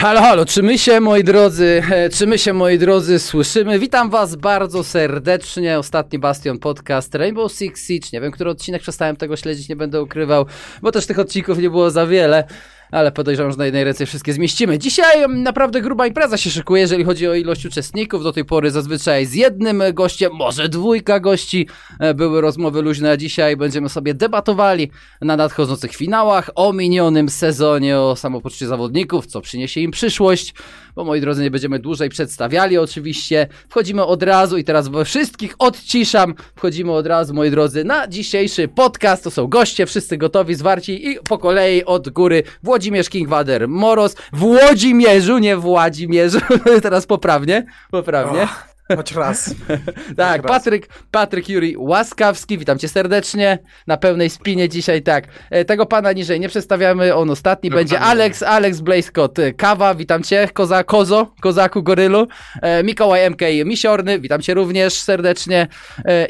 Halo, halo, czy my się, moi drodzy, e, czy my się, moi drodzy, słyszymy? Witam was bardzo serdecznie. Ostatni Bastion Podcast Rainbow Six Siege. Nie wiem, który odcinek przestałem tego śledzić, nie będę ukrywał, bo też tych odcinków nie było za wiele ale podejrzewam, że na jednej ręce wszystkie zmieścimy. Dzisiaj naprawdę gruba impreza się szykuje, jeżeli chodzi o ilość uczestników. Do tej pory zazwyczaj z jednym gościem, może dwójka gości. E, były rozmowy luźne, a dzisiaj będziemy sobie debatowali na nadchodzących finałach, o minionym sezonie, o samopoczuciu zawodników, co przyniesie im przyszłość bo moi drodzy, nie będziemy dłużej przedstawiali oczywiście. Wchodzimy od razu i teraz wszystkich odciszam. Wchodzimy od razu, moi drodzy, na dzisiejszy podcast. To są goście, wszyscy gotowi, zwarci i po kolei od góry Włodzimierz Kingwader Moros. Włodzimierzu, nie Władimierzu. teraz poprawnie, poprawnie. Oh. Choć raz. tak, Choć Patryk, raz. Patryk Juri Łaskawski, witam cię serdecznie. Na pełnej spinie dzisiaj, tak. E, tego pana niżej nie przedstawiamy, on ostatni Dokładnie. będzie. Alex, Alex Blazecott, e, Kawa, witam cię. Koza, Kozo, Kozaku Gorylu. E, Mikołaj MK Misiorny, witam cię również serdecznie.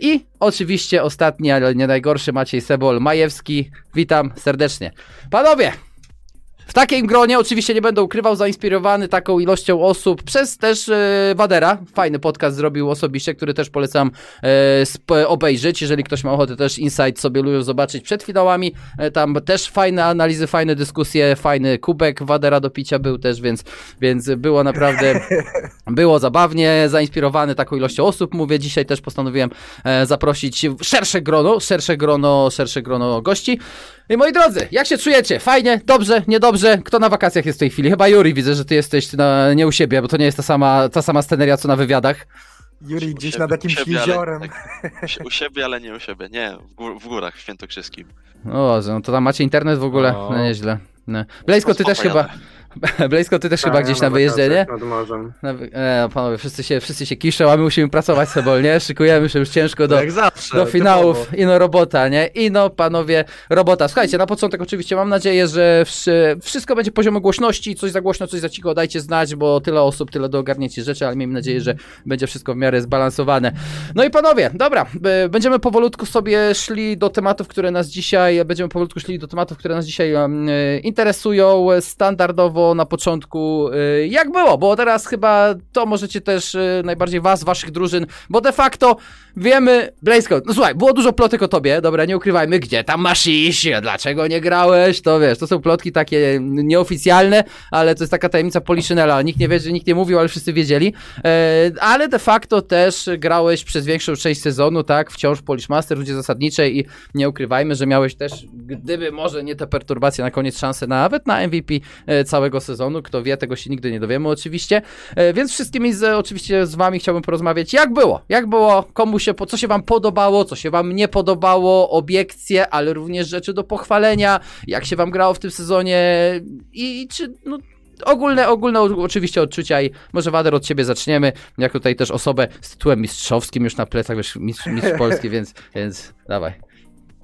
I oczywiście ostatni, ale nie najgorszy, Maciej Sebol Majewski, witam serdecznie. Panowie, w takim gronie oczywiście nie będę ukrywał, zainspirowany taką ilością osób przez też e, Wadera. Fajny podcast zrobił osobiście, który też polecam e, obejrzeć, jeżeli ktoś ma ochotę też insight sobie lubią zobaczyć przed finałami. E, tam też fajne analizy, fajne dyskusje, fajny kubek Wadera do picia był też, więc, więc było naprawdę, było zabawnie, zainspirowany taką ilością osób. Mówię, dzisiaj też postanowiłem zaprosić szersze grono, szersze grono, szersze grono gości. I moi drodzy, jak się czujecie? Fajnie? Dobrze? Niedobrze? Kto na wakacjach jest w tej chwili? Chyba Juri, widzę, że ty jesteś na, nie u siebie, bo to nie jest ta sama, ta sama sceneria, co na wywiadach. Juri gdzieś siebie, nad jakimś siebie, jeziorem. Ale, tak, u siebie, ale nie u siebie. Nie, w, gór, w górach w Świętokrzyskim. O, no to tam macie internet w ogóle? No nieźle. No. Blejsko, ty też chyba... Blejsko, ty też chyba tak, gdzieś na wyjeździe, nie? Nad morzem. Na, e, panowie, wszyscy się, wszyscy się kiszą, a my musimy pracować sobie, nie? Szykujemy się już ciężko do, zawsze, do finałów. Typowo. Ino robota, nie? Ino, panowie, robota. Słuchajcie, na początek oczywiście mam nadzieję, że wszystko będzie poziomu głośności, coś za głośno, coś za cicho, dajcie znać, bo tyle osób, tyle do ogarnięcia rzeczy, ale miejmy nadzieję, że będzie wszystko w miarę zbalansowane. No i panowie, dobra, będziemy powolutku sobie szli do tematów, które nas dzisiaj, będziemy powolutku szli do tematów, które nas dzisiaj um, interesują. Standardowo na początku, y, jak było, bo teraz chyba to możecie też y, najbardziej was, waszych drużyn, bo de facto wiemy, Blazeco, no słuchaj, było dużo plotek o tobie, dobra, nie ukrywajmy, gdzie tam masz iść, dlaczego nie grałeś, to wiesz, to są plotki takie nieoficjalne, ale to jest taka tajemnica Poliszynela, nikt nie wie, że nikt nie mówił, ale wszyscy wiedzieli, e, ale de facto też grałeś przez większą część sezonu, tak, wciąż Polishmaster, ludzie zasadniczej i nie ukrywajmy, że miałeś też, gdyby może nie te perturbacje na koniec szansę nawet na MVP e, całego sezonu. Kto wie, tego się nigdy nie dowiemy oczywiście. E, więc wszystkimi z, oczywiście z wami chciałbym porozmawiać, jak było, jak było, komu się, co się wam podobało, co się wam nie podobało, obiekcje, ale również rzeczy do pochwalenia, jak się wam grało w tym sezonie? I, i czy, no, ogólne, ogólne oczywiście odczucia i może Wader od ciebie zaczniemy, jak tutaj też osobę z tytułem mistrzowskim już na plecach, wiesz, mistrz, mistrz Polski, więc, więc dawaj.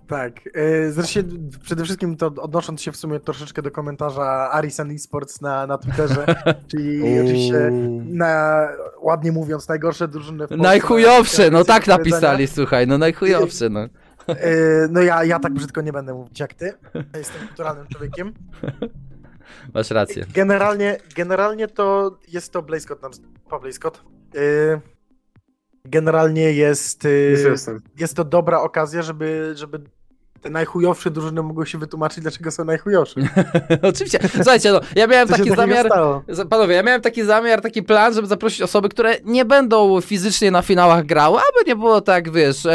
Tak. E, zresztą przede wszystkim to odnosząc się w sumie troszeczkę do komentarza Arisan Esports na, na Twitterze, czyli oczywiście na, ładnie mówiąc, najgorsze drużyny w Polsce. Najchujowsze, no tak napisali, słuchaj, no najchujowsze, no. E, no ja, ja tak brzydko nie będę mówić jak ty. Jestem kulturalnym człowiekiem. Masz rację. Generalnie, generalnie to jest to Blaze Scott, Blaze Scott. E, generalnie jest, jest, jest to dobra okazja, żeby, żeby te najchujowsze drużyny mogły się wytłumaczyć, dlaczego są najchujowsze. Oczywiście. Słuchajcie, no, ja miałem Co taki zamiar. Panowie, ja miałem taki zamiar, taki plan, żeby zaprosić osoby, które nie będą fizycznie na finałach grały, aby nie było tak, wiesz,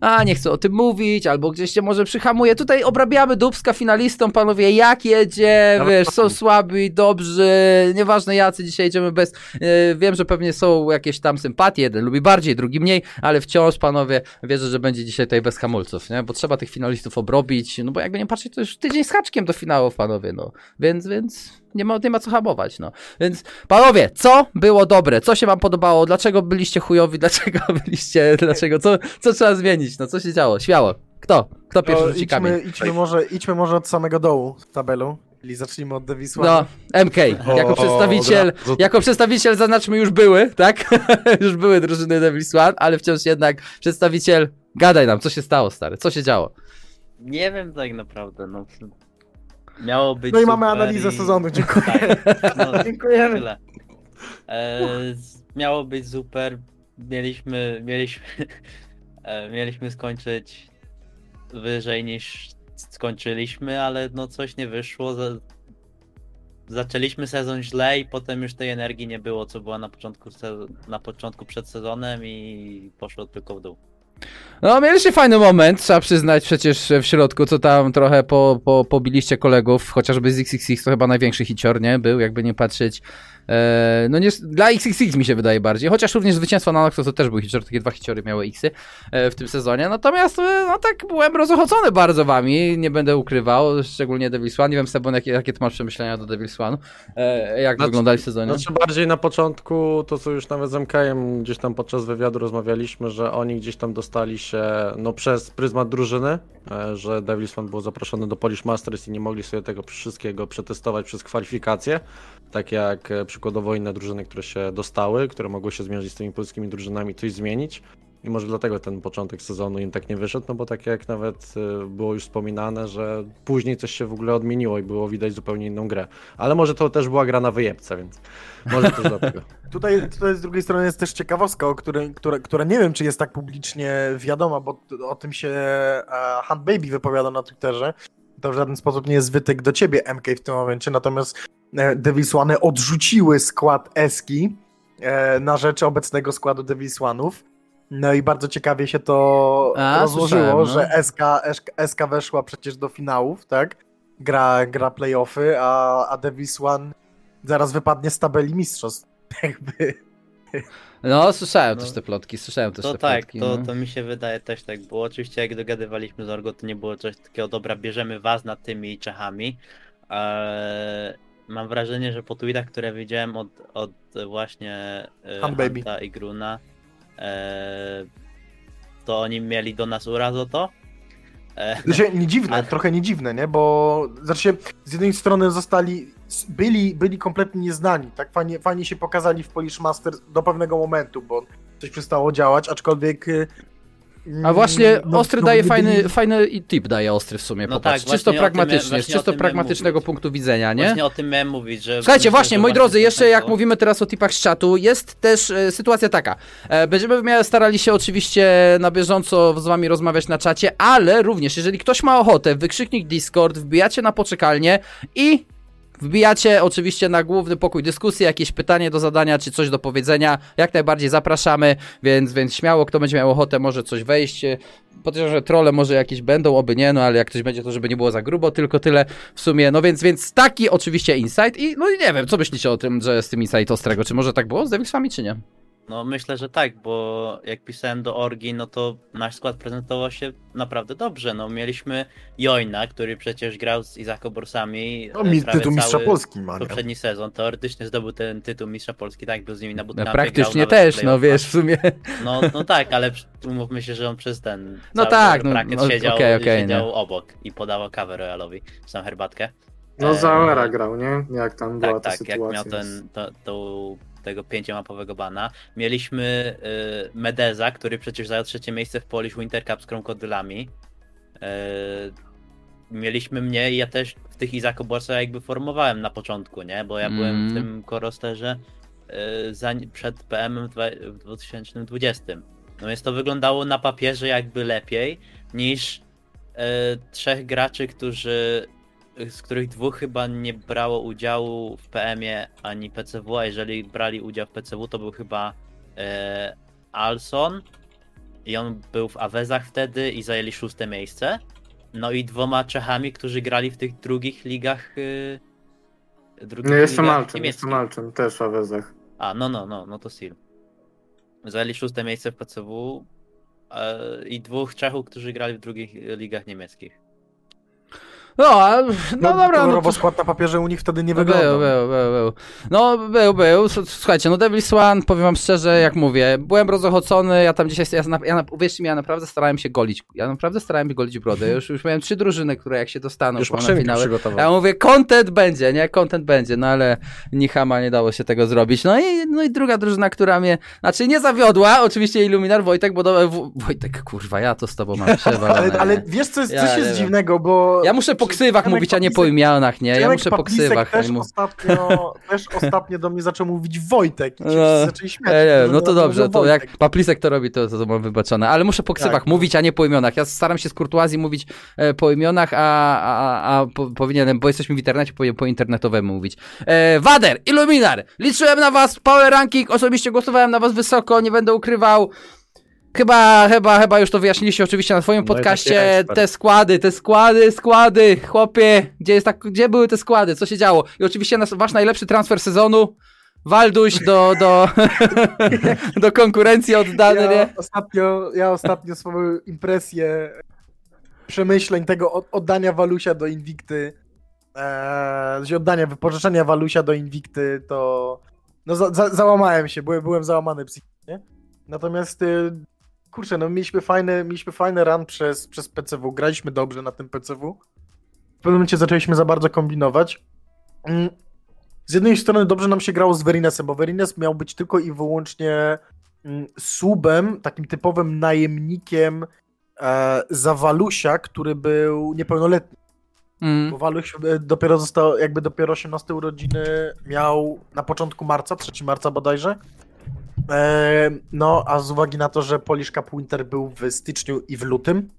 a nie chcę o tym mówić, albo gdzieś się może przyhamuje. Tutaj obrabiamy Dubska finalistom, panowie, jak jedzie, no, wiesz, są słabi, dobrzy, nieważne jacy, dzisiaj jedziemy bez. E, wiem, że pewnie są jakieś tam sympatie, jeden lubi bardziej, drugi mniej, ale wciąż, panowie, wierzę, że będzie dzisiaj tutaj bez hamulców, nie? Bo trzeba tych finalistów obrobić, no bo jakby nie patrzeć, to już tydzień z haczkiem do finałów, panowie, no. Więc, więc nie ma, nie ma co hamować, no. Więc, panowie, co było dobre? Co się wam podobało? Dlaczego byliście chujowi? Dlaczego byliście, dlaczego? Co, co trzeba zmienić? No, co się działo? Śmiało. Kto? Kto pierwszy no, rzuci idźmy, kamień? Idźmy może, idźmy może od samego dołu w tabelu. Czyli zacznijmy od Dewisła. No, MK. Jako o, przedstawiciel, o, jako przedstawiciel zaznaczmy już były, tak? już były drużyny Devils ale wciąż jednak przedstawiciel. Gadaj nam, co się stało, stary? Co się działo? Nie wiem tak naprawdę, no. Miało być No i mamy analizę i... sezonu, dziękuję. Tak, no, Dziękujemy. Tyle. E, miało być super. Mieliśmy, mieliśmy, e, mieliśmy skończyć wyżej niż skończyliśmy, ale no coś nie wyszło. Zaczęliśmy sezon źle i potem już tej energii nie było, co była na początku, na początku przed sezonem i poszło tylko w dół. No, mieliście fajny moment, trzeba przyznać przecież w środku, co tam trochę po, po, pobiliście kolegów, chociażby z XXX to chyba największy hicior, nie? Był, jakby nie patrzeć. E, no nie, dla XXX mi się wydaje bardziej, chociaż również zwycięstwo na Noxo to też był hicior, takie dwa hiciory miały Xy e, w tym sezonie, natomiast e, no tak byłem rozochocony bardzo wami, nie będę ukrywał, szczególnie Devil's One, nie wiem Sebon, jakie, jakie ty masz przemyślenia do Devil's One, jak znaczy, wyglądali w sezonie? Znaczy bardziej na początku, to co już nawet z MKM gdzieś tam podczas wywiadu rozmawialiśmy, że oni gdzieś tam dostali się no przez pryzmat drużyny, że Devil's One był zaproszony do Polish Masters i nie mogli sobie tego wszystkiego przetestować przez kwalifikacje, tak jak e, przykładowo inne drużyny, które się dostały, które mogły się zmierzyć z tymi polskimi drużynami, coś zmienić. I może dlatego ten początek sezonu im tak nie wyszedł, no bo tak jak nawet e, było już wspominane, że później coś się w ogóle odmieniło i było widać zupełnie inną grę. Ale może to też była gra na wyjebce, więc może też dlatego. Tutaj, tutaj z drugiej strony jest też ciekawostka, o której, która, która nie wiem, czy jest tak publicznie wiadoma, bo o tym się e, Hunt Baby wypowiada na Twitterze. To w żaden sposób nie jest wytyk do ciebie, MK, w tym momencie, natomiast Devils One odrzuciły skład Eski e, na rzecz obecnego składu Devils One'ów. No i bardzo ciekawie się to A, rozłożyło, no. że SK, SK weszła przecież do finałów, tak? Gra, gra playoffy, a, a Devils One zaraz wypadnie z tabeli mistrzostw. Jakby. No, słyszałem no, też te plotki, słyszałem też to te tak, plotki. To, no. to mi się wydaje też tak było. Oczywiście jak dogadywaliśmy z Orgo, to nie było coś takiego, dobra, bierzemy was nad tymi Czechami. Eee, mam wrażenie, że po tweetach, które widziałem od, od właśnie e, Hanta i Gruna, eee, to oni mieli do nas uraz o to, znaczy, nie dziwne, trochę nie dziwne, nie? Bo znaczy, z jednej strony zostali, byli, byli kompletnie nieznani, tak? Fajnie, fajnie się pokazali w Polish Master do pewnego momentu, bo coś przestało działać, aczkolwiek y, a właśnie no, Ostry no, daje fajny, byli... fajny tip daje Ostry w sumie, no popatrz. Tak, czysto pragmatycznie, z czysto pragmatycznego punktu widzenia, nie? Właśnie o tym miałem mówić, że... Słuchajcie, właśnie, moi drodzy, jeszcze jak mówimy teraz o tipach z czatu, jest też e, sytuacja taka. E, będziemy starali się oczywiście na bieżąco z wami rozmawiać na czacie, ale również, jeżeli ktoś ma ochotę, wykrzyknik Discord, wbijacie na poczekalnię i Wbijacie oczywiście na główny pokój dyskusji, jakieś pytanie do zadania, czy coś do powiedzenia, jak najbardziej zapraszamy, więc, więc śmiało, kto będzie miał ochotę, może coś wejść. Podejrzewam, że trole może jakieś będą, oby nie, no ale jak ktoś będzie, to żeby nie było za grubo, tylko tyle w sumie. No więc, więc taki oczywiście insight i no nie wiem, co myślicie o tym, że z tym insight ostrego, czy może tak było z Devilsami, czy nie? No myślę, że tak, bo jak pisałem do Orgi, no to nasz skład prezentował się naprawdę dobrze. No mieliśmy Joina, który przecież grał z Izako Borsami. No mi tytuł mistrza Polski ma. Poprzedni sezon teoretycznie zdobył ten tytuł mistrza Polski, tak, był z nimi na bootcampie. No, praktycznie też, no wiesz, w sumie. No, no tak, ale umówmy się, że on przez ten no tak, no, no, siedział, okay, okay, siedział obok i podawał kawę Royalowi, tam herbatkę. No za Aura grał, nie? Jak tam była tak, ta tak, sytuacja. jak miał ten, to, to tego pięciomapowego bana. Mieliśmy y, Medeza, który przecież zajął trzecie miejsce w Polish Winter Cup z krokodylami. Y, mieliśmy mnie i ja też w tych Izako Borsa jakby formowałem na początku, nie? Bo ja mm. byłem w mm. tym korosterze y, przed PM w 2020. No więc to wyglądało na papierze jakby lepiej niż trzech graczy, którzy z których dwóch chyba nie brało udziału w PM-ie ani PCW, a jeżeli brali udział w PCW, to był chyba e, Alson i on był w Avezach wtedy i zajęli szóste miejsce. No i dwoma Czechami, którzy grali w tych drugich ligach. Yy, drugich nie, jestem Malczem, jestem Malczem, też w Avezach. A, no, no, no, no to Steel. Zajęli szóste miejsce w PCW yy, i dwóch Czechów, którzy grali w drugich ligach niemieckich. No, a, no, no dobra. No skład na papierze u nich wtedy nie wygląda. Był, był, był, był. No, był, był. Słuchajcie, no Devil Swan, powiem wam szczerze, jak mówię, byłem rozochocony, ja tam dzisiaj, ja, ja, uwierzcie mi, ja naprawdę starałem się golić, ja naprawdę starałem się golić brodę. Już, już miałem trzy drużyny, które jak się dostaną już na finały, ja mówię, content będzie, nie? Content będzie, no ale Nichama nie dało się tego zrobić. No i, no i druga drużyna, która mnie, znaczy nie zawiodła, oczywiście Illuminar Wojtek, bo do, Wojtek, kurwa, ja to z tobą mam przewalone. ale, ale wiesz, co jest, ja, coś jest dziwnego, bo... Ja muszę po ksywach mówić, a nie po imionach, nie? Ja muszę po ksywach. Też mu- ostatnio, też ostatnio do mnie zaczął mówić Wojtek i ci No. zaczęli śmiać. Że no to mówią dobrze, to Wojtek. jak Paplisek to robi, to, to, to mam wybaczone. Ale muszę po ksywach Tak, no. mówić, a nie po imionach. Ja staram się z kurtuazji mówić e, po imionach, a, a, a po, powinienem, bo jesteśmy w internecie, powinien po internetowemu mówić. E, Wader, Illuminar, liczyłem na was, power ranking, osobiście głosowałem na was wysoko, nie będę ukrywał. Chyba, chyba, chyba już to wyjaśniliście oczywiście na twoim No i taki podcaście. Te składy, te składy, składy, chłopie, gdzie jest tak, gdzie były te składy, co się działo? I oczywiście nas, wasz najlepszy transfer sezonu, Walduś do, do, do konkurencji oddany, ja nie? Ostatnio, ja ostatnio swoją impresję przemyśleń tego od, oddania Walusia do Invicty, e, znaczy oddania, wypożyczenia Walusia do Invicty, to no za, za, załamałem się, byłem, byłem załamany psychicznie. Natomiast y, kurczę, no mieliśmy fajny, mieliśmy fajny run przez, przez PCW, graliśmy dobrze na tym PCW. W pewnym momencie zaczęliśmy za bardzo kombinować. Mm, Z jednej strony dobrze nam się grało z Verinesem, bo Verines miał być tylko i wyłącznie mm, subem, takim typowym najemnikiem e, za Walusia, który był niepełnoletni. Mm. Bo Waluś e, dopiero został, jakby dopiero 18 urodziny miał na początku marca, 3 marca bodajże. E, no, a z uwagi na to, że Polish Cup Winter był w styczniu i w lutym,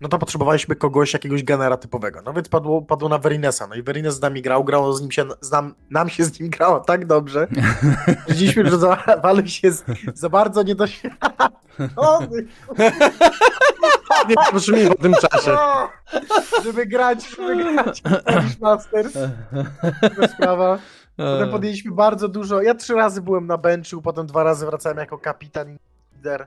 no to potrzebowaliśmy kogoś, jakiegoś genera typowego. No więc padło, padło na Verinesa. No i Verines z nami grał, grało z nim się, z nam, nam się z nim grało tak dobrze, że Widzieliśmy, że za, Waluś jest za bardzo niedoświadczony. Nie brzmi w tym czasie. Żeby grać, żeby grać Polish Masters. To sprawa. Potem podjęliśmy bardzo dużo. Ja trzy razy byłem na benchu, potem dwa razy wracałem jako kapitan i lider.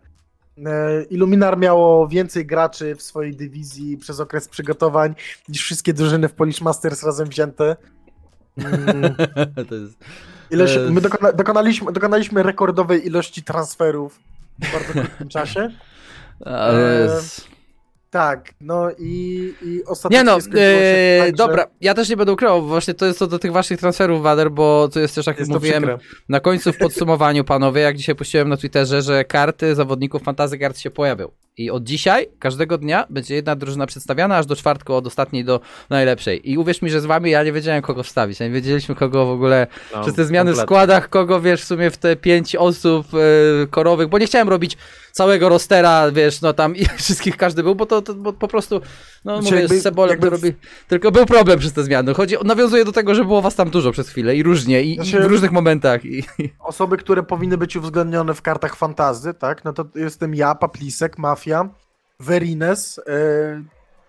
E, Illuminar miało więcej graczy w swojej dywizji przez okres przygotowań niż wszystkie drużyny w Polish Masters razem wzięte. Mm, to jest... Ileś, E, my dokona, dokonaliśmy, dokonaliśmy rekordowej ilości transferów w bardzo krótkim czasie. Ale jest... Tak, no i, i ostatecznie Nie no, e, tak, że dobra, ja też nie będę ukrywał, bo właśnie to jest co do tych waszych transferów, Wader, bo to jest też, jak Jest mówiłem, na końcu w podsumowaniu, panowie, jak dzisiaj puściłem na Twitterze, że karty zawodników Fantasy Kart się pojawią. I od dzisiaj, każdego dnia, będzie jedna drużyna przedstawiana, aż do czwartku, od ostatniej do najlepszej. I uwierz mi, że z wami ja nie wiedziałem, kogo wstawić. Nie wiedzieliśmy, kogo w ogóle No, przez te zmiany w kompletnie. składach, kogo wiesz w sumie w te pięć osób e, korowych, bo nie chciałem robić całego rostera, wiesz, no tam i wszystkich każdy był, bo to, to bo po prostu, no Znaczy mówię, jakby- z jakby to robi, tylko był problem przez te zmiany. Chodzi, nawiązuje do tego, że było was tam dużo przez chwilę i różnie, i, Znaczy- i w różnych momentach. I, Osoby, które powinny być uwzględnione w kartach fantazy, tak, no to jestem ja, Paplisek, Mafia, Verines. e,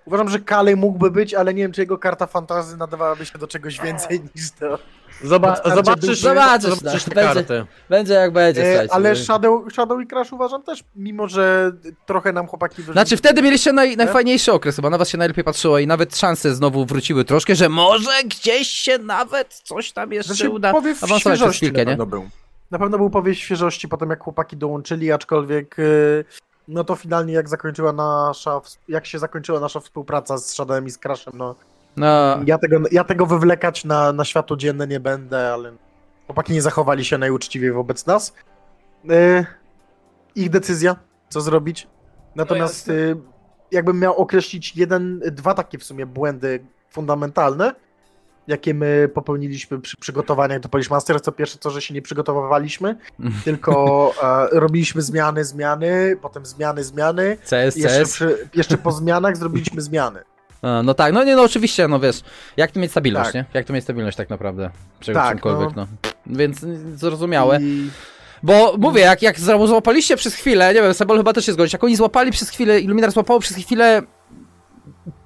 uważam, że Kalej mógłby być, ale nie wiem, czy jego karta fantazy nadawałaby się do czegoś więcej niż to. Zoba- zobaczysz. Zobaczysz, zobaczysz no, te będzie. karty. będzie jak będzie, E, słuchajcie. ale. Shadow, Shadow i Crash uważam też, mimo że trochę nam chłopaki wyrzucili. Znaczy wtedy mieliście naj, najfajniejszy okres, chyba na was się najlepiej patrzyło i nawet szanse znowu wróciły troszkę, że może gdzieś się nawet coś tam jeszcze Znaczy, uda powiew awansować przez świeżości chwilkę, na nie? pewno był. Na pewno był powiew świeżości potem, jak chłopaki dołączyli, aczkolwiek y, no to finalnie jak zakończyła nasza, jak się zakończyła nasza współpraca z Shadowem i z Crashem, no No, ja tego, ja tego wywlekać na, na światło dzienne nie będę, ale chłopaki nie zachowali się najuczciwiej wobec nas. Y, ich decyzja, co zrobić. Natomiast y, jakbym miał określić jeden, dwa takie w sumie błędy fundamentalne, jakie my popełniliśmy przy przygotowaniach do Polish Masters, to pierwsze to, że się nie przygotowywaliśmy, tylko e, robiliśmy zmiany, zmiany, potem zmiany, zmiany. CS, Jeszcze, CS. przy, jeszcze po zmianach zrobiliśmy zmiany. A, no tak, no nie, no oczywiście, no wiesz, jak tu mieć stabilność, Tak. nie? Jak tu mieć stabilność tak naprawdę, przy Tak, czymkolwiek, no. Więc y, zrozumiałe. I, Bo mówię, jak, jak złapaliście przez chwilę, nie wiem, Sebol chyba też się zgodzi, jak oni złapali przez chwilę, Illuminar złapało przez chwilę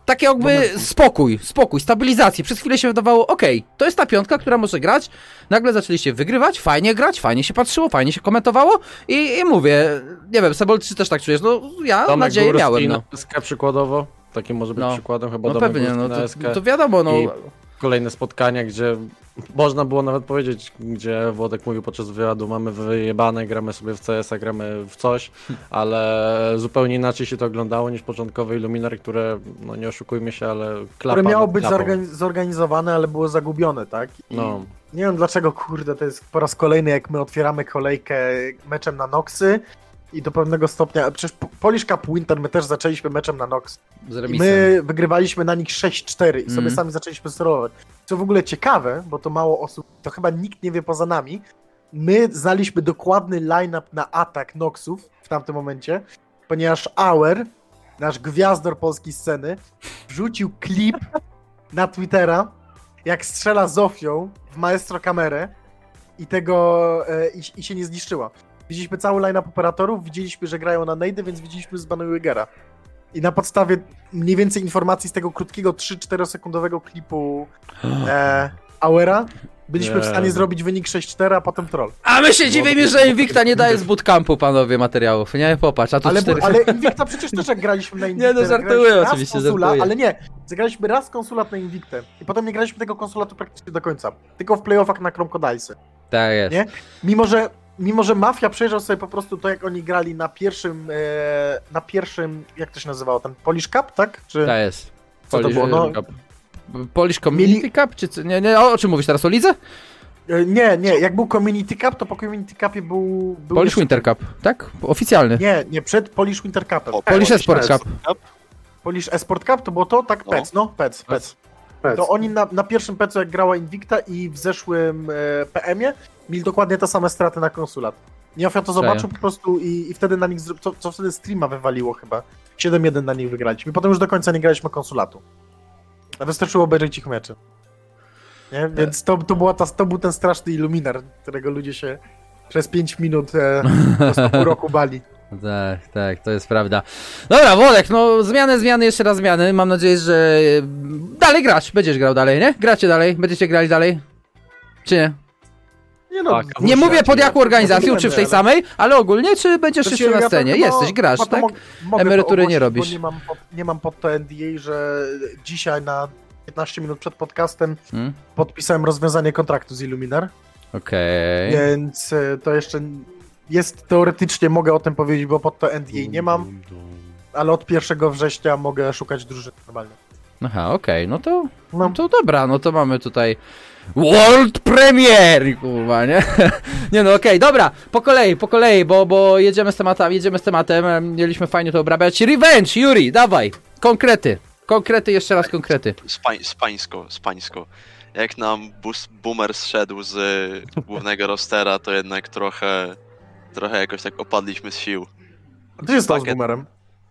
takie jakby spokój, spokój, stabilizację. Przez chwilę się wydawało, okej, to jest ta piątka, która może grać. Nagle zaczęliście wygrywać, fajnie grać, fajnie się patrzyło, fajnie się komentowało i, i mówię, nie wiem, Sebol, czy też tak czujesz? No ja Tomek nadzieję Górski miałem, no. na SK przykładowo. Takim może być No. przykładem chyba No Tomek pewnie, Górski no to, to wiadomo, no. I kolejne spotkania, gdzie można było nawet powiedzieć, gdzie Włodek mówił podczas wywiadu, mamy wyjebane, gramy sobie w CS-a, gramy w coś, ale zupełnie inaczej się to oglądało niż początkowe Illuminar, które, no nie oszukujmy się, ale klapa które miało być klapą. zorgani- zorganizowane, ale było zagubione, tak? I No, Nie wiem dlaczego, kurde, to jest po raz kolejny, jak my otwieramy kolejkę meczem na Noxy i do pewnego stopnia, przecież Polish Cup Winter my też zaczęliśmy meczem na Nox. My wygrywaliśmy na nich 6-4 i sobie Mhm. sami zaczęliśmy sterować. Co w ogóle ciekawe, bo to mało osób, to chyba nikt nie wie poza nami, my znaliśmy dokładny line-up na atak Noxów w tamtym momencie, ponieważ Auer, nasz gwiazdor polskiej sceny, wrzucił klip na Twittera, jak strzela Zofią w maestro kamerę i tego e, i, i się nie zniszczyła. Widzieliśmy cały line-up operatorów, widzieliśmy, że grają na Nade, więc widzieliśmy z Wigera. I na podstawie mniej więcej informacji z tego krótkiego 3-4 sekundowego klipu e, Auera byliśmy w Nie. stanie zrobić wynik 6-4, a potem troll. A my się dziwimy, że Invicta nie daje z bootcampu, panowie, materiałów. Nie, popatrz, a tu Ale, cztery... ale Invicta przecież też jak graliśmy na Invictę, Nie, no, żartuję, oczywiście, konsula, żartuję. Ale nie, zagraliśmy raz konsulat na Invictę i potem nie graliśmy tego konsulatu praktycznie do końca. Tylko w playoffach na Crocodilesy. Tak jest. Nie? Mimo, że Mimo, że Mafia przejrzał sobie po prostu to, jak oni grali na pierwszym, e, na pierwszym, jak to się nazywało, ten Polish Cup, tak? Czy, Tak jest. Co to było? No- Cup. Polish Community Cup? Czy co? Nie, nie, o, czym mówisz teraz? O lidze? e, nie, nie, jak był Community Cup, to po Community Cupie był... był Polish jeszcze- Winter Cup, tak? Oficjalny. Nie, nie, przed Polish Winter Cupem. O, Polish Esport Cup. Cup. Polish Esport Cup to było to? Tak, No. PEC, no, PEC, PEC. To oni na, na pierwszym PEC-u, jak grała Invicta i w zeszłym e, PM-ie, mieli dokładnie te same straty na konsulat. Niofia to zobaczył po prostu i, i wtedy na nich, co, co wtedy streama wywaliło chyba. 7-1 na nich wygraliśmy. Potem już do końca nie graliśmy konsulatu. A wystarczyło obejrzeć ich mecze. Nie? Więc to, to, była ta, to był ten straszny iluminar, którego ludzie się przez 5 minut e, po roku bali. Tak, tak, to jest prawda. Dobra, Wolek, no zmiany, zmiany, jeszcze raz zmiany. Mam nadzieję, że e, dalej grać. Będziesz grał dalej, nie? Gracie dalej? Będziecie grali dalej? Czy nie? Nie no, Tak, Nie mówię pod jaką organizacją, czy w tej samej, ale ogólnie, czy będziesz jeszcze na ja scenie? chyba- Jesteś, grasz, ja tak? mogę Emerytury nie ogłosić, robisz. Bo nie, mam pod, nie mam pod to NDA, że dzisiaj na 15 minut przed podcastem Hmm? podpisałem rozwiązanie kontraktu z Illuminar, Okej. więc e, to jeszcze jest teoretycznie, mogę o tym powiedzieć, bo pod to NDA nie mam, ale od 1 września mogę szukać drużyny normalnie. Aha, okej, no to, No, no to dobra, no to mamy tutaj World Premier, kurwa, nie? nie no, okej, dobra, po kolei, po kolei, bo, bo jedziemy z tematem, jedziemy z tematem, em, mieliśmy fajnie to obrabiać. Revenge, Yuri, dawaj, konkrety, konkrety, jeszcze raz konkrety. Spań, spańsko, spańsko. Jak nam bus, boomer zszedł z y, głównego rostera, to jednak trochę, trochę jakoś tak opadliśmy z sił. to jest to z boomerem.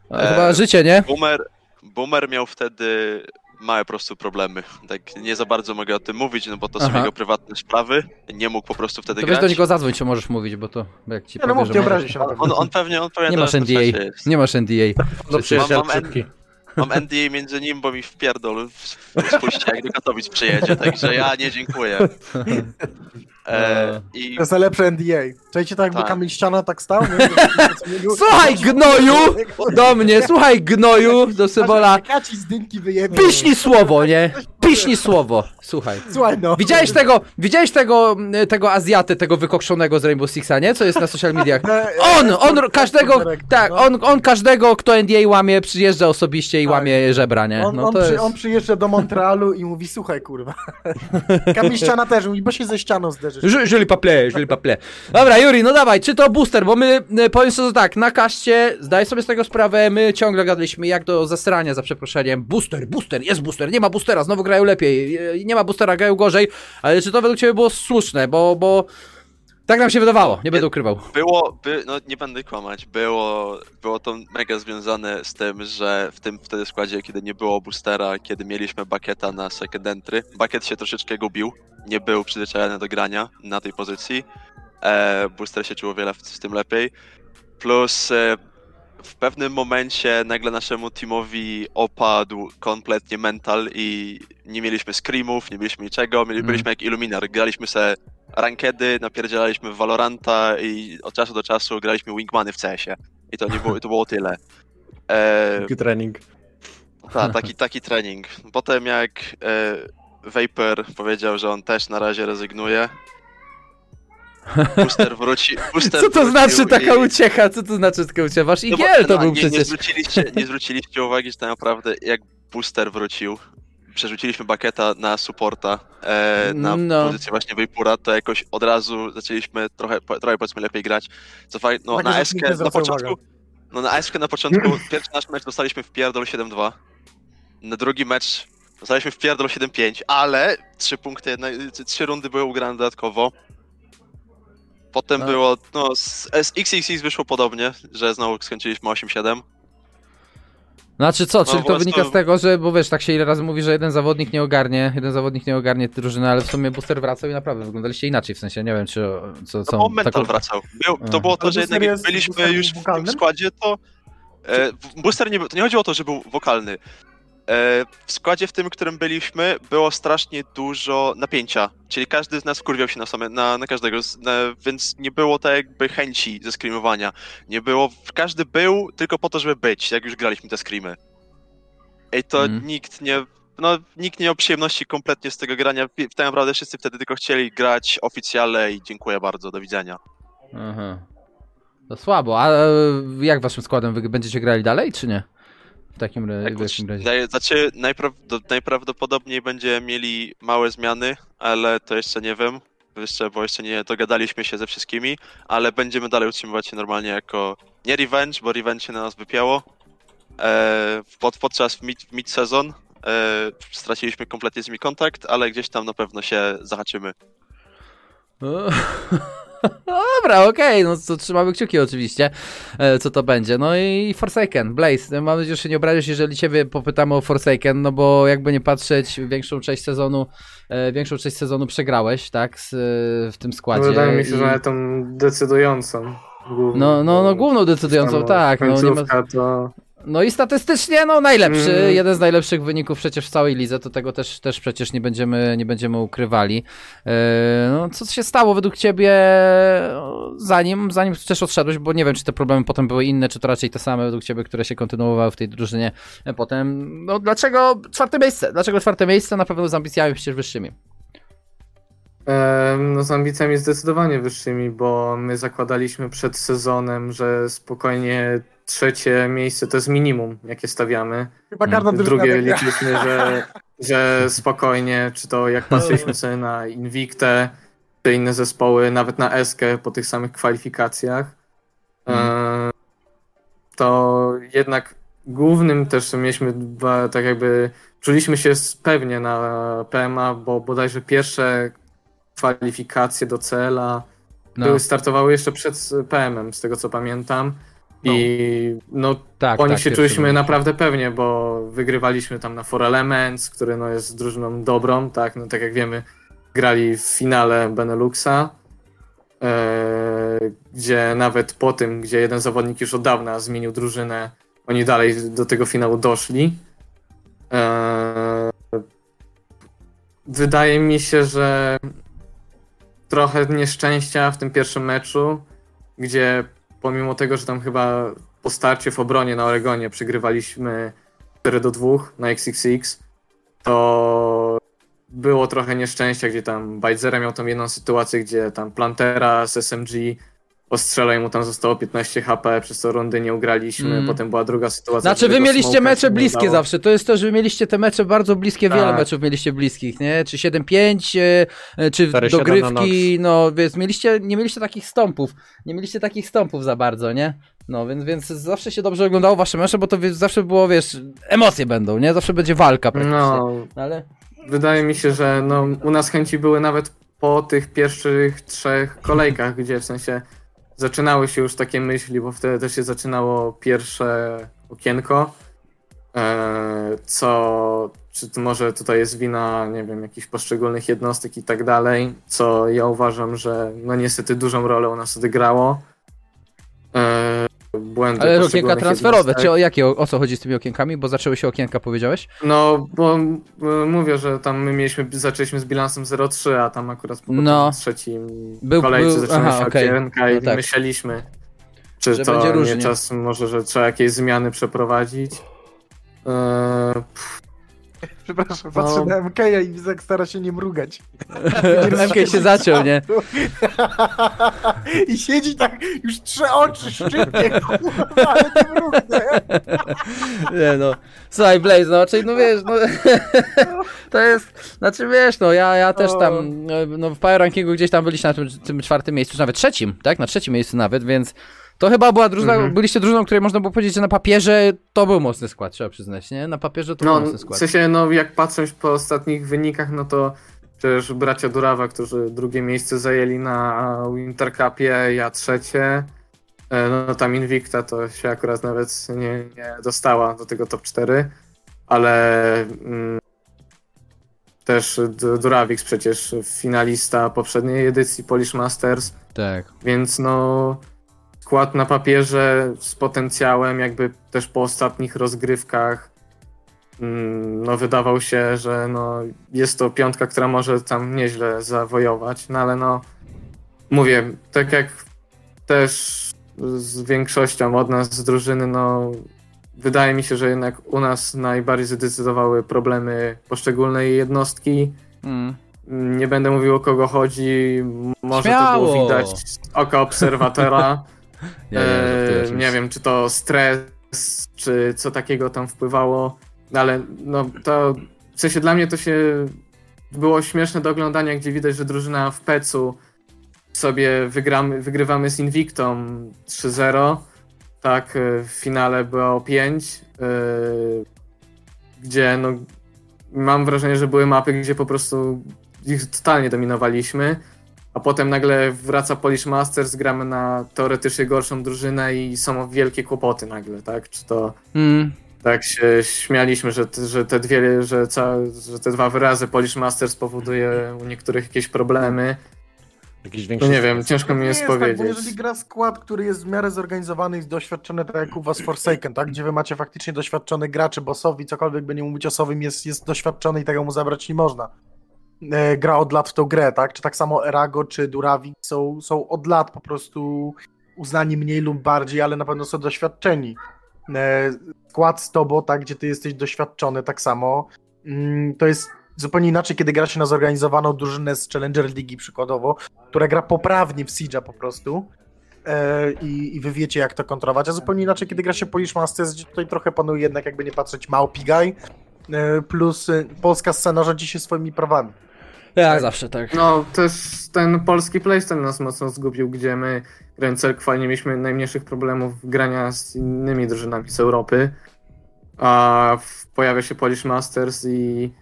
A, Chyba życie, nie? Boomer, boomer miał wtedy małe po prostu problemy. Tak nie za bardzo mogę o tym mówić, no bo to są Aha. jego prywatne sprawy. Nie mógł po prostu wtedy To weź grać. do niego zadzwoń, czy możesz mówić, bo to jak ci Nie, no powie, mów, że nie obrazi się. On, on pewnie, on pewnie Nie masz NDA, nie masz NDA. Do przyjaciela mam- mam- szybki. Mam NDA między nim, bo mi wpierdol w- spuści jak do Katowic przyjedzie, także ja nie dziękuję. E, I To jest najlepsze NDA. Czajcie tak jakby Tak. Kamil Ściana tak stał? Nie? Słuchaj, gnoju! Do mnie, słuchaj, gnoju, do Sybola. Piśni słowo, nie? Piśni słowo, słuchaj. Słuchaj no. Widziałeś tego, widziałeś tego, tego Azjatę, tego wykokszonego z Rainbow Sixa, nie? Co jest na social mediach? E, On, e, on każdego, tak, no. on, on każdego, kto NDA łamie, przyjeżdża osobiście i Tak. łamie żebra, nie? On, No on, to przy, jest... on przyjeżdża do Montrealu i mówi, słuchaj kurwa. Kamil Ściana też mówi, bo się ze ścianą zderzysz. Ż- Żeli paple, żeli paple. Dobra, Juri, no dawaj, czy to booster, bo my, y, powiem sobie tak, na kaście, zdaj sobie z tego sprawę, my ciągle gadaliśmy jak do zasrania, za przeproszeniem, booster, booster, jest booster, nie ma boostera, znowu grają lepiej, y, nie ma boostera, grają gorzej, ale czy to według ciebie było słuszne, bo, bo tak nam się wydawało, nie będę ukrywał. było, by, no nie będę kłamać, było, było to mega związane z tym, że w tym wtedy składzie, kiedy nie było boostera, kiedy mieliśmy Baketa na second entry, Bakiet się troszeczkę gubił, nie był przyzwyczajony do grania na tej pozycji, e, booster się czuł o wiele w, z tym lepiej, plus e, w pewnym momencie nagle naszemu teamowi opadł kompletnie mental i nie mieliśmy screamów, nie mieliśmy niczego, mieli, Mm. byliśmy jak Illuminar, graliśmy se rankedy, napierdzielaliśmy w Valoranta i od czasu do czasu graliśmy Wingmany w CS-ie. I to nie było, to było tyle. E, Taki trening. ta, taki, taki trening. Potem jak e, Vapor powiedział, że on też na razie rezygnuje, Booster wróci. Booster Co to wrócił znaczy taka i- uciecha, co to znaczy taka uciecha? Wasz No bo- IGL to no, był nie, Nie przecież. zwróciliście, nie zwróciliście uwagi, że tak naprawdę jak Booster wrócił, przerzuciliśmy Baketa na supporta, e, na no. pozycję właśnie Vapura, to jakoś od razu zaczęliśmy trochę, trochę powiedzmy lepiej grać. Co faj, no, na Eskę na początku, no na Eskę na początku, pierwszy nasz mecz dostaliśmy w pierdol 7-2. Na drugi mecz dostaliśmy w pierdol 7-5, ale trzy punkty, trzy rundy były ugrane dodatkowo. Potem no. było, no z, z XXX wyszło podobnie, że znowu skończyliśmy 8-7. Znaczy co, czyli no, to wynika z tego, że, bo wiesz, tak się ile razy mówi, że jeden zawodnik nie ogarnie, jeden zawodnik nie ogarnie drużyny, ale w sumie Booster wracał i naprawdę wyglądaliście inaczej, w sensie, nie wiem, czy co no, są... No, Mental taką... wracał. Był, to było to, że jednak jak byliśmy już w tym składzie, to... E, Booster nie, to nie chodziło o to, że był wokalny. E, w składzie w tym, którym byliśmy, było strasznie dużo napięcia. Czyli każdy z nas wkurwiał się na, same, na, na każdego, na, więc nie było tak jakby chęci ze screamowania. Nie było, każdy był tylko po to, żeby być, jak już graliśmy te screamy. I to mm. nikt nie, no nikt nie miał przyjemności kompletnie z tego grania. Tak naprawdę wszyscy wtedy tylko chcieli grać oficjalnie i dziękuję bardzo, do widzenia. Aha. To słabo, a jak waszym składem wy będziecie grali dalej, czy nie? W takim, tak, w takim razie. Znaczy, najprawdopodobniej będziemy mieli małe zmiany, ale to jeszcze nie wiem. Jeszcze, bo jeszcze nie dogadaliśmy się ze wszystkimi, ale będziemy dalej utrzymywać się normalnie jako nie revenge, bo revenge się na nas wypiało. E, pod, podczas mid, mid sezon e, straciliśmy kompletnie z nimi kontakt, ale gdzieś tam na pewno się zahaczymy. No. Dobra, okej, okay. no to trzymamy kciuki oczywiście, e, co to będzie. No i Forsaken, Blaze, mam nadzieję, że się nie obrazisz, jeżeli ciebie popytamy o Forsaken, no bo jakby nie patrzeć, większą część sezonu, e, większą część sezonu przegrałeś, tak, z, w tym składzie. No, wydaje mi się, I... że tą decydującą. Główną, no, no, no główną decydującą, tak. No, nie ma... to no i statystycznie, no najlepszy, mm. jeden z najlepszych wyników przecież w całej lidze, to tego też, też przecież nie będziemy, nie będziemy ukrywali. Yy, no, co się stało według ciebie zanim, zanim też odszedłeś, bo nie wiem, czy te problemy potem były inne, czy to raczej te same według ciebie, które się kontynuowały w tej drużynie potem. No dlaczego czwarte miejsce? Dlaczego czwarte miejsce? Na pewno z ambicjami przecież wyższymi. No z ambicjami zdecydowanie wyższymi, bo my zakładaliśmy przed sezonem, że spokojnie trzecie miejsce to jest minimum, jakie stawiamy. Chyba każda Drugie liczyliśmy, że, że spokojnie, czy to jak patrzyliśmy sobie na Invicte, czy inne zespoły, nawet na Eskę po tych samych kwalifikacjach, hmm. to jednak głównym też mieliśmy tak jakby czuliśmy się pewnie na PMA, bo bodajże pierwsze kwalifikacje do CL-a no. były, startowały jeszcze przed PM-em, z tego co pamiętam. I no, tak, oni tak, się czuliśmy naprawdę pewnie, bo wygrywaliśmy tam na Four Elements, który no, jest drużyną dobrą, tak, no, tak jak wiemy, grali w finale Beneluxa, e, gdzie nawet po tym, gdzie jeden zawodnik już od dawna zmienił drużynę, oni dalej do tego finału doszli. E, wydaje mi się, że trochę nieszczęścia w tym pierwszym meczu, gdzie pomimo tego, że tam chyba po starcie w obronie na Oregonie przegrywaliśmy 4 do 2 na XXX, to było trochę nieszczęścia, gdzie tam Bajzera miał tą jedną sytuację, gdzie tam Plantera z SMG ostrzelaj mu tam zostało 15 HP, przez to rundy nie ugraliśmy, mm. potem była druga sytuacja. Znaczy wy mieliście mecze bliskie zawsze, to jest to, że wy mieliście te mecze bardzo bliskie, wiele tak. meczów mieliście bliskich, nie? Czy 7-5, e, e, czy dogrywki, no więc mieliście, nie mieliście takich stąpów, nie mieliście takich stąpów za bardzo, nie? No, więc, więc zawsze się dobrze oglądało wasze mecze, bo to zawsze było, wiesz, emocje będą, nie? Zawsze będzie walka praktycznie. No, ale... wydaje mi się, że no, u nas chęci były nawet po tych pierwszych trzech kolejkach, gdzie w sensie zaczynały się już takie myśli, bo wtedy też się zaczynało pierwsze okienko. E, co, czy to może tutaj jest wina, nie wiem, jakichś poszczególnych jednostek i tak dalej, co ja uważam, że no niestety dużą rolę u nas odegrało. Błędy Ale okienka transferowe, czy o, jakie, o, o, co chodzi z tymi okienkami? Bo zaczęły się okienka, powiedziałeś? No, bo e, mówię, że tam my mieliśmy, zaczęliśmy z bilansem 0,3, a tam akurat po no. trzecim był, kolejce był, zaczęły się okay. okienka no i tak. myśleliśmy, czy że to nie czas może, że trzeba jakieś zmiany przeprowadzić. Eee, Przepraszam, patrzę no. na MK i widzę, jak stara się nie mrugać. MK się zaciął, nie? I siedzi tak, już trzy oczy szczypnie, kurwa, ale nie mrugnę. Nie no. Słuchaj, Blaze, no, czyli no wiesz, no, to jest, znaczy wiesz, no, ja, ja też tam, no, w Power Rankingu gdzieś tam byliście na tym, tym czwartym miejscu, czy nawet trzecim, tak? Na trzecim miejscu nawet, więc to chyba była drużyna, mhm. byliście drużyną, której można było powiedzieć, że na papierze to był mocny skład, trzeba przyznać, nie? Na papierze to no, był mocny skład. W sensie, no jak patrząc po ostatnich wynikach, no to przecież bracia Durawa, którzy drugie miejsce zajęli na Winter Cupie, ja trzecie, e, no tam Invicta to się akurat nawet nie, nie dostała do tego top 4, ale mm, też Durawix przecież finalista poprzedniej edycji Polish Masters. Tak. Więc no skład na papierze z potencjałem, jakby też po ostatnich rozgrywkach, mm, no wydawał się, że no jest to piątka, która może tam nieźle zawojować, no ale no mówię, tak jak też z większością od nas z drużyny, no wydaje mi się, że jednak u nas najbardziej zdecydowały problemy poszczególnej jednostki. Mm. Nie będę mówił o kogo chodzi, może Śmiało. to było widać z oka obserwatora. Nie, nie, nie wiem, czy to stres, czy co takiego tam wpływało, no ale no to w sensie dla mnie to się było śmieszne do oglądania, gdzie widać, że drużyna w Pecu sobie wygramy, wygrywamy z Invictą 3-0, tak, e, w finale było 5, yy, gdzie no mam wrażenie, że były mapy, gdzie po prostu ich totalnie dominowaliśmy a potem nagle wraca Polish Masters, gramy na teoretycznie gorszą drużynę i są wielkie kłopoty nagle, tak? Czy to mm. tak się śmialiśmy, że, że te dwie, że, ca, że te dwa wyrazy Polish Masters powoduje u niektórych jakieś problemy. Jakiś większy... No nie wiem, ciężko mi jest, jest powiedzieć. Tak, bo jeżeli gra skład, który jest w miarę zorganizowany i doświadczony, tak jak u was Forsaken, tak? Gdzie wy macie faktycznie doświadczony graczy, bossowi, cokolwiek by nie mówić osowym, jest, jest doświadczony i tego mu zabrać nie można. E, gra od lat w tą grę, tak? Czy tak samo Erago, czy Duravi są, są od lat po prostu uznani mniej lub bardziej, ale na pewno są doświadczeni. E, skład z tobą, tak, gdzie ty jesteś doświadczony, tak samo. Mm, to jest zupełnie inaczej, kiedy gra się na zorganizowaną drużynę z Challenger Ligi przykładowo, która gra poprawnie w Siege'a po prostu. E, I, I wy wiecie, jak to kontrolować, a zupełnie inaczej, kiedy gra się Polish Masters, gdzie tutaj trochę panuje jednak, jakby nie patrzeć, Małpigaj, plus polska scena rządzi się swoimi prawami. Ja tak. zawsze tak. No, też ten polski playstyle nas mocno zgubił, gdzie my grając nie mieliśmy najmniejszych problemów grania z innymi drużynami z Europy, a pojawia się Polish Masters i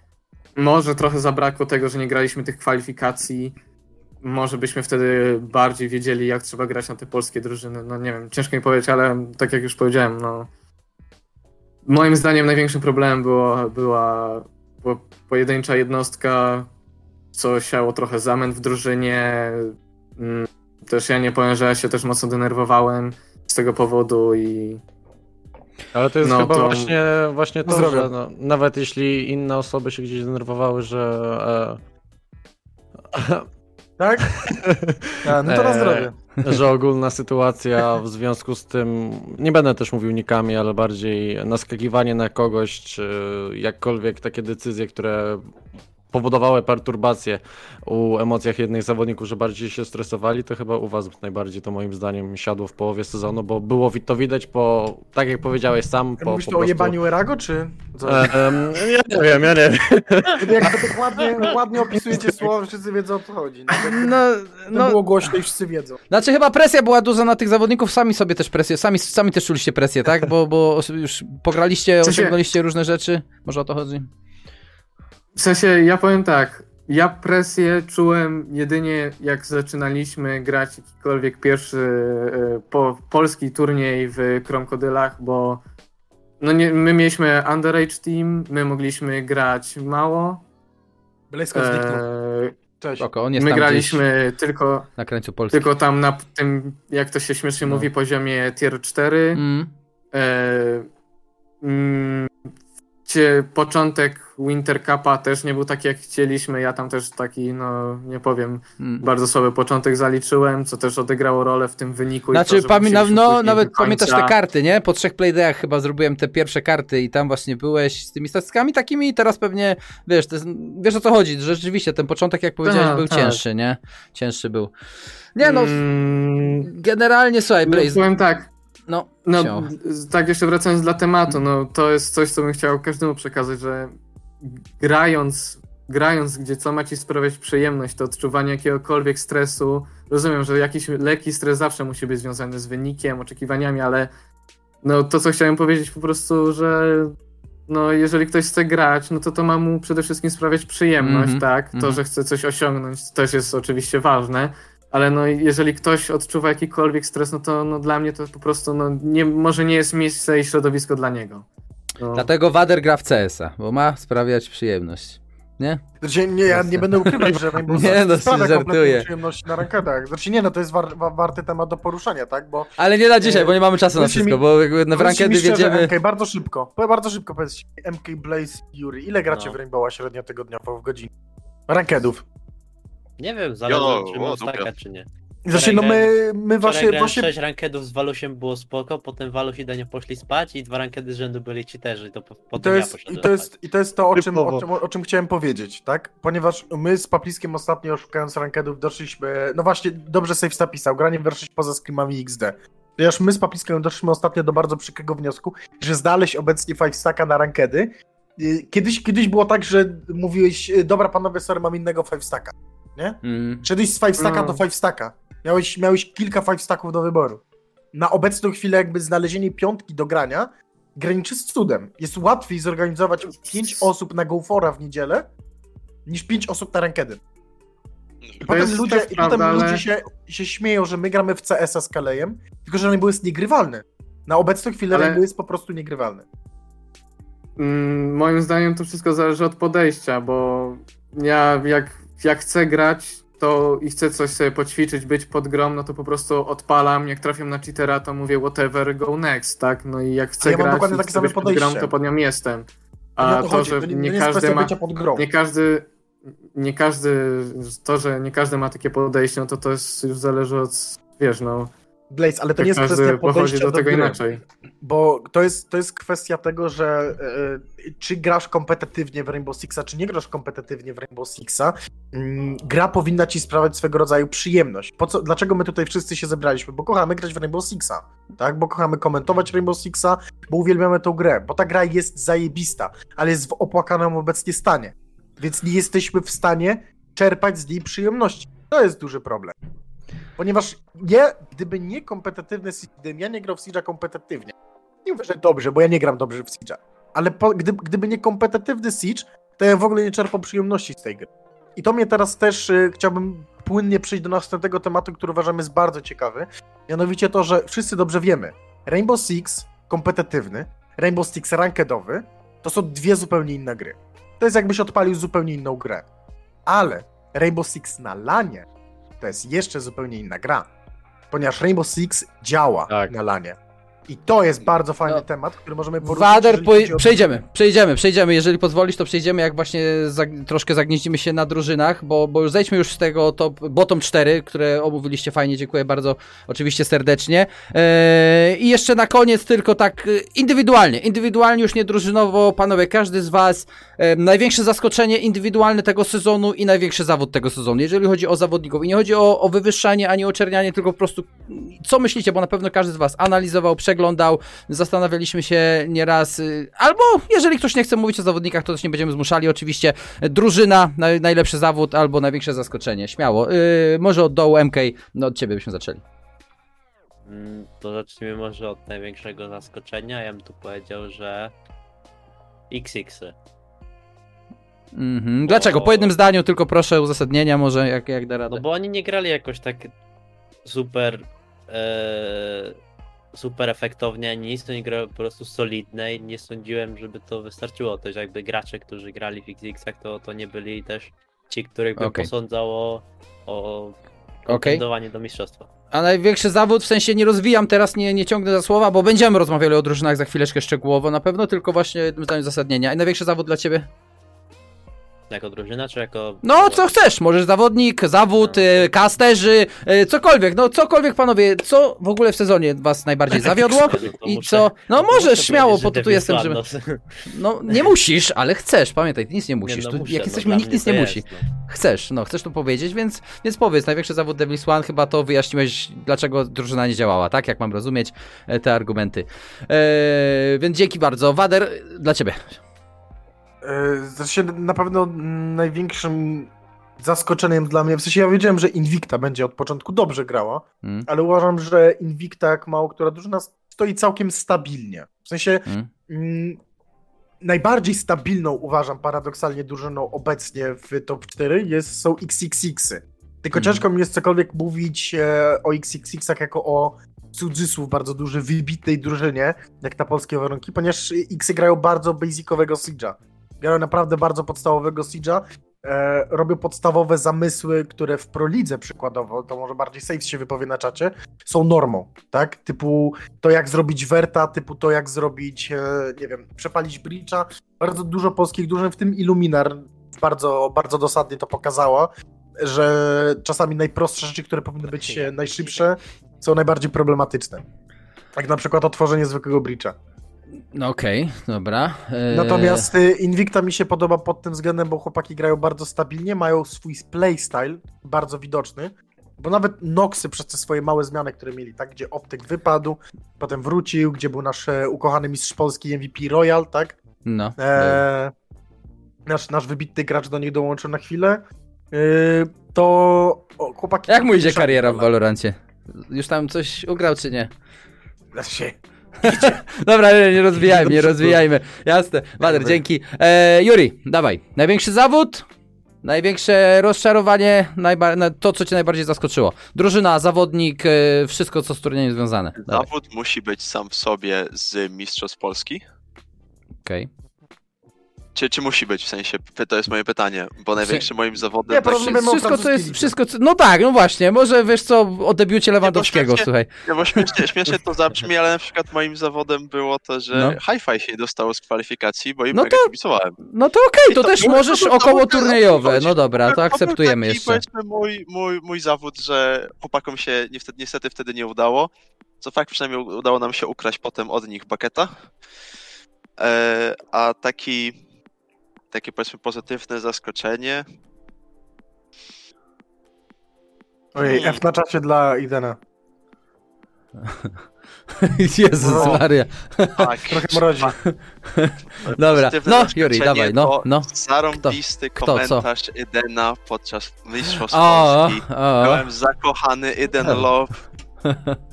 może trochę zabrakło tego, że nie graliśmy tych kwalifikacji. Może byśmy wtedy bardziej wiedzieli, jak trzeba grać na te polskie drużyny. No nie wiem, ciężko mi powiedzieć, ale tak jak już powiedziałem, no. Moim zdaniem największym problemem było, była, była pojedyncza jednostka, co siało trochę zamęt w drużynie. Mm, też ja nie powiem, że ja się też mocno denerwowałem z tego powodu i. Ale to jest no, chyba to... właśnie, właśnie to, że no, nawet jeśli inne osoby się gdzieś denerwowały, że. E... Tak? A, no to na e, zdrowie. Że ogólna sytuacja w związku z tym, nie będę też mówił nikami, ale bardziej naskakiwanie na kogoś, czy jakkolwiek takie decyzje, które powodowały perturbacje u emocjach jednych zawodników, że bardziej się stresowali, to chyba u was najbardziej to moim zdaniem siadło w połowie sezonu, bo było to widać po, tak jak powiedziałeś sam, po Mówisz po to prostu... o jebaniu Erago, czy e, ja nie wiem, ja nie wiem. Jak to tak ładnie, ładnie opisujecie słowa, wszyscy wiedzą o co chodzi. No, no, no, było głośno i wszyscy wiedzą. Znaczy chyba presja była duża na tych zawodników, sami sobie też presję, sami, sami też czuliście presję, tak? Bo, bo już pograliście, osiągnęliście różne rzeczy, może o to chodzi? W sensie, ja powiem tak, ja presję czułem jedynie jak zaczynaliśmy grać jakikolwiek pierwszy e, po, polski turniej w Krokodylach, bo no nie, my mieliśmy underage team, my mogliśmy grać mało. Blisko eee, Cześć. Oko, on jest my graliśmy tylko na krańcu Polski. Tylko tam na tym, jak to się śmiesznie no. mówi, poziomie tier 4. Mm. Eee, mm, początek Winter Cupa też nie był taki jak chcieliśmy. Ja tam też taki, no nie powiem, hmm. bardzo słaby początek zaliczyłem, co też odegrało rolę w tym wyniku. Znaczy, to, pamię no, nawet pamiętasz te karty, nie? Po trzech playdayach chyba zrobiłem te pierwsze karty i tam właśnie byłeś z tymi statystykami takimi i teraz pewnie, wiesz, jest, wiesz o co chodzi, że rzeczywiście ten początek, jak powiedziałeś, tak, był tak. cięższy, nie? Cięższy był. Nie no, mm, generalnie słuchaj, Blaze. No, powiem tak, no, no tak jeszcze wracając dla tematu, no to jest coś, co bym chciał każdemu przekazać, że grając, grając gdzie co ma ci sprawiać przyjemność, to odczuwanie jakiegokolwiek stresu, rozumiem, że jakiś lekki stres zawsze musi być związany z wynikiem, oczekiwaniami, ale no to, co chciałem powiedzieć po prostu, że no jeżeli ktoś chce grać, no to to ma mu przede wszystkim sprawiać przyjemność, mm -hmm, tak? To, mm -hmm. że chce coś osiągnąć, też jest oczywiście ważne, ale no jeżeli ktoś odczuwa jakikolwiek stres, no to no, dla mnie to po prostu no, nie, może nie jest miejsce i środowisko dla niego. No. Dlatego Wader gra w CS-a, bo ma sprawiać przyjemność. Nie? Znaczy, nie, ja nie będę ukrywać, że Rainbow Nie, no, sprawia żartuję. przyjemności na rankedach. Znaczy nie, no to jest war, war, warty temat do poruszania, tak? Bo, Ale nie na dzisiaj, e, bo nie mamy czasu na wszystko, mi, bo w rankedy wiedziemy... MK, bardzo szybko, bardzo szybko powiedzcie, MK Blaze Yuri, ile gracie no. w Rainbowa średnio tygodniowo w godzinie? Rankedów. Nie wiem, zależy czy mam staka, czy nie. Znaczy, no my, my właśnie... właśnie... 6 rankedów z Walusiem było spoko, potem Walus i Daniel poszli spać i dwa rankedy z rzędu byli cheaterzy, to po, potem to jest, ja i to jest, I to jest to, o czym, o, czym, o czym chciałem powiedzieć, tak? Ponieważ my z Papliskiem ostatnio szukając rankedów doszliśmy, no właśnie, dobrze Safe napisał, granie weszliś poza screamami XD. Ponieważ my z Papliskiem doszliśmy ostatnio do bardzo przykrego wniosku, że znaleźć obecnie 5 stacka na rankedy. Y, kiedyś, kiedyś było tak, że mówiłeś, dobra panowie, sorry, mam innego 5 stacka nie? Mm. Szedłeś z 5 stacka no. do 5 stacka. Miałeś, miałeś kilka 5 stacków do wyboru. Na obecną chwilę jakby znalezienie piątki do grania graniczy z cudem. Jest łatwiej zorganizować 5 osób na GoFora w niedzielę niż 5 osób na Rankedy. I potem, ludzie, i potem ludzie się, się śmieją, że my gramy w CS-a z Kalejem, tylko że Rainbow jest niegrywalny. Na obecną chwilę ale... Rainbow jest po prostu niegrywalny. Mm, moim zdaniem to wszystko zależy od podejścia, bo ja jak jak chcę grać to i chcę coś sobie poćwiczyć, być pod grom, no to po prostu odpalam, jak trafiam na cheatera, to mówię whatever, go next, tak? No i jak chcę ja grać i chcę być pod grom, to pod nią jestem. A to, to, że nie, nie każdy ma, nie każdy, nie każdy, to, że nie każdy ma takie podejście, no to to jest, już zależy od, wiesz, no, Blaze, ale to nie jest kwestia podejścia do, do tego gry, inaczej. Bo to jest, to jest kwestia tego, że e, czy grasz kompetytywnie w Rainbow Sixa, czy nie grasz kompetytywnie w Rainbow Sixa, mm, gra powinna ci sprawiać swego rodzaju przyjemność. Co, dlaczego my tutaj wszyscy się zebraliśmy? Bo kochamy grać w Rainbow Sixa, tak? Bo kochamy komentować Rainbow Sixa, bo uwielbiamy tą grę, bo ta gra jest zajebista, ale jest w opłakanym obecnie stanie. Więc nie jesteśmy w stanie czerpać z niej przyjemności. To jest duży problem. Ponieważ nie, gdyby nie kompetytywny Siege, gdybym ja nie grał w Siege'a kompetytywnie, nie mówię, że dobrze, bo ja nie gram dobrze w Siege'a, ale po, gdy, gdyby nie kompetytywny Siege, to ja w ogóle nie czerpam przyjemności z tej gry. I to mnie teraz też y, chciałbym płynnie przejść do następnego tematu, który uważam jest bardzo ciekawy. Mianowicie to, że wszyscy dobrze wiemy, Rainbow Six kompetytywny, Rainbow Six rankedowy, to są dwie zupełnie inne gry. To jest jakbyś odpalił zupełnie inną grę. Ale Rainbow Six na lanie to jest jeszcze zupełnie inna gra. Ponieważ Rainbow Six działa tak. na lanie. I to jest bardzo fajny no. temat, który możemy poruszyć. Wader, po... przejdziemy, przejdziemy, przejdziemy. Jeżeli pozwolisz, to przejdziemy, jak właśnie za... troszkę zagnieździmy się na drużynach, bo, bo już zejdźmy już z tego top, bottom 4, które omówiliście fajnie, dziękuję bardzo oczywiście serdecznie. Eee, I jeszcze na koniec tylko tak e, indywidualnie, indywidualnie już nie drużynowo, panowie, każdy z was e, największe zaskoczenie indywidualne tego sezonu i największy zawód tego sezonu, jeżeli chodzi o zawodników. I nie chodzi o, o wywyższanie, ani o czernianie, tylko po prostu co myślicie, bo na pewno każdy z was analizował, przeglądał, przeglądał, zastanawialiśmy się nieraz, y, albo jeżeli ktoś nie chce mówić o zawodnikach, to też nie będziemy zmuszali, oczywiście drużyna, najlepszy zawód, albo największe zaskoczenie, śmiało. Yy, może od dołu MK, no od ciebie byśmy zaczęli. Mm, to zacznijmy może od największego zaskoczenia. Ja bym tu powiedział, że XX-y. Mhm. Dlaczego? Po jednym zdaniu, tylko proszę uzasadnienia, może jak, jak da radę. No bo oni nie grali jakoś tak super. E, super efektownie, nic, to nie gra po prostu solidne i nie sądziłem, żeby to wystarczyło. Też jakby gracze, którzy grali w XX-ach, to, to nie byli też ci, których bym okay. posądzał o, o okay. do mistrzostwa. A największy zawód, w sensie nie rozwijam teraz, nie, nie ciągnę za słowa, bo będziemy rozmawiali o drużynach za chwileczkę szczegółowo na pewno, tylko właśnie jednym zdaniem zasadnienia. I największy zawód dla ciebie? Jako drużyna, czy jako... No, co chcesz, możesz zawodnik, zawód, no. kasterzy, y, cokolwiek, no cokolwiek panowie, co w ogóle w sezonie was najbardziej zawiodło i co... No możesz, śmiało, to tu jestem, żeby... No nie musisz, ale chcesz, pamiętaj, nic nie musisz, nie, no, tu, muszę, jak no, jesteśmy, nikt nic nie jest, musi. No. Chcesz, no, chcesz to powiedzieć, więc, więc powiedz, największy zawód Devil's One, chyba to wyjaśniłeś, dlaczego drużyna nie działała, tak? Jak mam rozumieć e, te argumenty. Eee, więc dzięki bardzo. Wader, dla ciebie. Znaczy na pewno największym zaskoczeniem dla mnie, w sensie ja wiedziałem, że Invicta będzie od początku dobrze grała, mm. ale uważam, że Invicta jak mało która drużyna stoi całkiem stabilnie. W sensie mm. Mm, najbardziej stabilną uważam paradoksalnie drużyną obecnie w top 4 jest, są XXX-y. Tylko mm. ciężko mi jest cokolwiek mówić e, o XXX-ach jako o cudzysłów bardzo duży, wybitnej drużynie, jak na polskie warunki, ponieważ X grają bardzo basicowego Siege'a grają naprawdę bardzo podstawowego Siege'a, e, robią podstawowe zamysły, które w Prolidze przykładowo, to może bardziej Saves się wypowie na czacie, są normą, tak? Typu to jak zrobić Verta, typu to jak zrobić, e, nie wiem, przepalić Breacha. Bardzo dużo polskich drużyn, w tym Illuminar bardzo, bardzo dosadnie to pokazała, że czasami najprostsze rzeczy, które powinny być najszybsze, są najbardziej problematyczne. Jak na przykład otworzenie zwykłego Breacha. No okej, okay, dobra. Eee... Natomiast y, Invicta mi się podoba pod tym względem, bo chłopaki grają bardzo stabilnie, mają swój playstyle bardzo widoczny, bo nawet Noxy przez te swoje małe zmiany, które mieli, tak, gdzie Optyk wypadł, potem wrócił, gdzie był nasz e, ukochany mistrz polski MVP Royal, tak? No. Eee, nasz, nasz wybitny gracz do nich dołączył na chwilę. To o, chłopaki... Jak mu idzie kariera w Valorancie? Już tam coś ugrał, czy nie? Znaczy, Dobra, nie, nie rozwijajmy, nie rozwijajmy. Jasne. Wader, dzięki. E, Juri, dawaj. Największy zawód? Największe rozczarowanie, najba- to co cię najbardziej zaskoczyło. Drużyna, zawodnik, e, wszystko co z turniejem związane. Dawaj. Zawód musi być sam w sobie z Mistrzostw Polski. Okej. Okay. Czy, czy musi być, w sensie, to jest moje pytanie, bo największym moim zawodem... Nie, tak, wszystko, co jest, wszystko, co, no tak, no właśnie, może wiesz co, o debiucie Lewandowskiego, nie, słuchaj. Nie, bo śmiesznie, śmiesznie to zabrzmi, ale na przykład moim zawodem było to, że no. Hi-Fi się dostało z kwalifikacji, bo im no to, kibicowałem. No to okej, okay, to, to, też możesz to, około turniejowe, no dobra, to akceptujemy taki, jeszcze. powiedzmy mój, mój, mój zawód, że chłopakom się niestety, niestety wtedy nie udało, co fakt przynajmniej udało nam się ukraść potem od nich baketa. E, a taki takie powiedzmy pozytywne zaskoczenie. Ojej, hmm. F na czacie dla Idena. Jezus no. Maria. Tak, trochę mrozi. Dobra, no Juri, dawaj, no, no. Zarąbisty Kto? komentarz Kto, Idena podczas Mistrzostw Polski. Byłem zakochany Iden Love.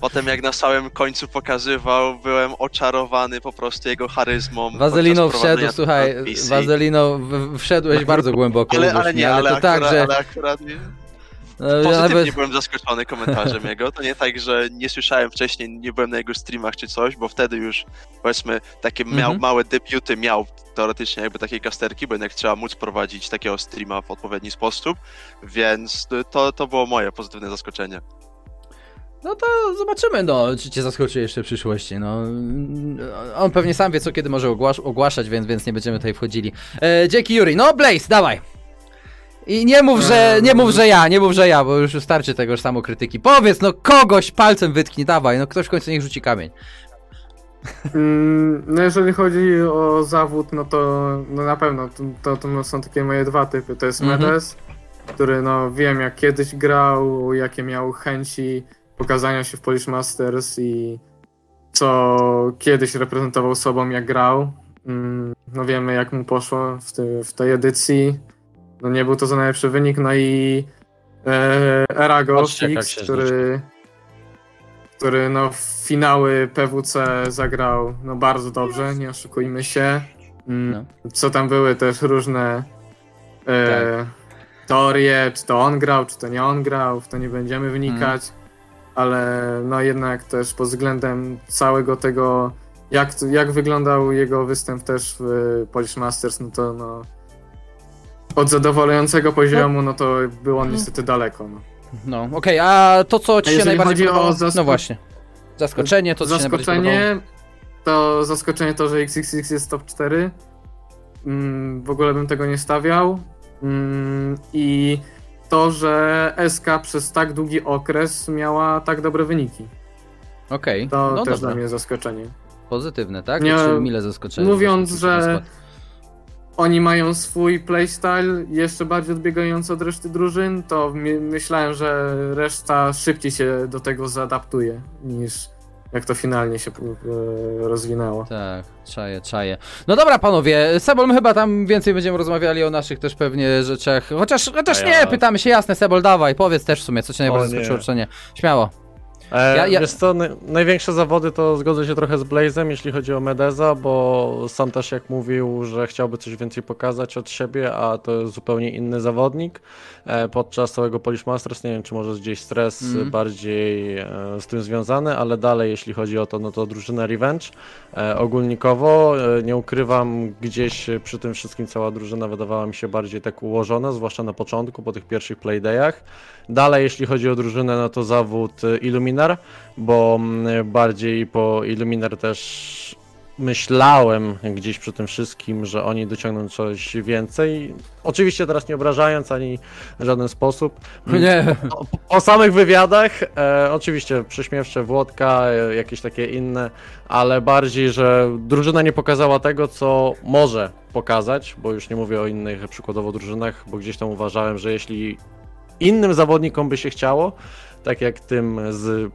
Potem jak na samym końcu pokazywał, byłem oczarowany po prostu jego charyzmą. Wazelino wszedł, słuchaj, Wazelino wszedłeś bardzo głęboko. Ale, ale nie, ale, ale, to akurat, tak, że... ale akurat nie. No, Pozytywnie nawet... byłem zaskoczony komentarzem jego. To nie tak, że nie słyszałem wcześniej, nie byłem na jego streamach czy coś, bo wtedy już powiedzmy takie miał, mm -hmm. małe debiuty miał teoretycznie jakby takiej kasterki, bo jednak trzeba móc prowadzić takiego streama w odpowiedni sposób, więc to, to było moje pozytywne zaskoczenie. No to zobaczymy, no, czy cię zaskoczy jeszcze w przyszłości. No, on pewnie sam wie, co kiedy może ogłasz ogłaszać, więc, więc nie będziemy tutaj wchodzili. E, dzięki, Yuri. No, Blaze, dawaj. I nie mów, że, nie mów, że ja, nie mów, że ja, bo już starczy tego już samokrytyki. Powiedz, no kogoś palcem wytknij, dawaj, no ktoś w końcu niech rzuci kamień. Mm, no jeżeli chodzi o zawód, no to no na pewno to, to, to są takie moje dwa typy. To jest mhm. Medes, który no wiem jak kiedyś grał, jakie miał chęci pokazania się w Polish Masters i co kiedyś reprezentował sobą jak grał. Mm, no wiemy jak mu poszło w, ty, w tej edycji. No nie był to za najlepszy wynik, no i e, Erago Fix, który, który no w finały PWC zagrał no bardzo dobrze, nie oszukujmy się. Mm, no. Co tam były też różne e, tak. teorie, czy to on grał, czy to nie on grał, w to nie będziemy wnikać. Mm ale no jednak też pod względem całego tego, jak, jak wyglądał jego występ też w Polish Masters, no to no, od zadowalającego poziomu, no to był on niestety daleko. No. No, okej, okay, a to co ci się najbardziej podobało? Zasko... No właśnie. Zaskoczenie, to co Zaskoczenie, to zaskoczenie to, że XXX jest top 4. Mm, w ogóle bym tego nie stawiał. Mm, I to, że SK przez tak długi okres miała tak dobre wyniki. Okej. Okay. To no też dobra. dla mnie zaskoczenie. Pozytywne, tak? Nie, Czy mile zaskoczenie? Mówiąc, że oni mają swój playstyle jeszcze bardziej odbiegający od reszty drużyn, to my myślałem, że reszta szybciej się do tego zaadaptuje niż jak to finalnie się e, rozwinęło. Tak, czaję, czaję. No dobra, panowie, Sebol, my chyba tam więcej będziemy rozmawiali o naszych też pewnie rzeczach. Chociaż, chociaż ja... nie, pytamy się, jasne, Sebol, dawaj, powiedz też w sumie, co cię najbardziej zaskoczyło, czy nie. Śmiało. E, ja, ja... Wiesz co, największe zawody to zgodzę się trochę z Blazem, jeśli chodzi o Medeza, bo sam też jak mówił, że chciałby coś więcej pokazać od siebie, a to jest zupełnie inny zawodnik. E, podczas całego Polish Masters, nie wiem czy może gdzieś stres mm. bardziej e, z tym związany, ale dalej jeśli chodzi o to, no to drużyna Revenge. E, ogólnikowo e, nie ukrywam, gdzieś przy tym wszystkim cała drużyna wydawała mi się bardziej tak ułożona, zwłaszcza na początku, po tych pierwszych playdayach. Dalej jeśli chodzi o drużynę, no to zawód Illuminar, bo mm, bardziej po Illuminar też myślałem gdzieś przy tym wszystkim, że oni dociągną coś więcej. Oczywiście teraz nie obrażając ani w żaden sposób. Nie. O, o samych wywiadach, e, oczywiście prześmiewcze Włodka, e, jakieś takie inne, ale bardziej, że drużyna nie pokazała tego, co może pokazać, bo już nie mówię o innych przykładowo drużynach, bo gdzieś tam uważałem, że jeśli innym zawodnikom by się chciało, tak jak tym z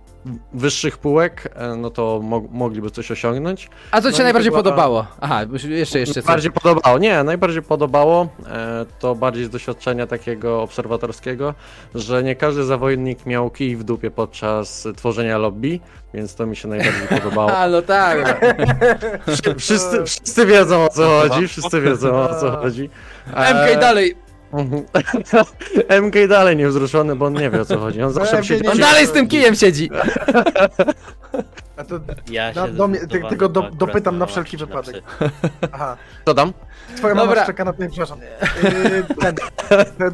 wyższych półek, e, no to mo mogliby coś osiągnąć. A co no ci się najbardziej chyba... podobało? Aha, jeszcze, jeszcze coś. Bardziej podobało, nie, najbardziej podobało, e, to bardziej z doświadczenia takiego obserwatorskiego, że nie każdy zawodnik miał kij w dupie podczas tworzenia lobby, więc to mi się najbardziej podobało. A, no tak. wszyscy, wszyscy wiedzą o co chodzi, wszyscy wiedzą o co chodzi. MK dalej, MK dalej niewzruszony, bo on nie wie o co chodzi. On zawsze siedzi. On dalej z tym kijem siedzi. A to ja na, do mnie, ty, tylko do, dopytam na wszelki wypadek. Aha. Co tam? Twoja Dobra. mama czeka na tym, przepraszam. Yy, ten, ten,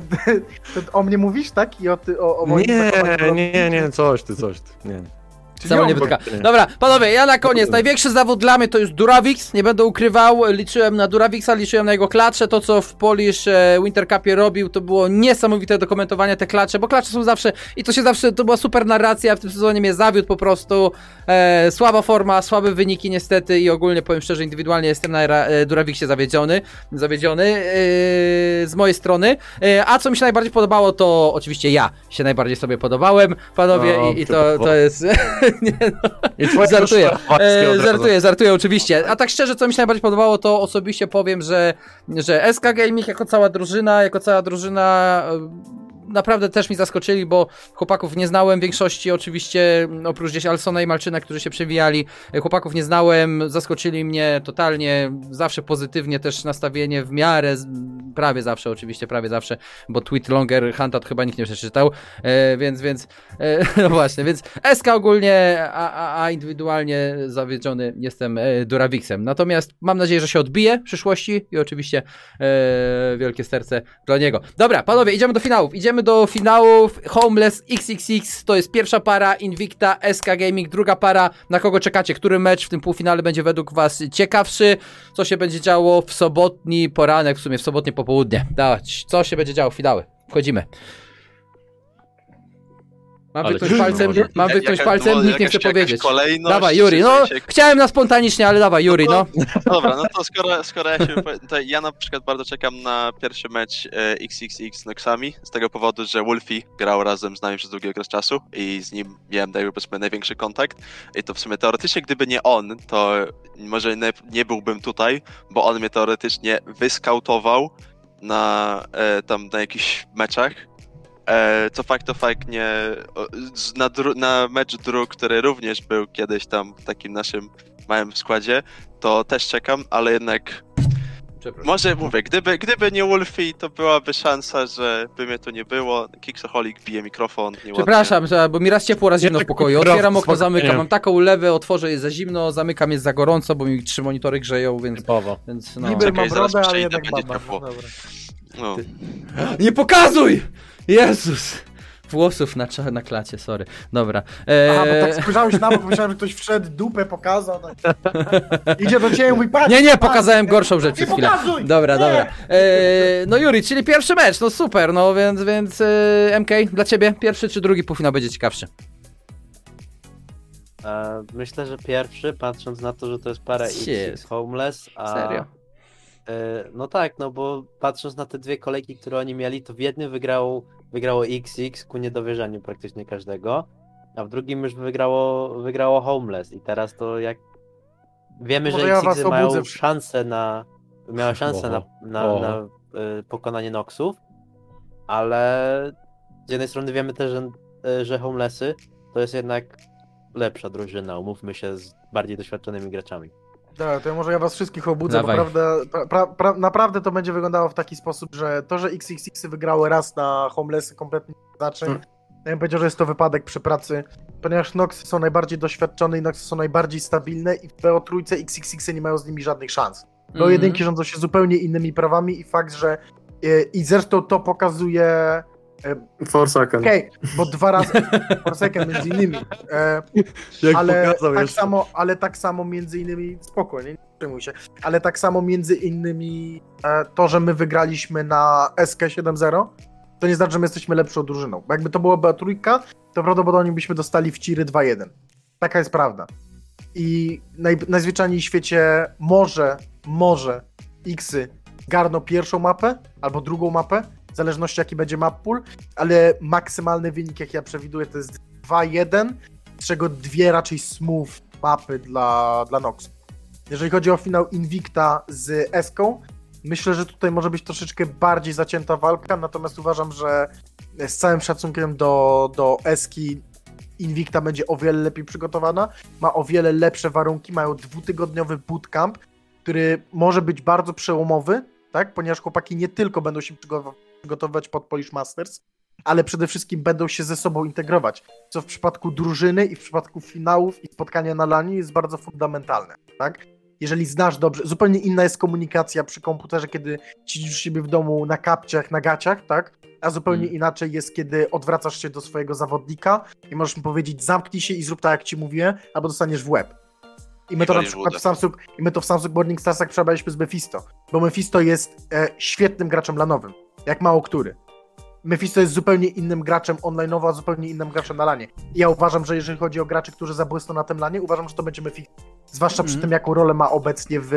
ten, o mnie mówisz, tak? I o, ty, o, o moim Nie, nie, nie, coś ty, coś ty. Nie. Samo nie wytyka. Dobra, panowie, ja na koniec. Największy zawód dla mnie to jest Duravix. Nie będę ukrywał. Liczyłem na Duravixa, liczyłem na jego klacze. To, co w Polish e, Winter Cupie robił, to było niesamowite do komentowania te klacze, bo klacze są zawsze, i to się zawsze, to była super narracja. W tym sezonie mnie zawiódł po prostu. E, słaba forma, słabe wyniki niestety i ogólnie powiem szczerze, indywidualnie jestem na e, Duravixie zawiedziony. Zawiedziony e, z mojej strony. E, a co mi się najbardziej podobało, to oczywiście ja się najbardziej sobie podobałem, panowie, o, i, i to, to jest... nie, no. Żartuję. E, żartuję, żartuję oczywiście. A tak szczerze, co mi się najbardziej podobało, to osobiście powiem, że, że SK Gaming jako cała drużyna, jako cała drużyna naprawdę też mi zaskoczyli, bo chłopaków nie znałem większości, oczywiście oprócz gdzieś Alsona i Malczyna, którzy się przewijali. Chłopaków nie znałem, zaskoczyli mnie totalnie, zawsze pozytywnie też nastawienie w miarę, prawie zawsze oczywiście, prawie zawsze, bo tweet Longer Hunted chyba nikt nie przeczytał, e, więc, więc, e, no właśnie, więc SK ogólnie, a, a, a indywidualnie zawiedziony jestem e, Duravixem. Natomiast mam nadzieję, że się odbije w przyszłości i oczywiście e, wielkie serce dla niego. Dobra, panowie, idziemy do finałów, idziemy do finałów. Homeless XXX to jest pierwsza para, Invicta, SK Gaming, druga para. Na kogo czekacie? Który mecz w tym półfinale będzie według Was ciekawszy? Co się będzie działo w sobotni poranek, w sumie w sobotnie popołudnie? Dać, co się będzie działo w finały? Wchodzimy. Mam wytknąć palcem, mam wytknąć palcem, nikt nie chce powiedzieć. Dawaj, Juri, no chciałem na spontanicznie, ale dawaj, Juri, no. no. Dobra, no to skoro, skoro ja się to ja na przykład bardzo czekam na pierwszy mecz e, XXX z Noxami, z tego powodu, że Wolfie grał razem z nami przez długi okres czasu i z nim miałem jakby powiedzmy największy kontakt i to w sumie teoretycznie gdyby nie on, to może nie, nie byłbym tutaj, bo on mnie teoretycznie wyskautował na e, tam na jakichś meczach E, co fakt to fakt nie. Na, na mecz dróg, który również był kiedyś tam w takim naszym małym składzie, to też czekam, ale jednak. Może mówię, gdyby, gdyby nie Wolfie, to byłaby szansa, że by mnie tu nie było. Kiksoholik bije mikrofon. Przepraszam, że, bo mi raz ciepło, raz zimno w pokoju. Otwieram okno, zamykam. Mam taką ulewę, otworzę jest za zimno, zamykam jest za gorąco, bo mi trzy monitory grzeją, więc. Typowo. Więc no. Niby mam brodę, ale jednak baba. No. Nie pokazuj! Jezus! włosów na, na klacie, sorry. Dobra. Eee... Aha, bo tak spojrzałeś na bok, myślałem, że ktoś wszedł, dupę pokazał. Tak. Idzie do ciebie i mówi, patrz! Nie, nie, pokazałem gorszą rzecz przez chwilę. Pokazuj! Dobra, nie. dobra. Eee, no Juri, czyli pierwszy mecz, no super, no więc, więc e, MK, dla ciebie pierwszy czy drugi półfinał będzie ciekawszy? E, myślę, że pierwszy, patrząc na to, że to jest para X Homeless, a... Serio? E, no tak, no bo patrząc na te dwie kolejki, które oni mieli, to w jednym wygrało, wygrało XX ku niedowierzaniu praktycznie każdego, a w drugim już wygrało, wygrało Homeless i teraz to jak wiemy, Może że ja XX mają szansę na miała szansę na, na, na y, pokonanie Noxów, ale z jednej strony wiemy też, że, y, że Homelessy to jest jednak lepsza drużyna, umówmy się, z bardziej doświadczonymi graczami. Tak, to ja może ja was wszystkich obudzę, Dawaj. bo prawda, pra, pra, naprawdę to będzie wyglądało w taki sposób, że to, że XXX wygrały raz na Homelessy kompletnie nie znaczy. Hmm. Ja bym powiedział, że jest to wypadek przy pracy, ponieważ Noxy są najbardziej doświadczone i Noxy są najbardziej stabilne i w BO trójce XXX nie mają z nimi żadnych szans. Bo mm -hmm. jedynki rządzą się zupełnie innymi prawami i fakt, że e, i zresztą to pokazuje Forsaken. Okej, okay, bo dwa razy Forsaken między innymi. E, ale tak samo, ale tak samo między innymi spokojnie, nie przejmuj się. Ale tak samo między innymi e, to, że my wygraliśmy na SK 7-0, to nie znaczy, że my jesteśmy lepszą drużyną. Bo jakby to była trójka, to prawdopodobnie byśmy dostali w Ciry 2-1. Taka jest prawda. I naj, najzwyczajniej w świecie może, może Xy garną pierwszą mapę albo drugą mapę, w zależności jaki będzie map pool, ale maksymalny wynik, jak ja przewiduję, to jest 2-1, z czego dwie raczej smooth mapy dla, dla Nox. Jeżeli chodzi o finał Invicta z Eską, myślę, że tutaj może być troszeczkę bardziej zacięta walka, natomiast uważam, że z całym szacunkiem do, do Eski Invicta będzie o wiele lepiej przygotowana, ma o wiele lepsze warunki, mają dwutygodniowy bootcamp, który może być bardzo przełomowy, tak? Ponieważ chłopaki nie tylko będą się przygotowywać pod Polish Masters, ale przede wszystkim będą się ze sobą integrować, co w przypadku drużyny i w przypadku finałów i spotkania na lani jest bardzo fundamentalne, tak? Jeżeli znasz dobrze, zupełnie inna jest komunikacja przy komputerze, kiedy siedzisz siebie w domu na kapciach, na gaciach, tak? A zupełnie hmm. inaczej jest, kiedy odwracasz się do swojego zawodnika i możesz mu powiedzieć zamknij się i zrób tak, jak ci mówię, albo dostaniesz w łeb. I my to na przykład w Samsung, i my to w Samsung Morning Starsach przebraliśmy z Mephisto, bo Mephisto jest e, świetnym graczem lanowym, jak mało który. Mephisto jest zupełnie innym graczem online'owo, a zupełnie innym graczem na lanie. I ja uważam, że jeżeli chodzi o graczy, którzy zabłysną na tym lanie, uważam, że to będzie Mephisto. Zwłaszcza mm -hmm. przy mhm. tym, jaką rolę ma obecnie w,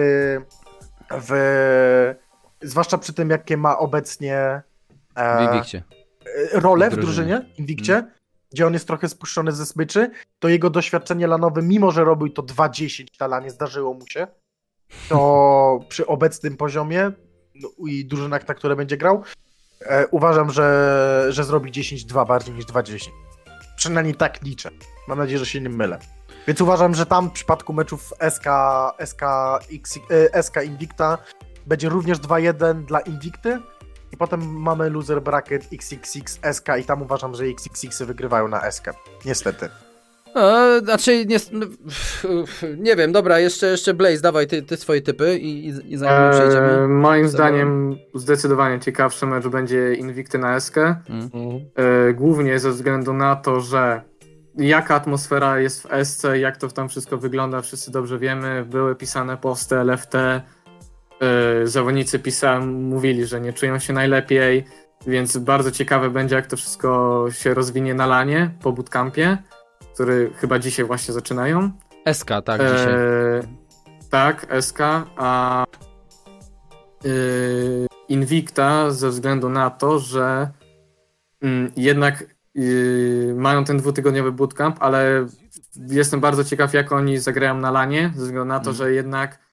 w... Zwłaszcza przy tym, jakie ma obecnie... E, w Invictie. Rolę w drużynie, w Invictie. Mm gdzie on jest trochę spuszczony ze smyczy, to jego doświadczenie lanowe, mimo że robił to 2-10 na lanie, zdarzyło mu się, to przy obecnym poziomie i drużynach, na które będzie grał, e, uważam, że, że zrobi 10-2 bardziej niż 2-10. Przynajmniej tak liczę. Mam nadzieję, że się nie mylę. Więc uważam, że tam w przypadku meczów SK, SK, X, e, SK Invicta będzie również 2-1 dla Invicty, i potem mamy loser bracket XXX SK i tam uważam, że XXX wygrywają na SK. Niestety. E, znaczy, nie, no, nie wiem, dobra, jeszcze, jeszcze Blaze, dawaj ty, ty swoje typy i, i, i zanim eee, przejdziemy. Moim zdaniem zdecydowanie ciekawszy mecz będzie Invicty na SK. Mm. E, głównie ze względu na to, że jaka atmosfera jest w SC, jak to tam wszystko wygląda, wszyscy dobrze wiemy. Były pisane posty LFT, E, zawodnicy PISA mówili, że nie czują się najlepiej, więc bardzo ciekawe będzie, jak to wszystko się rozwinie na lanie po bootcampie, który chyba dzisiaj właśnie zaczynają. SK, tak, e, dzisiaj. tak, SK, a e, Invicta ze względu na to, że mm, jednak y, mają ten dwutygodniowy bootcamp, ale jestem bardzo ciekaw, jak oni zagrają na lanie, ze względu na to, mm. że jednak Y,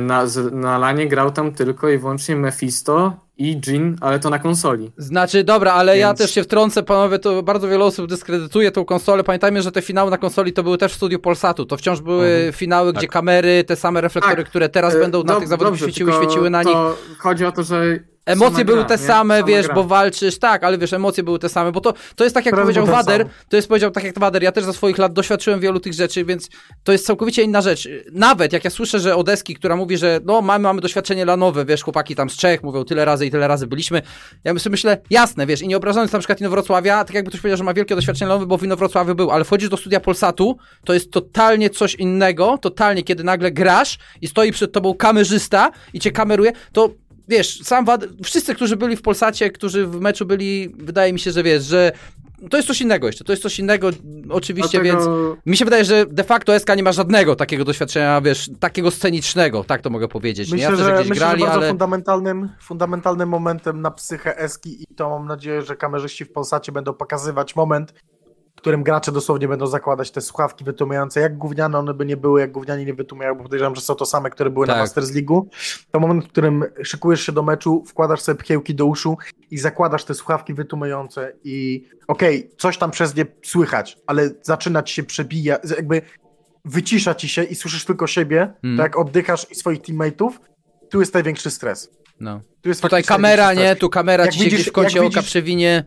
na, na lanie grał tam tylko i wyłącznie Mephisto i Jin, ale to na konsoli. Znaczy, dobra, ale Więc... ja też się wtrącę, panowie, to bardzo wiele osób dyskredytuje tą konsolę. Pamiętajmy, że te finały na konsoli to były też w studiu Polsatu. To wciąż były mhm. finały, tak. gdzie kamery, te same reflektory, tak. które teraz y, będą na tych zawodach świeciły, świeciły na nich. Chodzi o to, że Emocje były te same, sama wiesz, gra. bo walczysz, tak, ale wiesz, emocje były te same, bo to, to jest tak jak powiedział Wader, to jest powiedział tak jak Wader, ja też za swoich lat doświadczyłem wielu tych rzeczy, więc to jest całkowicie inna rzecz. Nawet jak ja słyszę, że Odeski, która mówi, że no mamy, mamy doświadczenie lanowe, wiesz, chłopaki tam z Czech mówią tyle razy i tyle razy byliśmy, ja sobie myślę, jasne, wiesz, i nie obrażając na przykład Inowrocławia, tak jakby ktoś powiedział, że ma wielkie doświadczenie lanowe, bo w Inowrocławiu był, ale wchodzisz do studia Polsatu, to jest totalnie coś innego, totalnie, kiedy nagle grasz i stoi przed tobą kamerzysta i cię kameruje, to wiesz, sam Wad... wszyscy, którzy byli w Polsacie, którzy w meczu byli, wydaje mi się, że wiesz, że to jest coś innego jeszcze, to jest coś innego oczywiście, Dlatego... więc mi się wydaje, że de facto SK nie ma żadnego takiego doświadczenia, wiesz, takiego scenicznego, tak to mogę powiedzieć. Myślę, nie? Ja że, myślę, grali, że bardzo ale... fundamentalnym, fundamentalnym momentem na psychę Eski i to mam nadzieję, że kamerzyści w Polsacie będą pokazywać moment, którym gracze dosłownie będą zakładać te słuchawki wytłumiające, jak gówniane one by nie były, jak gówniani nie wytłumiają, bo podejrzewam, że są to same, które były tak. na Masters League. To moment, w którym szykujesz się do meczu, wkładasz sobie pchiełki do uszu i zakładasz te słuchawki wytłumiające i okej, okay, coś tam przez nie słychać, ale zaczyna ci się przebija, jakby wycisza ci się i słyszysz tylko siebie, hmm. tak oddychasz i swoich teammateów, tu jest największy stres. No. Tu jest Tutaj kamera, nie? Tu kamera jak ci się widzisz, w kącie oka przewinie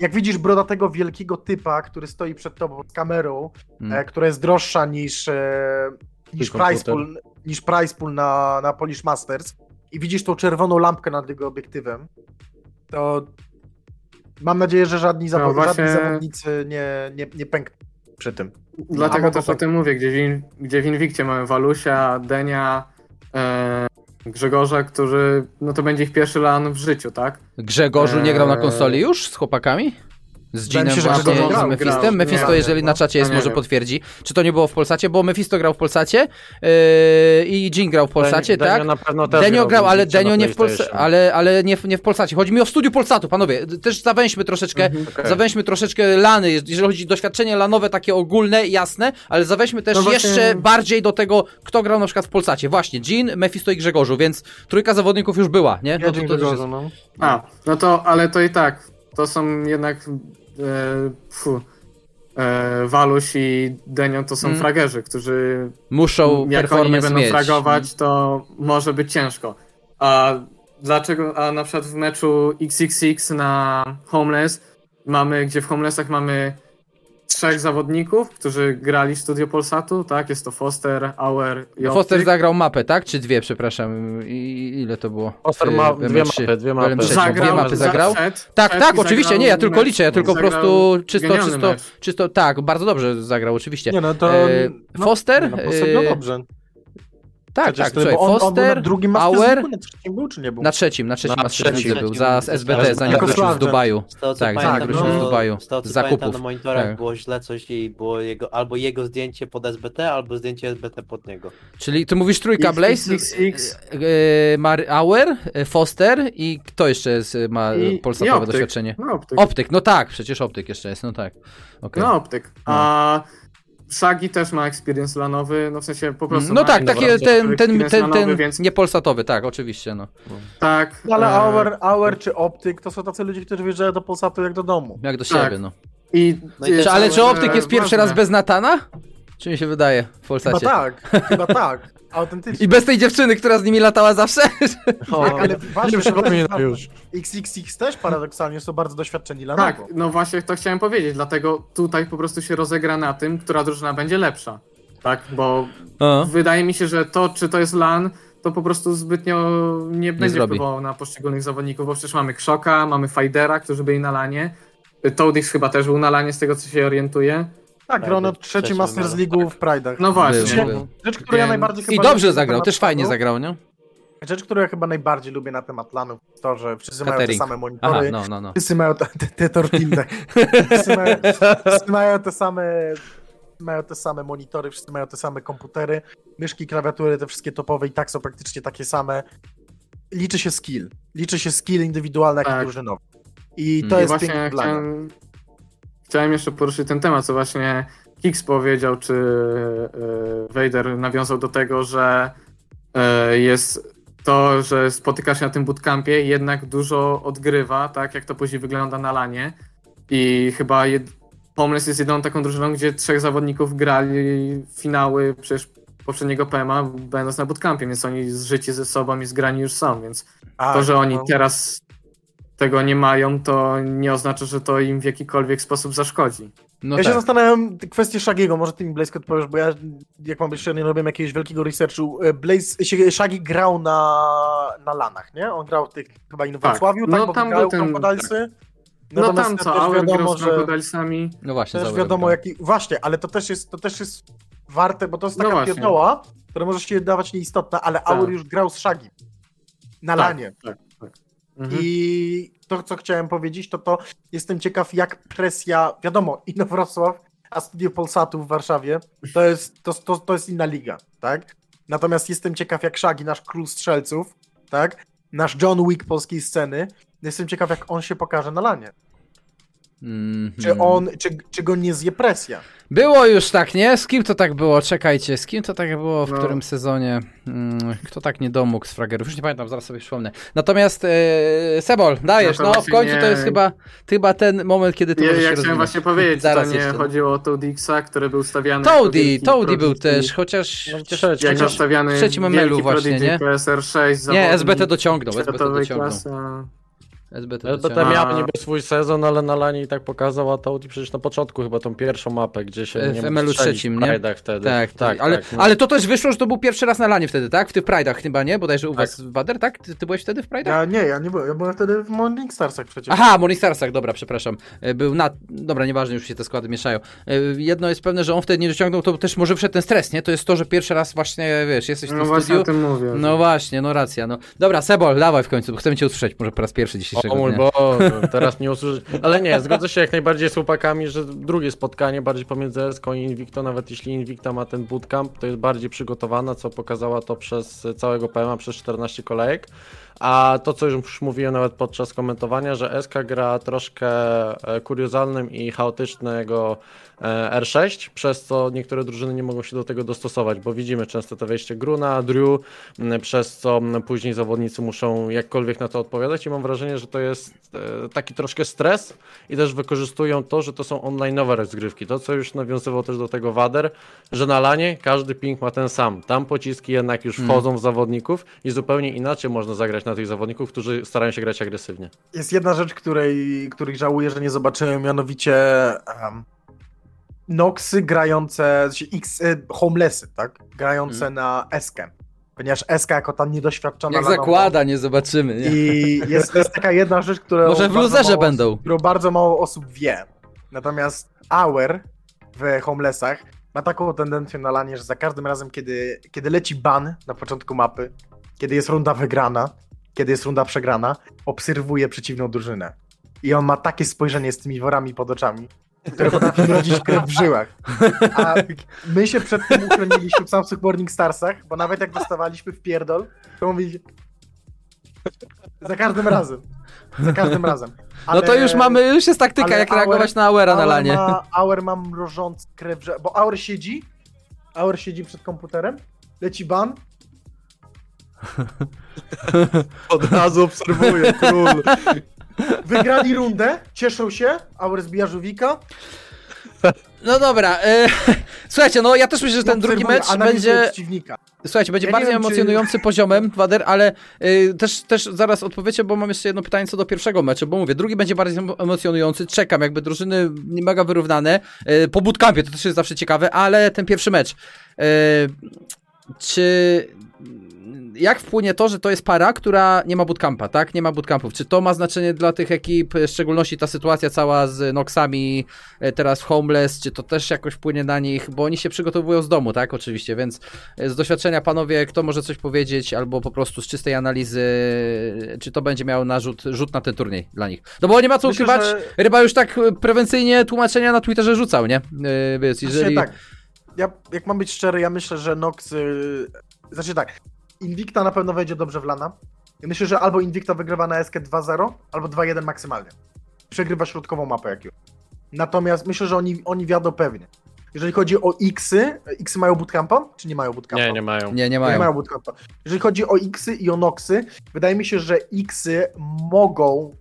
jak widzisz brodatego wielkiego typa, który stoi przed tobą z kamerą, hmm. e, która jest droższa niż, e, niż, price pool, niż price pool na, na Polish Masters i widzisz tą czerwoną lampkę nad jego obiektywem, to mam nadzieję, że żadni, no, właśnie... żadni zawodnicy nie, nie, nie pękną przy tym. Dlatego też o tym mówię, gdzie w, gdzie w Invictie mamy Walusia, Denia, Grzegorza, który, no to będzie ich pierwszy lan w życiu, tak? Grzegorzu nie grał na konsoli już z chłopakami? Z Ginem się, właśnie, z Mephistem? Mephisto, jeżeli na czacie jest, może potwierdzi. Czy to nie było w Polsacie? Bo Mephisto grał w Polsacie yy, i Jin grał w Polsacie, Den, tak? Denio na pewno też Denio grał, ale Denio nie w Polsacie, ale, ale nie, w, nie w Polsacie. Chodzi mi o studiu Polsatu, panowie. Też zawęźmy troszeczkę, mhm, okay. zawęźmy troszeczkę lany, jeżeli chodzi o doświadczenie lanowe, takie ogólne, jasne, ale zawęźmy też no właśnie... jeszcze bardziej do tego, kto grał na przykład w Polsacie. Właśnie, Jin, Mephisto i Grzegorzu, więc trójka zawodników już była, nie? No, to, to, to jest... no. A, no to, ale to i tak, to są jednak e, e, Waluś i Denion to są hmm. fragerzy, którzy muszą jak oni nie będą mieć. fragować, to może być ciężko. A dlaczego, a na przykład w meczu XXX na Homeless mamy, gdzie w Homelessach mamy trzech zawodników, którzy grali w studio Polsatu, tak? Jest to Foster, Auer i Optyk. Foster zagrał mapę, tak? Czy dwie, przepraszam? I ile to było? Foster ma dwie mapy, dwie mapy. Zagrał, dwie mapy zagrał? Przed, tak, przed tak, oczywiście, nie, ja tylko liczę, ja tylko po prostu czysto, czysto, czysto, tak, bardzo dobrze zagrał, oczywiście. Nie no, to... E, no, Foster? No, Foster no dobrze. Tak, tak, słuchaj, on, Foster, on na drugim Auer, na trzecim był, czy nie był? Na trzecim, na trzecim na trzecim był, za SBT, zanim wrócił z Dubaju. tak, zanim wrócił z Dubaju, z zakupów. na monitorach tak. było źle coś i było jego, albo jego zdjęcie pod SBT, albo zdjęcie SBT pod niego. Czyli ty mówisz trójka Blaze, e, Auer, e, Foster i kto jeszcze jest, ma polsatowe doświadczenie? No, optyk. optyk, no tak, przecież optyk jeszcze jest, no tak. Okay. No optyk, a... Shaggy też ma experience lanowy, no w sensie po prostu. No tak, taki ten, ten, ten, ten, ten więc... nie polsatowy, tak, oczywiście. No. Tak. No, ale e... Hour, Hour czy Optyk to są tacy ludzie, którzy wjeżdżają do Polsatu jak do domu. Jak do tak. siebie, no. I, no i czy, ale czy Optyk jest pierwszy raz bez Natana? Czy mi się wydaje w Polsacie? Chyba tak, chyba tak. Autentycznie. I bez tej dziewczyny, która z nimi latała zawsze? O, tak, ale ważne, że już. XXX też paradoksalnie są bardzo doświadczeni lanowo. Tak, no właśnie to chciałem powiedzieć, dlatego tutaj po prostu się rozegra na tym, która drużyna będzie lepsza. Tak, bo wydaje mi się, że to, czy to jest LAN, to po prostu zbytnio nie, nie będzie wpływało na poszczególnych zawodników, bo przecież mamy Krzoka, mamy Fidera, którzy byli na lanie. Toadix chyba też był na lanie, z tego co się orientuję. Tak, grał na trzeci Masters League w Pride'ach. No właśnie. Był, był. Rzecz, którą ja najbardziej I dobrze zagrał, też fajnie zagrał, nie? Rzecz, którą ja chyba najbardziej lubię na temat lanów, to, że wszyscy Catering. mają te same monitory, Aha, no, no, no. wszyscy mają te, te, te tortille, wszyscy, mają, wszyscy mają te same mają te same monitory, wszyscy mają te same komputery, myszki, klawiatury, te wszystkie topowe i tak są praktycznie takie same. Liczy się skill. Liczy się skill indywidualny, jak tak. i drużynowy. I to I jest piękne dla mnie chciałem jeszcze poruszyć ten temat, co właśnie Kix powiedział, czy e, Vader nawiązał do tego, że e, jest to, że spotyka się na tym bootcampie, jednak dużo odgrywa, tak jak to później wygląda na lanie. I chyba jed... Homeless jest jedyną taką drużyną, gdzie trzech zawodników grali finały przecież poprzedniego PMA, będąc na bootcampie, więc oni zżyci ze sobą i zgrani już są, więc A, to, że oni no. teraz tego nie mają, to nie oznacza, że to im w jakikolwiek sposób zaszkodzi. No ja tak. się zastanawiam kwestię Shagiego, może ty mi Blaze odpowiesz, bo ja, jak mam być szczery, nie robiłem jakiegoś wielkiego researchu. E, Blaze, Shagi grał na, na lanach, nie? On grał w tych, chyba i w tak. Wrocławiu, tak, no, bo tam grał ten... No tam co, Auer wiadomo, że Podalsami. No właśnie, też wiadomo jaki, właśnie, ale to też jest, to też jest warte, bo to jest no taka no pierdoła, która może się dawać nieistotna, ale tak. Auer już grał z Shagi na tak, lanie. Tak, tak. Mhm. I to, co chciałem powiedzieć, to to jestem ciekaw, jak presja, wiadomo, i Wrocław, a Studio Polsatu w Warszawie, to jest, to, to, to jest inna liga, tak? Natomiast jestem ciekaw, jak Shagi, nasz król strzelców, tak? Nasz John Wick polskiej sceny, jestem ciekaw, jak on się pokaże na lanie. Mm -hmm. Czy on, czy, czy go nie zje presja? Było już tak, nie? Z kim to tak było? Czekajcie, z kim to tak było w no. którym sezonie? Hmm, kto tak nie domógł z fragerów? Już nie pamiętam, zaraz sobie przypomnę. Natomiast e, Sebol, dajesz, no, no w końcu nie... to jest chyba, chyba ten moment, kiedy ty nie, możesz Ja chciałem właśnie powiedzieć, zaraz to nie jeszcze. chodziło o Toadixa, który był stawiany Toady, Toady był też, chociaż, no, chociaż, jak chociaż w trzecim ML-u właśnie, nie? PSR6 Nie, SBT dociągnął, SBT dociągnął. Klasa. SBT, SBT miał niby swój sezon, ale na lanie i tak pokazał, a to przecież na początku chyba tą pierwszą mapę, gdzie się w nie ML trzecim, nie? wtedy. Tak, tak, tak ale, tak, no. ale to też wyszło, że to był pierwszy raz na lanie wtedy, tak? W tych Pride'ach chyba, nie? Bodajże u tak. was Wader, tak? Ty, ty, byłeś wtedy w Pride'ach? Ja nie, ja nie byłem, ja byłem wtedy w Morning Starsach przecież. Aha, Morning Starsach, dobra, przepraszam. E, był na, dobra, nieważne, już się te składy mieszają. E, jedno jest pewne, że on wtedy nie dociągnął, to też może wszedł ten stres, nie? To jest to, że pierwszy raz właśnie, wiesz, jesteś w tym no studiu. Właśnie o tym mówię. No właśnie, no racja, no. Dobra, Sebol, dawaj w końcu, bo chcemy cię usłyszeć, może po raz pierwszy dzisiejszego o, dnia. Bo teraz nie usłyszę. Ale nie, zgodzę się jak najbardziej z chłopakami, że drugie spotkanie bardziej pomiędzy Eską i Invicto, nawet jeśli Invicta ma ten bootcamp, to jest bardziej przygotowana, co pokazała to przez całego PMA, przez 14 kolejek. A to, co już mówiłem nawet podczas komentowania, że SK gra troszkę e, kuriozalnym i chaotycznego e, R6, przez co niektóre drużyny nie mogą się do tego dostosować, bo widzimy często to wejście Gruna, Drew, przez co później zawodnicy muszą jakkolwiek na to odpowiadać i mam wrażenie, że to jest e, taki troszkę stres i też wykorzystują to, że to są online'owe rozgrywki. To, co już nawiązywał też do tego Wader, że na lanie każdy ping ma ten sam. Tam pociski jednak już mm. wchodzą w zawodników i zupełnie inaczej można zagrać na tych zawodników, którzy starają się grać agresywnie. Jest jedna rzecz, której, których żałuję, że nie zobaczyłem, mianowicie um, Noxy grające, znaczy X, e, homelessy, tak? Grające hmm. na Eskę. Ponieważ Eska jako ta niedoświadczona... Jak zakłada, nie zobaczymy. Nie? I jest, jest taka jedna rzecz, która... Może w luzerze będą. Którą bardzo mało osób wie. Natomiast Auer w homelessach ma taką tendencję na lanie, że za każdym razem, kiedy, kiedy leci ban na początku mapy, kiedy jest runda wygrana, kiedy jest runda przegrana, obserwuje przeciwną drużynę. I on ma takie spojrzenie z tymi worami pod oczami, które potrafi rodzić krew w żyłach. A my się przed tym uchroniliśmy w Samsung Morning Starsach, bo nawet jak dostawaliśmy w pierdol, to mówić za każdym razem. Za każdym razem. Ale... No to już mamy, już jest taktyka, jak reagować na Auera na lanie. Ma, Auer ma mrożący krew, bo Auer siedzi, Auer siedzi przed komputerem, leci ban, Od razu obserwuję, król. Wygrali rundę, cieszą się, Auer zbija żółwika. No dobra, e, słuchajcie, no ja też myślę, że ten drugi mecz będzie... Słuchajcie, będzie ja bardziej wiem, emocjonujący czy... poziomem, Wader, ale y, też, też zaraz odpowiecie, bo mam jeszcze jedno pytanie co do pierwszego meczu, bo mówię, drugi będzie bardziej emocjonujący, czekam, jakby drużyny nie mega wyrównane, y, po bootcampie to też jest zawsze ciekawe, ale ten pierwszy mecz, y, czy jak wpłynie to, że to jest para, która nie ma bootcampa, tak? Nie ma bootcampów. Czy to ma znaczenie dla tych ekip, w szczególności ta sytuacja cała z Noxami, e, teraz Homeless, czy to też jakoś wpłynie na nich, bo oni się przygotowują z domu, tak? Oczywiście, więc e, z doświadczenia panowie, kto może coś powiedzieć, albo po prostu z czystej analizy, czy to będzie miało narzut, rzut na ten turniej dla nich. No bo nie ma co Myślę, ukrywać, że... Ryba już tak prewencyjnie tłumaczenia na Twitterze rzucał, nie? Yy, wiesz, jeżeli... tak. Ja, jak mam być szczery, ja myślę, że Nox. Yy, znaczy tak, Invicta na pewno wejdzie dobrze w lana. Ja myślę, że albo Invicta wygrywa na SK 2-0, albo 2-1 maksymalnie. Przegrywa środkową mapę jak już. Natomiast myślę, że oni, oni wiadą pewnie. Jeżeli chodzi o Xy, Xy mają bootcampa, czy nie mają bootcampa? Nie, nie mają. Nie, nie mają. Nie mają bootcampa. Jeżeli chodzi o Xy i o Noxy, wydaje mi się, że Xy mogą,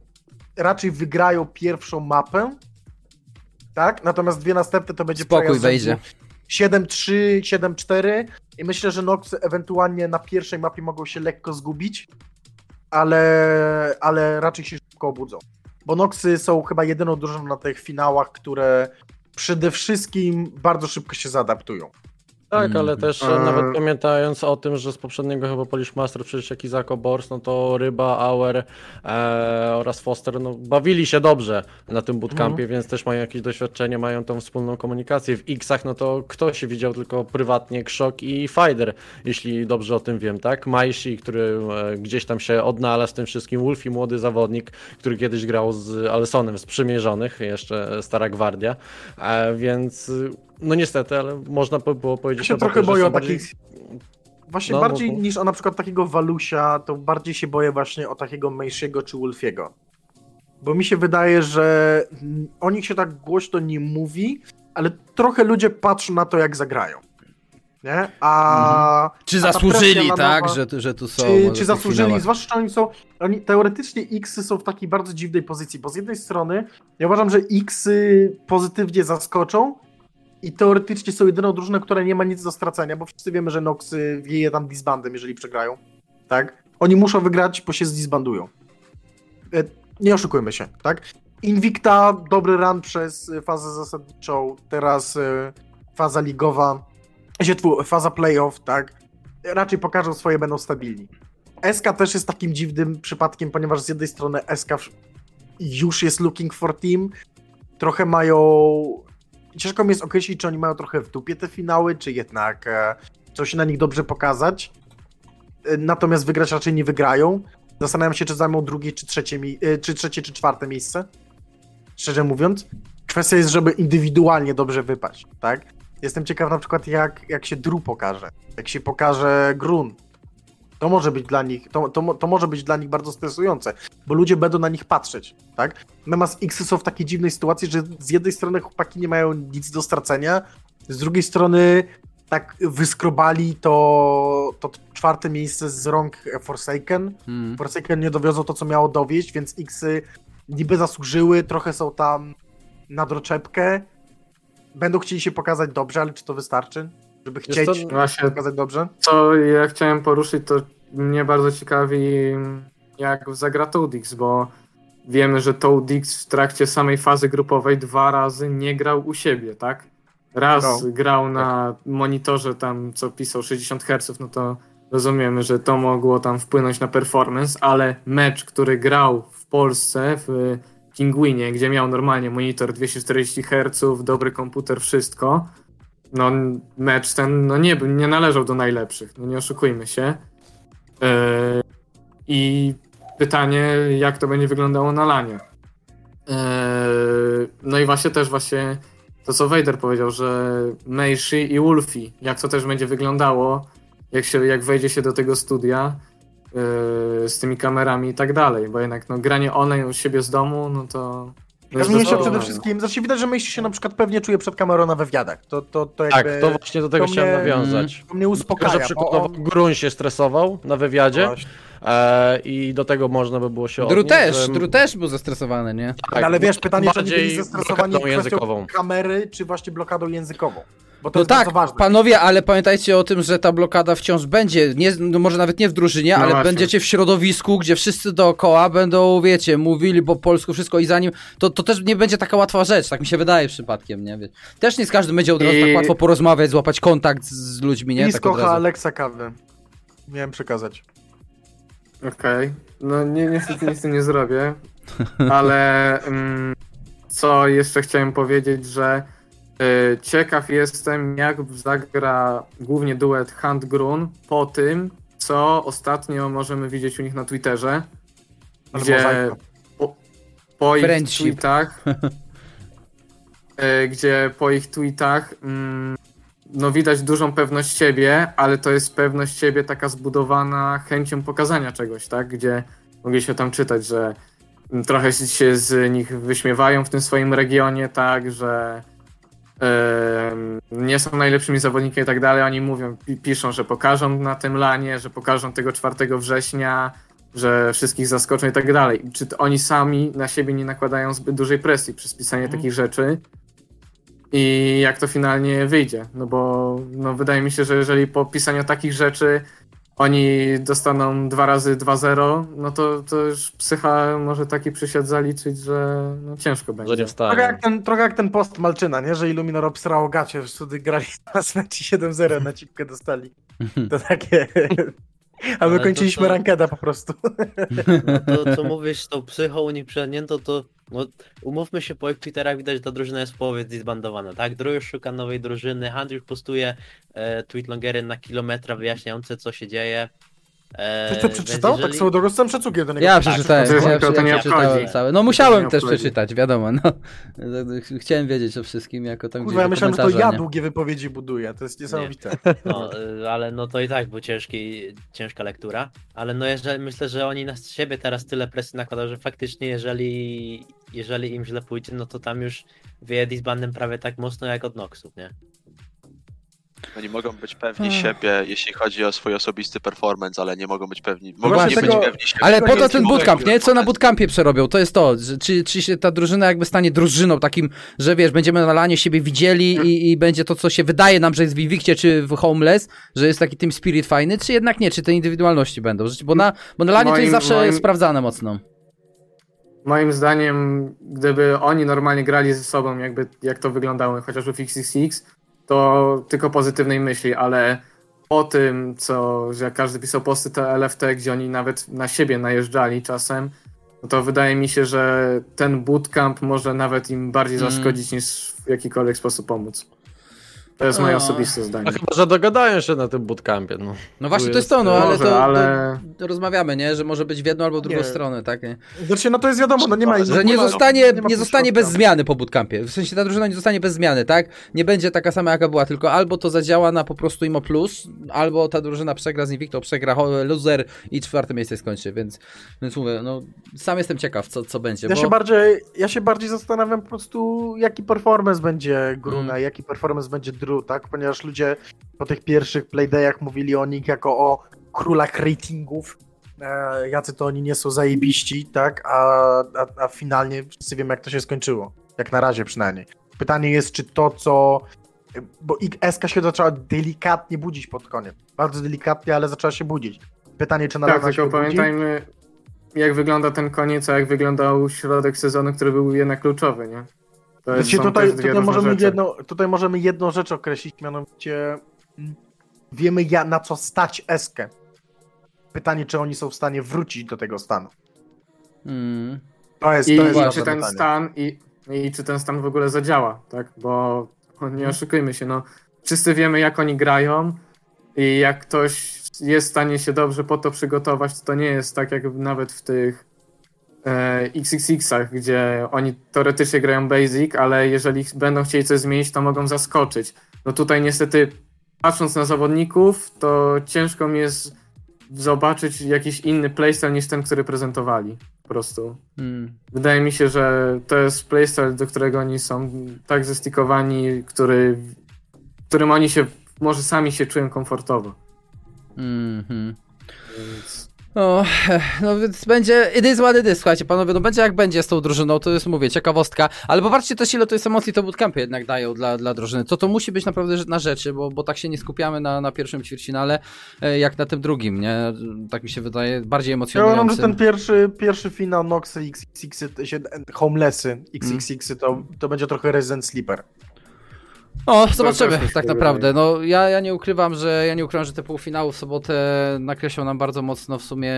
raczej wygrają pierwszą mapę, tak? Natomiast dwie następne to będzie Spokój wejdzie. 7-3, 7-4 i myślę, że Noxy ewentualnie na pierwszej mapie mogą się lekko zgubić, ale, ale raczej się szybko obudzą. Bo Noxy są chyba jedyną drużyną na tych finałach, które przede wszystkim bardzo szybko się zaadaptują. Tak, ale mm. też e... nawet pamiętając o tym, że z poprzedniego chyba Polish Master przecież jak Izako Bors, no to Ryba, Auer e, oraz Foster no, bawili się dobrze na tym bootcampie, mm. więc też mają jakieś doświadczenie, mają tą wspólną komunikację. W X-ach no to kto się widział tylko prywatnie Krzok i Fider, jeśli dobrze o tym wiem, tak? Majsi, który e, gdzieś tam się odnalazł w tym wszystkim, Wolfie, młody zawodnik, który kiedyś grał z Alsonem, z Przymierzonych, jeszcze Stara Gwardia, e, więc no niestety, ale można by było powiedzieć... Ja się trochę boję o takich... Właśnie no, bardziej no, niż o na przykład takiego Walusia, to bardziej się boję właśnie o takiego Mejshiego czy Wolfiego. Bo mi się wydaje, że o nich się tak głośno nie mówi, ale trochę ludzie patrzą na to, jak zagrają. Nie? A, mhm. Czy zasłużyli, tak, nowa, że, że tu są. Czy, czy zasłużyli, zwłaszcza, że oni są. Oni, teoretycznie X są w takiej bardzo dziwnej pozycji, bo z jednej strony ja uważam, że X pozytywnie zaskoczą, i teoretycznie są jedyną drużyną, która nie ma nic do stracenia, bo wszyscy wiemy, że Nox wieje tam disbandem, jeżeli przegrają. Tak? Oni muszą wygrać, bo się zdisbandują. E, nie oszukujmy się, tak? Invicta, dobry run przez fazę zasadniczą, teraz e, faza ligowa, faza playoff, tak? Raczej pokażą swoje, będą stabilni. SK też jest takim dziwnym przypadkiem, ponieważ z jednej strony SK już jest looking for team, trochę mają ciężko mi jest określić, czy oni mają trochę w dupie te finały, czy jednak e, się na nich dobrze pokazać. E, natomiast wygrać raczej nie wygrają. Zastanawiam się, czy zajmą drugie, czy trzecie, e, czy trzecie, czy czwarte miejsce. Szczerze mówiąc. Kwestia jest, żeby indywidualnie dobrze wypaść, tak? Jestem ciekaw na przykład, jak, jak się Dru pokaże. Jak się pokaże Grun. To może być dla nich, to, to, to może być dla nich bardzo stresujące, bo ludzie będą na nich patrzeć, tak? Natomiast X są w takiej dziwnej sytuacji, że z jednej strony chłopaki nie mają nic do stracenia, z drugiej strony tak wyskrobali to, to czwarte miejsce z rąk Forsaken. Hmm. Forsaken nie dowiozą to, co miało dowieść, więc Xy niby zasłużyły, trochę są tam na droczepkę. Będą chcieli się pokazać dobrze, ale czy to wystarczy? Żeby chcieć to, właśnie, pokazać dobrze? Co ja chciałem poruszyć, to mnie bardzo ciekawi, jak zagra Toadix, bo wiemy, że Toadix w trakcie samej fazy grupowej dwa razy nie grał u siebie, tak? Raz no. grał na tak. monitorze tam, co pisał 60 Hz, no to rozumiemy, że to mogło tam wpłynąć na performance, ale mecz, który grał w Polsce, w Kinguinie, gdzie miał normalnie monitor 240 Hz, dobry komputer, wszystko, no mecz ten no nie, nie należał do najlepszych, no nie oszukujmy się. Yy, I pytanie, jak to będzie wyglądało na lanie. Yy, no i właśnie też właśnie to, co Vader powiedział, że Meishi i Wolfie, jak to też będzie wyglądało, jak, się, jak wejdzie się do tego studia yy, z tymi kamerami i tak dalej, bo jednak no, granie online u siebie z domu, no to Się przede wszystkim, znaczy widać, że myśli się na przykład pewnie czuje przed kamerą na wywiadach. To, to, to tak, jakby, tak, to właśnie do tego to chciałem mnie, nawiązać. To mnie uspokaja. Że przykładowo on... Grun się stresował na wywiadzie e, i do tego można by było się Dru odnieść, też, że... Dru też był zestresowany, nie? Tak, ale wiesz, pytanie, czy oni byli zestresowani kwestią kamery, czy właśnie blokadą językową? Bo to no tak, panowie, ale pamiętajcie o tym, że ta blokada wciąż będzie, nie, no może nawet nie w drużynie, no ale właśnie. będziecie w środowisku, gdzie wszyscy dookoła będą, wiecie, mówili po polsku wszystko i zanim, to, to też nie będzie taka łatwa rzecz, tak mi się wydaje przypadkiem, nie? Też nie z każdym będzie od razu I... tak łatwo porozmawiać, złapać kontakt z ludźmi, nie? Blisko tak Aleksa Kawy. Miałem przekazać. Okej, okay. no nie, niestety nic nie zrobię, ale um, co jeszcze chciałem powiedzieć, że ciekaw jestem, jak zagra głównie duet Hunt Grun po tym, co ostatnio możemy widzieć u nich na Twitterze, Ale gdzie po, po ich tweetach, e, gdzie po ich tweetach mm, no widać dużą pewność siebie, ale to jest pewność siebie taka zbudowana chęcią pokazania czegoś, tak? Gdzie mogli się tam czytać, że trochę się z nich wyśmiewają w tym swoim regionie, tak, że nie są najlepszymi zawodnikami i tak dalej. Oni mówią, piszą, że pokażą na tym lanie, że pokażą tego 4 września, że wszystkich zaskoczą i tak dalej. Czy oni sami na siebie nie nakładają zbyt dużej presji przez pisanie mm. takich rzeczy? i jak to finalnie wyjdzie. No bo no, wydaje mi się, że jeżeli po pisaniu takich rzeczy oni dostaną dwa razy 2-0, no to, to już psycha może taki przysiad zaliczyć, że no, ciężko będzie. Trochę, jak ten, trochę jak ten post Malczyna, nie? że Illuminor obsrało gacie, że wtedy grali na meczu 7-0 na cipkę dostali. To takie... A my kończyliśmy to, rankeda po prostu. No to co mówisz tą psychą u nich przenięto, to no, umówmy się, po Twitterach widać, że ta drużyna jest w połowie zbandowana, tak? Drew już szuka nowej drużyny, Hand już postuje e, tweetlongery na kilometra wyjaśniające, co się dzieje. E, Ty to przeczytał? Tak jeżeli... Tak z całym szacunkiem do niego. Ja przeczytałem, tak, ja, to, ja, ja przeczytałem całe. No musiałem też przeczytać, wiadomo. No. Chciałem wiedzieć o wszystkim, jako tam Kurwa, ja myślałem, że to ja nie? długie wypowiedzi buduję, to jest niesamowite. Nie. No, y, ale no to i tak był ciężki, ciężka lektura, ale no jeżeli, myślę, że oni na siebie teraz tyle presji nakładają, że faktycznie jeżeli, jeżeli im źle pójdzie, no to tam już wyjedli z bandem prawie tak mocno jak od Noxów, nie? Oni mogą być pewni siebie, jeśli chodzi o swój osobisty performance, ale nie mogą być pewni. Mogą nie tego... być pewni siebie. Ale po to ten bootcamp, nie? Co na bootcampie przerobią? To jest to. Czy, czy się ta drużyna jakby stanie drużyną takim, że wiesz, będziemy na lanie siebie widzieli i, i będzie to, co się wydaje nam, że jest w Invictie czy w Homeless, że jest taki tym spirit fajny, czy jednak nie? Czy te indywidualności będą? Bo na, bo na lanie moim, to jest zawsze moim... sprawdzane mocno. Moim zdaniem, gdyby oni normalnie grali ze sobą, jakby jak to wyglądało chociażby w XXX, to tylko pozytywnej myśli, ale o tym, co, że każdy pisał posty te LFT, gdzie oni nawet na siebie najeżdżali czasem, no to wydaje mi się, że ten bootcamp może nawet im bardziej mm. zaszkodzić mm. niż w jakikolwiek sposób pomóc. To jest moje osobiste zdanie. A chyba, że dogadają się na tym bootcampie. No, no właśnie, to jest to, no ale, może, to, ale... To rozmawiamy, nie? Że może być w jedną albo w drugą nie. stronę, tak? Nie? Znaczy, no to jest wiadomo, no nie ma... Że nie, zostanie, nie, nie zostanie bez zmiany po bootcampie. W sensie ta drużyna nie zostanie bez zmiany, tak? Nie będzie taka sama, jaka była, tylko albo to zadziała na po prostu imo plus, albo ta drużyna przegra z Invicto, przegra loser i czwarte miejsce skończy, więc, więc mówię, no sam jestem ciekaw, co, co będzie. Ja, bo... się bardziej, ja się bardziej zastanawiam po prostu, jaki performance będzie Gruna, mm. jaki performance będzie Tak? Ponieważ ludzie po tych pierwszych playdayach mówili o nich jako o królach ratingów, e, jacy to oni nie są zajebiści, tak? A, a, a finalnie wszyscy wiemy, jak to się skończyło. Jak na razie przynajmniej. Pytanie jest, czy to, co bo SK się zaczęła delikatnie budzić pod koniec. Bardzo delikatnie, ale zaczęła się budzić. Pytanie, czy na Tak, tylko pamiętajmy, budzi? jak wygląda ten koniec, a jak wyglądał środek sezonu, który był jednak kluczowy, nie? To jest, znaczy, tutaj, tutaj, możemy jedno, tutaj możemy jedną rzecz określić, mianowicie wiemy ja, na co stać Eskę. Pytanie, czy oni są w stanie wrócić do tego stanu. Mm. To jest, I, to jest i czy ten pytanie. stan i, i czy ten stan w ogóle zadziała, tak? Bo nie mhm. oszukujmy się, no wszyscy wiemy jak oni grają i jak ktoś jest w stanie się dobrze po to przygotować, to, to nie jest tak jak nawet w tych XXX-ach, gdzie oni teoretycznie grają basic, ale jeżeli będą chcieli coś zmienić, to mogą zaskoczyć. No tutaj niestety, patrząc na zawodników, to ciężko mi jest zobaczyć jakiś inny playstyle niż ten, który prezentowali. Po prostu. Hmm. Wydaje mi się, że to jest playstyle, do którego oni są tak zestikowani, który, którym oni się może sami się czują komfortowo. -hmm. Więc... No, no więc będzie, it is what it is, słuchajcie panowie, no będzie jak będzie z tą drużyną, to jest, mówię, ciekawostka, ale popatrzcie też ile to jest emocji to bootcampy jednak dają dla, dla drużyny, to to musi być naprawdę na rzeczy, bo, bo tak się nie skupiamy na, na pierwszym ćwierćfinale, e, jak na tym drugim, nie, tak mi się wydaje, bardziej emocjonujący. Ja mam, że ten pierwszy, pierwszy finał Noxy, XXX, Homelessy, XXX, to, to będzie trochę Resident Sleeper. O, zobaczymy tak naprawdę. No, ja, ja nie ukrywam, że ja nie ukrywam, że te półfinały w sobotę nakreślą nam bardzo mocno w sumie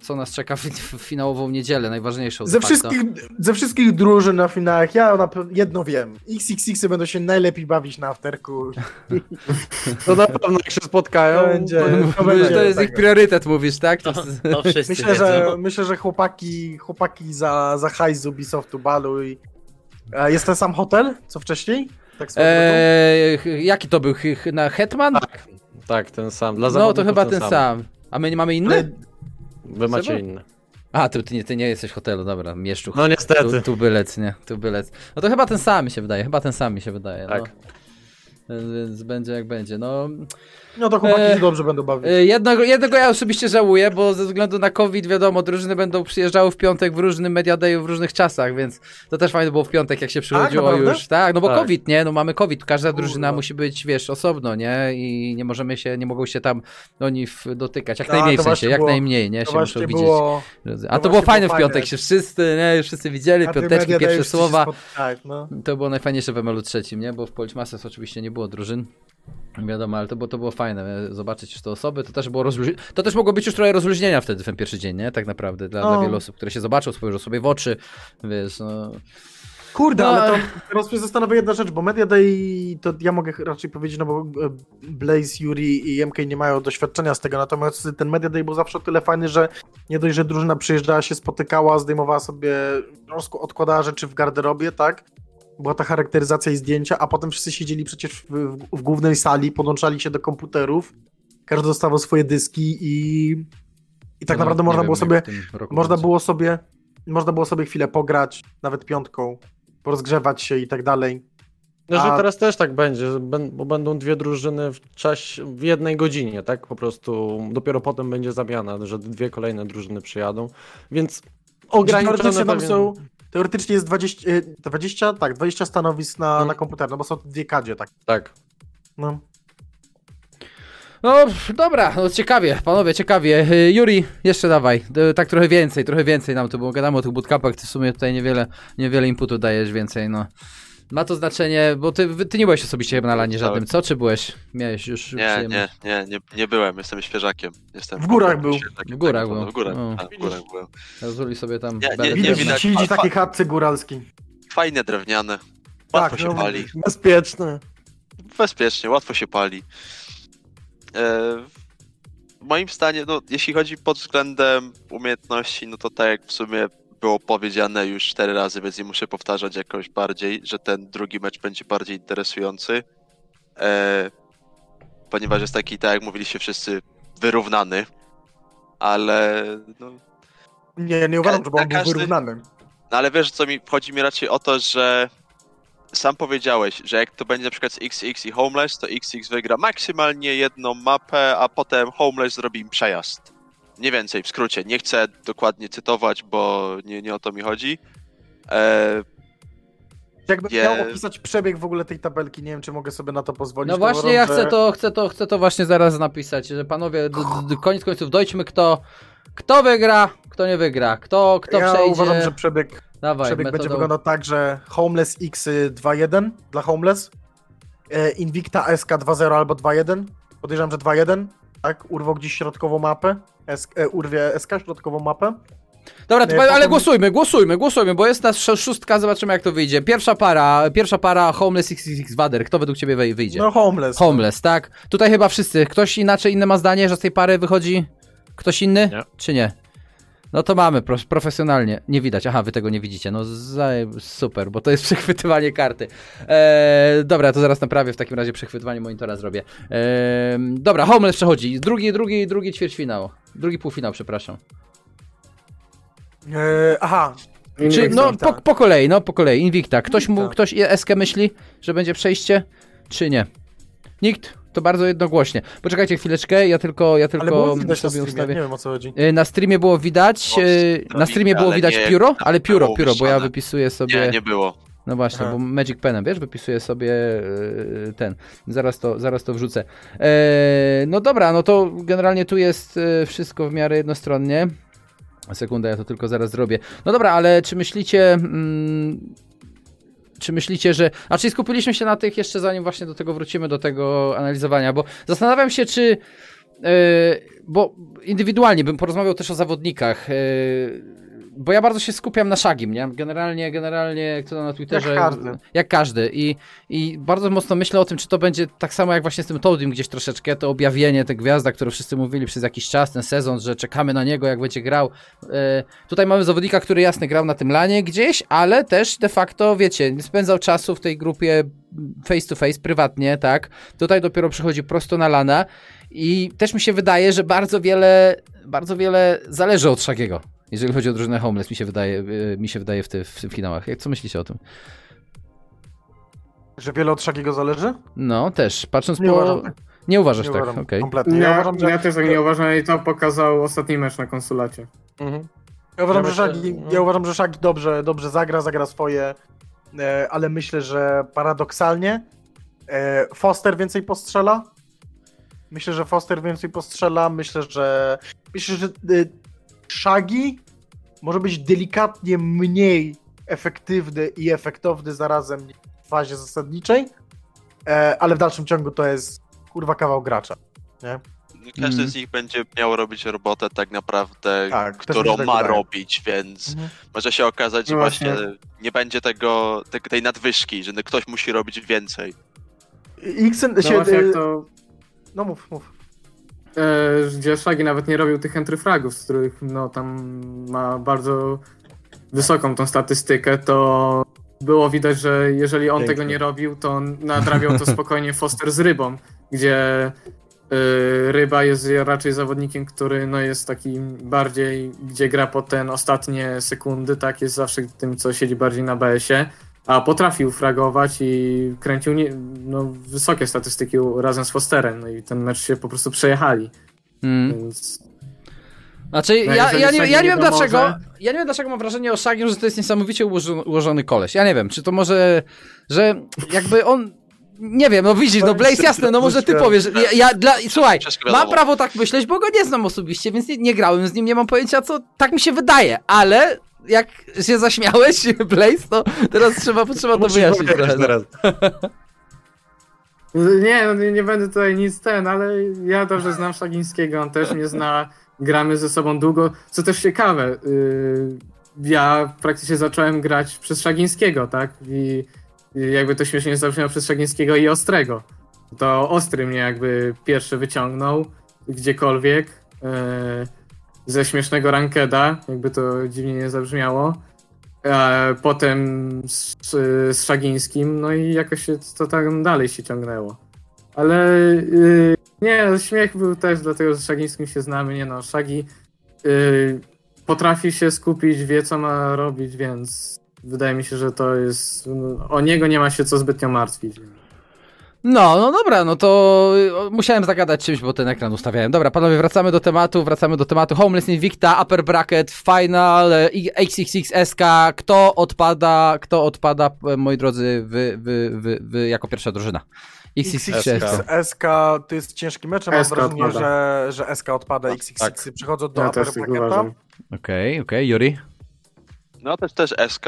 co nas czeka w, w finałową niedzielę, najważniejszą. Ze wszystkich, ze wszystkich drużyn na finałach, ja na, jedno wiem. XXX będą się najlepiej bawić na afterku. To na pewno jak się spotkają. To, będzie, to, będzie, to jest ich priorytet, mówisz, tak? To, to myślę, że, myślę, że chłopaki, chłopaki za, za hajs z Ubisoftu balu i jest ten sam hotel, co wcześniej? Tak eee, jaki to był? Na Hetman? Tak, tak ten sam. Dla no to chyba ten, sam. sam. A my nie mamy inny? Ale... Wy macie inny. A, ty, ty, nie, ty nie jesteś hotelu, dobra, mieszczu. No niestety. Tu, tu bylec, nie, tu bylec. No to chyba ten sam mi się wydaje, chyba ten sam mi się wydaje. No. Tak. Więc będzie jak będzie. No, no to chłopaki e, dobrze będą bawić. E, jednego, jednego ja osobiście żałuję, bo ze względu na COVID, wiadomo, drużyny będą przyjeżdżały w piątek w różnym media dayu, w różnych czasach, więc to też fajnie było w piątek, jak się przychodziło tak, już. Tak, no bo tak. COVID, nie? No mamy COVID, każda drużyna musi być, wiesz, osobno, nie? I nie możemy się, nie mogą się tam oni dotykać, jak A, najmniej w sensie, jak było, najmniej, nie? Się muszą widzieć. Było, A to, to było fajne w piątek, się wszyscy, nie? Wszyscy widzieli, piąteczki, pierwsze słowa. no. To było najfajniejsze w ML trzecim, nie? Bo w Polish Masters oczywiście nie było drużyn. Wiadomo, ale to było, to było fajne, zobaczyć już te osoby, to też było rozluź... to też mogło być już trochę rozluźnienia wtedy, ten pierwszy dzień, nie? Tak naprawdę, dla, no. dla wielu osób, które się zobaczą, spojrzą sobie w oczy, wiesz, no... Kurde, no, ale to teraz mnie zastanawia jedna rzecz, bo Media Day to ja mogę raczej powiedzieć, no bo e, Blaze, Yuri i MK nie mają doświadczenia z tego, natomiast ten Media Day był zawsze o tyle fajny, że nie dość, że drużyna przyjeżdżała, się spotykała, zdejmowała sobie, odkładała rzeczy w garderobie, tak? Była ta charakteryzacja i zdjęcia, a potem wszyscy siedzieli przecież w, w, w głównej sali, podłączali się do komputerów, każdy dostawał swoje dyski i, i tak no, naprawdę można wiem, było sobie można było sobie można było sobie chwilę pograć, nawet piątką, porozgrzewać się i tak dalej. No, że teraz też tak będzie, bo będą dwie drużyny w czasie, w jednej godzinie, tak? Po prostu dopiero potem będzie zamiana, że dwie kolejne drużyny przyjadą, więc ograniczone tam są Teoretycznie jest 20, 20 e, tak, 20 stanowisk na, hmm. na komputer, no bo są dwie kadzie, tak. Tak. No. No dobra, no ciekawie, panowie, ciekawie. E, Juri, jeszcze dawaj, e, tak trochę więcej, trochę więcej nam tu, bo gadamy o tych bootcampach, ty w sumie tutaj niewiele, niewiele inputu dajesz więcej, no. Ma to znaczenie, bo ty, ty nie byłeś osobiście na lanie żadnym, co? Czy byłeś? Miałeś już nie, nie, nie, nie, nie byłem, jestem świeżakiem. Jestem w górach był. W górach był. W górach, no. a, w górach byłem. Rozuli sobie tam... Nie, nie, nie widać. Widzi taki chatce góralski. Fajne drewniane. Łatwo tak, się no, pali. Bezpieczne. Bezpiecznie, łatwo się pali. E, w moim stanie, no, jeśli chodzi pod względem umiejętności, no to tak jak w sumie było powiedziane już cztery razy, więc nie muszę powtarzać jakoś bardziej, że ten drugi mecz będzie bardziej interesujący. E, ponieważ jest taki, tak jak mówiliście wszyscy, wyrównany. Ale no. Nie, nie uważam, że on każdy... był wyrównany. No ale wiesz co mi chodzi mi raczej o to, że sam powiedziałeś, że jak to będzie na przykład z XX i Homeless, to XX wygra maksymalnie jedną mapę, a potem Homeless zrobi im przejazd. Nie więcej, w skrócie. Nie chcę dokładnie cytować, bo nie, nie o to mi chodzi. E... Jakbym je... miał opisać przebieg w ogóle tej tabelki, nie wiem, czy mogę sobie na to pozwolić. No właśnie, ja chcę to, chcę to, chcę to właśnie zaraz napisać, że panowie, koniec końców dojdźmy, kto, kto wygra, kto nie wygra, kto, kto ja przejdzie. uważam, że przebieg, Dawaj, przebieg będzie wyglądał tak, że Homeless X 2-1 dla Homeless, e, Invicta SK 2-0 albo 2-1, podejrzewam, że 2-1, tak, urwał gdzieś środkową mapę, S, e, urwie SK środkową mapę. Dobra, to, ale głosujmy, głosujmy, głosujmy, bo jest nas szóstka, zobaczymy jak to wyjdzie. Pierwsza para, pierwsza para Homeless XXX Wader, kto według ciebie wyjdzie? No Homeless. Homeless, tak. Tutaj chyba wszyscy. Ktoś inaczej, inne ma zdanie, że z tej pary wychodzi ktoś inny? Nie. Czy nie? No to mamy, pro, profesjonalnie. Nie widać. Aha, wy tego nie widzicie. No super, bo to jest przechwytywanie karty. Eee, dobra, to zaraz naprawię. W takim razie przechwytywanie monitora zrobię. Eee, dobra, Homeless przechodzi. Drugi, drugi, drugi ćwierćfinał. Drugi półfinał, przepraszam. Eee, aha. Czy, no po, po, kolei, no po kolei. Invicta. Ktoś mu, ktoś SK myśli, że będzie przejście, czy nie? Nikt? To bardzo jednogłośnie. Poczekajcie chwileczkę, ja tylko, ja tylko sobie ustawię. Nie wiem o co chodzi. Y, na streamie było widać, o, na streamie było widać nie, pióro, ale pióro, pióro, bo ja wypisuję sobie... Nie, nie było. No właśnie, Aha. bo Magic Penem, wiesz, wypisuję sobie yy, ten. Zaraz to, zaraz to wrzucę. E, no dobra, no to generalnie tu jest wszystko w miarę jednostronnie. Sekunda, ja to tylko zaraz zrobię. No dobra, ale czy myślicie... Mm, czy myślicie, że. A czy skupiliśmy się na tych jeszcze zanim właśnie do tego wrócimy, do tego analizowania, bo zastanawiam się, czy. Yy, bo indywidualnie bym porozmawiał też o zawodnikach. Yy, bo ja bardzo się skupiam na Shagim, nie? Generalnie, generalnie, jak to na Twitterze. Jak każdy. Jak każdy. I, I bardzo mocno myślę o tym, czy to będzie tak samo jak właśnie z tym Toadim gdzieś troszeczkę, to objawienie, te gwiazda, które wszyscy mówili przez jakiś czas, ten sezon, że czekamy na niego, jak będzie grał. E, tutaj mamy zawodnika, który jasny grał na tym lanie gdzieś, ale też de facto, wiecie, nie spędzał czasu w tej grupie face to face, prywatnie, tak? Tutaj dopiero przychodzi prosto na lana i też mi się wydaje, że bardzo wiele, bardzo wiele zależy od Shagiego jeżeli chodzi o drużynę Homeless, mi się wydaje, y, mi się wydaje w, te, w, finałach. Jak, co myślicie o tym? Że wiele od Shagiego zależy? No, też, patrząc nie po... Uważam tak. Nie uważasz nie tak, okej. Okay. Kompletnie. Ja, ja, uważam, że... ja też tak nie uważam i to pokazał ostatni mecz na konsulacie. Mhm. Ja uważam, ja że Shagi, ja no. uważam, że dobrze, dobrze zagra, zagra swoje, e, ale myślę, że paradoksalnie e, Foster więcej postrzela. Myślę, że Foster więcej postrzela. Myślę, że myślę, że Shagi może być delikatnie mniej efektywny i efektowny zarazem w fazie zasadniczej, e, ale w dalszym ciągu to jest kurwa kawał gracza, nie? Każdy mm. z nich będzie miał robić robotę tak naprawdę, tak, którą tak ma wydaje. robić, więc mhm. może się okazać, że no właśnie. właśnie nie będzie tego, te, tej nadwyżki, że ktoś musi robić więcej. X no się, y, to... No mów, mów. Gdzie Shaggy nawet nie robił tych entryfragów, z których no tam ma bardzo wysoką tą statystykę, to było widać, że jeżeli on Pięknie. tego nie robił, to nadrabiał to spokojnie Foster z rybą, gdzie y, ryba jest raczej zawodnikiem, który no, jest taki bardziej, gdzie gra po ten ostatnie sekundy, tak, jest zawsze tym, co siedzi bardziej na BS-ie, a potrafił fragować i kręcił nie, no, wysokie statystyki razem z Fosterem, no i ten mecz się po prostu przejechali. Mm. Więc znaczy, no ja, ja, nie, ja nie wiem dlaczego. Ja nie wiem dlaczego mam wrażenie o Shagiem, że to jest niesamowicie ułożony, ułożony koleś. Ja nie wiem, czy to może, że jakby on. Nie wiem, no widzisz, no Blaze jasne, no może ty powiesz. Ja, ja dla, słuchaj, mam prawo tak myśleć, bo go nie znam osobiście, więc nie, nie grałem z nim, nie mam pojęcia, co tak mi się wydaje, ale jak się zaśmiałeś, Blaze, to teraz trzeba, trzeba to wyjaśnić trochę. Teraz. Nie, no nie, nie będę tutaj nic ten, ale ja dobrze znam Szagińskiego, on też mnie zna gramy ze sobą długo. Co też ciekawe, yy, ja praktycznie zacząłem grać przez Szagińskiego, tak? I, I, jakby to śmiesznie zabrzmiało przez Szagińskiego i Ostrego. To Ostry mnie jakby pierwszy wyciągnął gdziekolwiek yy, ze śmiesznego rankeda, jakby to dziwnie nie zabrzmiało. E, potem z, z Szagińskim, no i jakoś to tam dalej się ciągnęło. Ale yy, nie, śmiech był też dlatego, że Szagińskim się znamy. Nie no, Szagi yy, potrafi się skupić, wie co ma robić, więc wydaje mi się, że to jest. O niego nie ma się co zbytnio martwić. No, no dobra, no to musiałem zagadać czymś, bo ten ekran ustawiałem. Dobra, panowie, wracamy do tematu, wracamy do tematu. Homeless Invicta, Upper Bracket, Final, XXX SK. Kto odpada, kto odpada, moi drodzy, wy, wy, wy, wy jako pierwsza drużyna? XXX. SK to jest ciężki mecz, mam wrażenie, że, że SK odpada, XXX tak. przychodzą do ja upper bracketa. Okej, okej, okay, Yuri? No też też SK.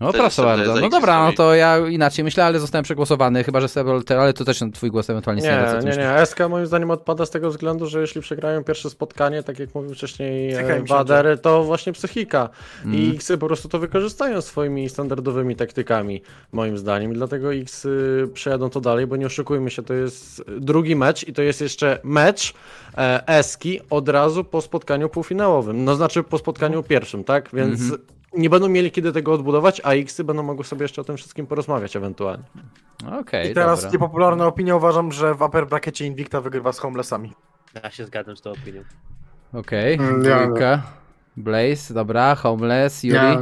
No proszę bardzo. No dobra, no to ja inaczej myślę, ale zostałem przegłosowany, chyba że Sebel, ale to też twój głos ewentualnie nie, nie, nie, SK moim zdaniem odpada z tego względu, że jeśli przegrają pierwsze spotkanie, tak jak mówił wcześniej Bader, to właśnie psychika. Mm. I X po prostu to wykorzystają swoimi standardowymi taktykami, moim zdaniem. I dlatego X przejadą to dalej, bo nie oszukujmy się, to jest drugi mecz i to jest jeszcze mecz e, Eski od razu po spotkaniu półfinałowym. No znaczy po spotkaniu pierwszym, tak? Więc mm -hmm nie będą mieli kiedy tego odbudować, a X będą mogły sobie jeszcze o tym wszystkim porozmawiać ewentualnie. Okej, okay, I teraz dobra. niepopularna opinia, uważam, że w upper brackecie Invicta wygrywa z Homelessami. Ja się zgadzam z tą opinią. Okej, okay. Mm, Blaze, dobra, Homeless, Yuri. Ja.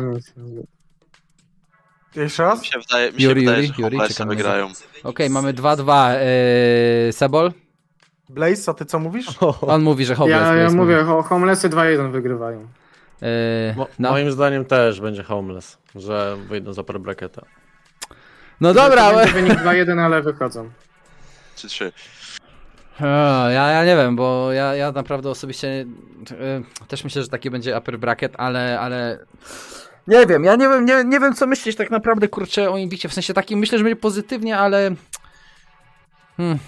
Jeszcze raz? Mi się wydaje, mi się Yuri, wydaje Yuri, że Yuri, wygrają. Okej, okay, mamy 2-2. Yy, Sebol? Blaze, a ty co mówisz? On mówi, że Homeless. Ja, ja mówię, Homelessy 2-1 wygrywają. Yy, Mo no. Moim zdaniem też będzie homeless, że wyjdą za upper bracketa. No dobra, ale... wynik 2-1, ale wychodzą. 3-3. Ja, ja nie wiem, bo ja, ja naprawdę osobiście yy, też myślę, że taki będzie upper bracket, ale, ale nie wiem, ja nie wiem, nie, nie wiem co myśleć tak naprawdę kurczę o Invicie, w sensie takim myślę, że będzie pozytywnie, ale hmm.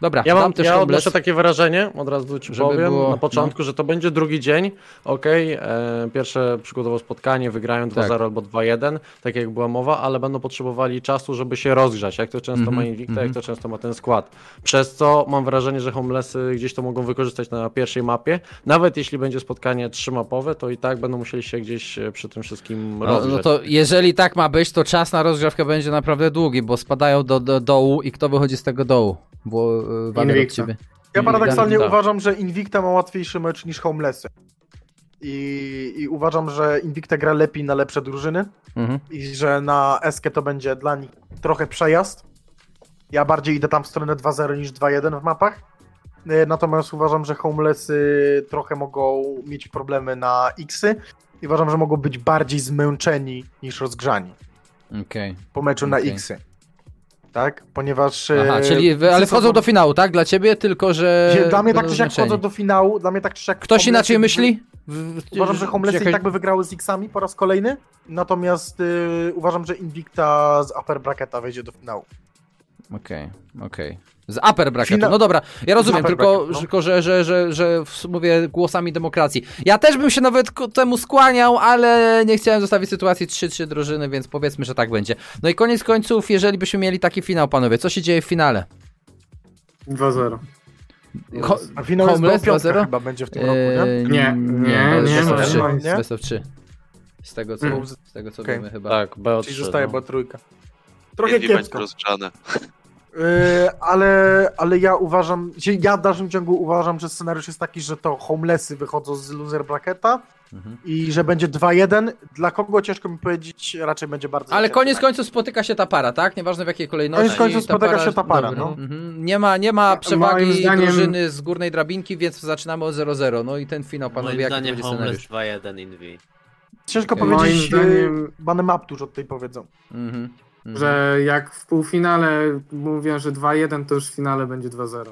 Dobra, ja mam też ja odnoszę takie wrażenie, od razu ci powiem było, na początku, no. że to będzie drugi dzień, okej, okay, e, pierwsze przykładowo spotkanie, wygrają 2-0 tak. albo 2-1, tak jak była mowa, ale będą potrzebowali czasu, żeby się rozgrzać, jak to często mm -hmm, ma Invicta, mm -hmm. jak to często ma ten skład. Przez co mam wrażenie, że Homelessy gdzieś to mogą wykorzystać na pierwszej mapie, nawet jeśli będzie spotkanie trzymapowe, to i tak będą musieli się gdzieś e, przy tym wszystkim no, rozgrzać. No to jeżeli tak ma być, to czas na rozgrzewkę będzie naprawdę długi, bo spadają do, do dołu i kto wychodzi z tego dołu? Bo Wader od ciebie. Ja paradoksalnie uważam, że Invicta ma łatwiejszy mecz niż Homelessy. I, I, uważam, że Invicta gra lepiej na lepsze drużyny mhm. i że na Eskę to będzie dla nich trochę przejazd. Ja bardziej idę tam w stronę 2-0 niż 2-1 w mapach. E, natomiast uważam, że Homelessy trochę mogą mieć problemy na Xy i uważam, że mogą być bardziej zmęczeni niż rozgrzani. Okay. Po meczu okay. na Xy. Tak? Ponieważ. Aha, czyli ale wchodzą do finału, tak? Dla ciebie, tylko że. Dla mnie tak czy siak wchodzą do finału, dla mnie tak czy siak. Ktoś inaczej myśli? W, uważam, że Homelessy jakaś... i tak by wygrały z X-ami po raz kolejny, natomiast y, uważam, że Invicta z upper bracketa wejdzie do finału. Okej, okay, okej. Okay. Z upper bracketu. No dobra, ja rozumiem, tylko, bracket, no. tylko że, że, że, że mówię głosami demokracji. Ja też bym się nawet ku temu skłaniał, ale nie chciałem zostawić sytuacji 3-3 drużyny, więc powiedzmy, że tak będzie. No i koniec końców, jeżeli byśmy mieli taki finał, panowie, co się dzieje w finale? 2-0. Ho A finał Homeless 2-0 chyba będzie w tym roku, nie? Eee, nie, nie, nie. Best of 3. Z tego co, mm. z tego co okay. wiemy chyba. Tak, BO3. Czyli zostaje no. trójka. Trochę kiepsko. rozgrzane. Yy, ale, ale ja uważam, ja w dalszym ciągu uważam, że scenariusz jest taki, że to homelessy wychodzą z loser bracketa mhm. i że będzie 2-1. Dla kogo ciężko mi powiedzieć, raczej będzie bardzo. Ale koniec końców spotyka się ta para, tak? Nieważne w jakiej kolejności. Koniec końców spotyka para... się ta para, no. Mhm. Nie ma, nie ma przewagi zdaniem... drużyny z górnej drabinki, więc zaczynamy od 0-0. No i ten finał, panowie, jaki będzie scenariusz? 2-1 Invi. Ciężko okay. powiedzieć, Moim zdaniem... Banem dużo tutaj powiedzą. Mhm. Mhm. Że jak w półfinale mówię, że 2-1, to już w finale będzie 2-0.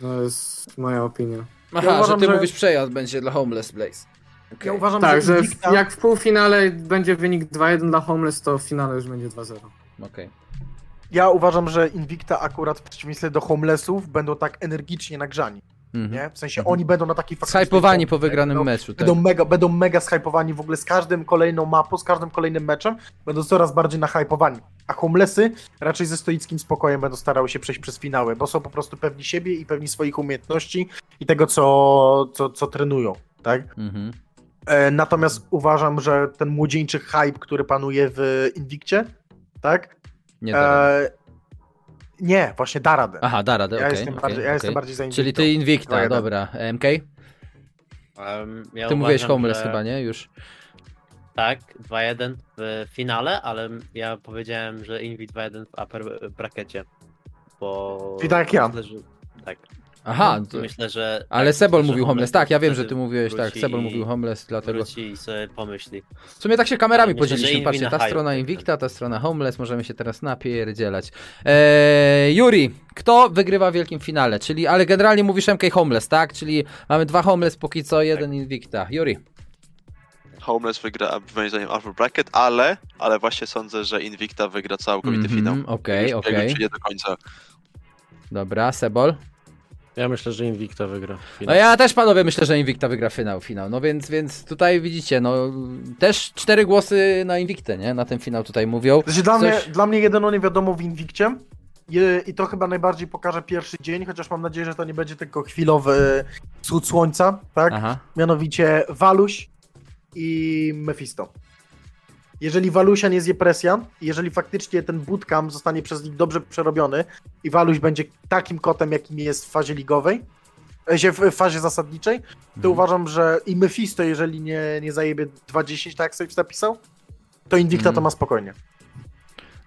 To jest moja opinia. Aha, ja uważam, że ty że... mówisz przejazd będzie dla Homeless Blaze. Okay. Ja uważam, tak, że, że jak w półfinale będzie wynik 2-1 dla Homeless, to w finale już będzie 2-0. Okej. Okay. Ja uważam, że Invicta akurat w przeciwieństwie do Homelessów będą tak energicznie nagrzani. Mm -hmm. Nie? W sensie oni będą na takiej Shypowani po wygranym będą, meczu. Tak. Będą, mega, będą mega shypowani w ogóle z każdym kolejną mapą, z każdym kolejnym meczem. Będą coraz bardziej nahypowani. A homelessy raczej ze stoickim spokojem będą starały się przejść przez finały, bo są po prostu pewni siebie i pewni swoich umiejętności i tego, co, co, co trenują. Tak? Mm -hmm. e, natomiast uważam, że ten młodzieńczy hype, który panuje w Invictie, tak? Nie e, nie, właśnie da radę. Aha, da radę, ja, okay, jestem, okay, bardziej, ja okay. jestem bardziej za Czyli ty Invicta, dobra. MK? Um, ja ty mówiłeś Homeless że... chyba, nie? Już. Tak, 2-1 w finale, ale ja powiedziałem, że Invi 2-1 w upper brackecie. Bo... I tak ja. Myślę, że... Tak. Aha, no, myślę, że. Ale tak, Sebol mówił homeless. Tak, ja wiem, że ty mówiłeś, tak. Sebol mówił homeless, dlatego. Wróci i sobie pomyśli. W sumie tak się kamerami myślę, podzieliliśmy. Patrzcie, ta strona tak, Invicta, ta strona homeless, możemy się teraz napierdzielać. Eee, Yuri, kto wygrywa w wielkim finale? Czyli, ale generalnie mówisz MK homeless, tak? Czyli mamy dwa homeless póki co, jeden tak. Invicta. Yuri. Homeless wygra moim zdaniem Upper Bracket, ale, ale właśnie sądzę, że Invicta wygra całkowity mm -hmm, finał. Okej, okej. Okay, okay. do końca. Dobra, Sebol? Ja myślę, że Invicta wygra. Finał. No ja też panowie myślę, że Invicta wygra finał, finał. No więc, więc tutaj widzicie, no też cztery głosy na Invictę, nie? Na ten finał tutaj mówią. Znaczy, dla, Coś... mnie, dla mnie jedyno nie wiadomo w Inviccie i to chyba najbardziej pokaże pierwszy dzień, chociaż mam nadzieję, że to nie będzie tylko chwilowy wschód słońca, tak? Aha. Mianowicie Waluś i Mephisto. Jeżeli Walusia nie zje presja, jeżeli faktycznie ten bootcamp zostanie przez nich dobrze przerobiony i Waluś będzie takim kotem, jakim jest w fazie ligowej, e, w fazie zasadniczej, to mhm. uważam, że i Mephisto, jeżeli nie, nie zajebie 20, tak jak sobie napisał, to Invicta mhm. to ma spokojnie.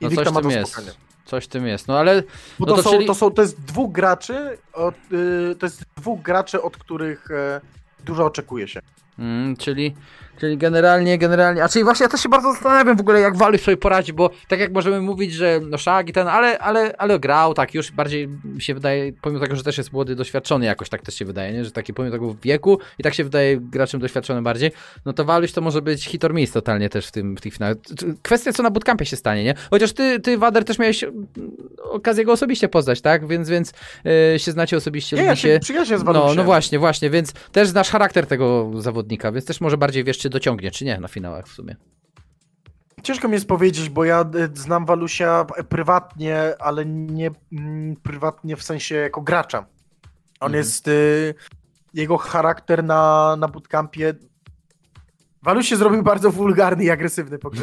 No Invicta ma to jest. spokojnie. Coś w tym jest, no ale... No to, to, są, czyli... to, są, to jest dwóch graczy, od, y, to jest dwóch graczy, od których e, dużo oczekuje się. Mm, czyli Czyli generalnie, generalnie, a czyli właśnie ja też się bardzo zastanawiam w ogóle jak Waluś sobie poradzi, bo tak jak możemy mówić, że no Shaggy ten, ale, ale, ale grał tak już bardziej się wydaje, pomimo tego, że też jest młody, doświadczony jakoś tak też się wydaje, nie? że taki pomimo tego wieku i tak się wydaje graczem doświadczonym bardziej, no to Waluś to może być hit or miss totalnie też w tym, w tych finałach. Kwestia co na bootcampie się stanie, nie? Chociaż ty, ty Wader też miałeś mm, okazję go osobiście poznać, tak? Więc, więc yy, się znacie osobiście. Nie, ja się przyjaźnię z Walusiem. No, no właśnie, właśnie, więc też znasz charakter tego zawodnika, więc też może bardziej wiesz, czy dociągnie, czy nie na finałach w sumie. Ciężko mi jest powiedzieć, bo ja y, znam Walusia prywatnie, ale nie mm, prywatnie w sensie jako gracza. On mhm. jest. Y, jego charakter na, na bootcampie. Waluś się zrobił bardzo wulgarny i agresywny po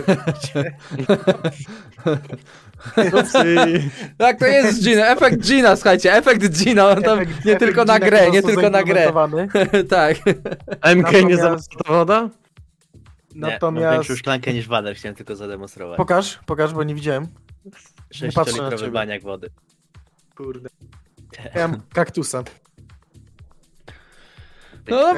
tak, to jest Gina, efekt Gina, słuchajcie, efekt Gina, on tam efekt, nie efekt tylko Gina na grę, nie tylko na grę. tak. MK Natomiast... nie woda? Natomiast... Nie, mam większą szklankę niż Wader, chciałem tylko zademonstrować. Pokaż, pokaż, bo nie widziałem. 6-litrowy baniak wody. Kurde. Ja mam kaktusa. No,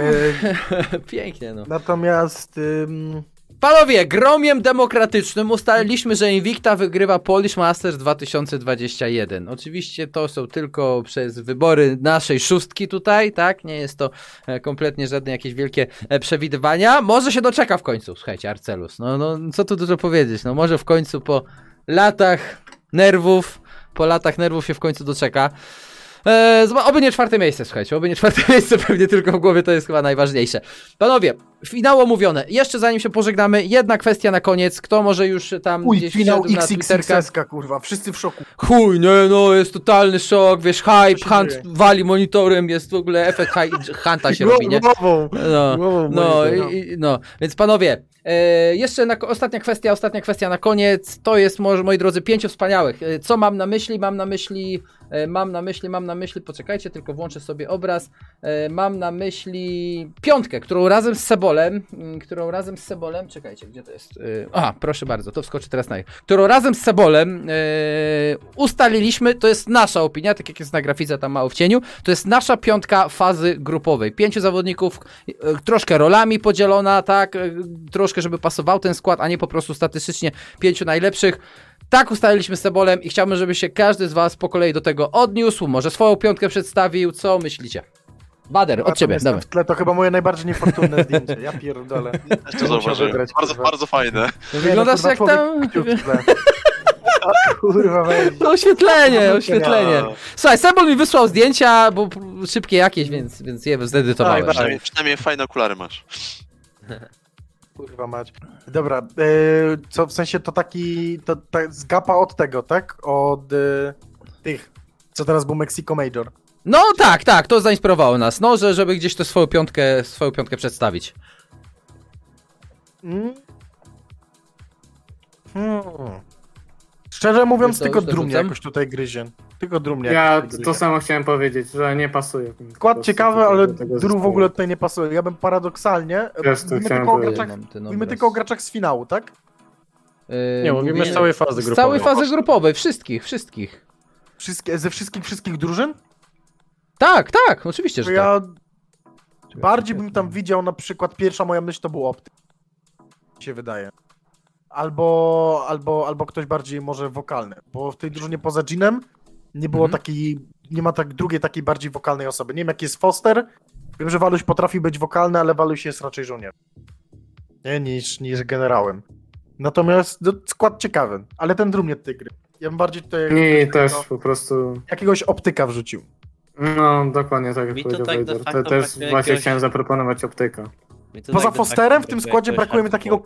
pięknie no. Natomiast... Ym... Panowie, gromiem demokratycznym ustaliliśmy, że Invicta wygrywa Polish Masters 2021. Oczywiście to są tylko przez wybory naszej szóstki tutaj, tak? Nie jest to e, kompletnie żadne jakieś wielkie e, przewidywania. Może się doczeka w końcu, słuchajcie, Arcelus. No, no co tu dużo powiedzieć, no może w końcu po latach nerwów, po latach nerwów się w końcu doczeka. Eee, oby nie czwarte miejsce, słuchajcie, oby nie czwarte miejsce, pewnie tylko w głowie to jest chyba najważniejsze. Panowie, finał omówione. Jeszcze zanim się pożegnamy, jedna kwestia na koniec. Kto może już tam Uj, gdzieś finał XXS, kurwa, wszyscy w szoku. Chuj, nie, no, jest totalny szok, wiesz, hype, Hunt wali monitorem, jest w ogóle efekt Hunta się robi, nie? Głową, no, głową no, i, no, więc panowie, E, jeszcze na, ostatnia kwestia, ostatnia kwestia na koniec. To jest, może, moi drodzy, pięciu wspaniałych. E, co mam na myśli? Mam na myśli, mam na myśli, mam na myśli, poczekajcie, tylko włączę sobie obraz. E, mam na myśli piątkę, którą razem z Sebolem, mm, którą razem z Sebolem, czekajcie, gdzie to jest? E, aha, proszę bardzo, to wskoczy teraz na Którą razem z Sebolem e, ustaliliśmy, to jest nasza opinia, tak jak jest na grafice tam mało w cieniu, to jest nasza piątka fazy grupowej. Pięciu zawodników, troszkę rolami podzielona, tak, troszkę, żeby pasował ten skład, a nie po prostu statystycznie pięciu najlepszych. Tak ustaliliśmy z Cebolem i chciałbym, żeby się każdy z Was po kolei do tego odniósł, może swoją piątkę przedstawił. Co myślicie? Bader, od ciebie, dawaj. W tle to chyba moje najbardziej niefortunne zdjęcie. Ja pierdolę. Jeszcze zauważyłem. Bardzo, bardzo fajne. No, Wyglądasz no, jak tam... Kurwa, To oświetlenie, oświetlenie. Słuchaj, Sebol mi wysłał zdjęcia, bo szybkie jakieś, więc, więc je zedytowałem. Tak, przynajmniej, przynajmniej fajne okulary masz. Kurwa mać. Dobra, e, co w sensie to taki, to, to zgapa od tego, tak? Od e, tych, co teraz był Mexico Major. No tak, tak, to zainspirowało nas, no, że, żeby gdzieś to swoją piątkę, swoją piątkę przedstawić. Mm. Hmm. Szczerze mówiąc, tylko drum jakoś tutaj gryzie. Tylko drum Ja to samo chciałem powiedzieć, że nie pasuje. Skład ciekawy, ale drum w ogóle tutaj nie pasuje. Ja bym paradoksalnie... mówimy, tylko o, graczach, mówimy tylko o graczach z finału, tak? Yy, nie, mówimy z całej fazy grupowej. Z całej fazy grupowej, wszystkich, wszystkich. Wszystkie, ze wszystkich, wszystkich drużyn? Tak, tak, oczywiście, że ja tak. bardziej bym tam widział na przykład, pierwsza moja myśl to był optyk. się wydaje albo, albo, albo ktoś bardziej może wokalny, bo w tej drużynie poza Jeanem nie było mhm. takiej, nie ma tak drugiej takiej bardziej wokalnej osoby. Nie wiem jak jest Foster, wiem, że Waluś potrafi być wokalny, ale Waluś jest raczej żołnierzem. Nie, niż, niż generałem. Natomiast no, skład ciekawy, ale ten drum nie tej gry. Ja bym bardziej tutaj... Nie, też po prostu... Jakiegoś optyka wrzucił. No, dokładnie tak jak powiedział tak To też właśnie jakiegoś... chciałem zaproponować optyka. Poza tak Fosterem w tym składzie brakuje mi takiego...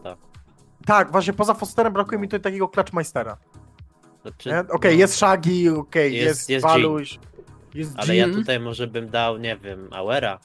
Tak, właśnie poza Fosterem brakuje mi tutaj takiego Clutchmeistera. Znaczy, okej, okay, no, jest Shaggy, okej, okay, jest, jest, jest Waluś, jest Ale ja tutaj może bym dał, nie wiem, Auera.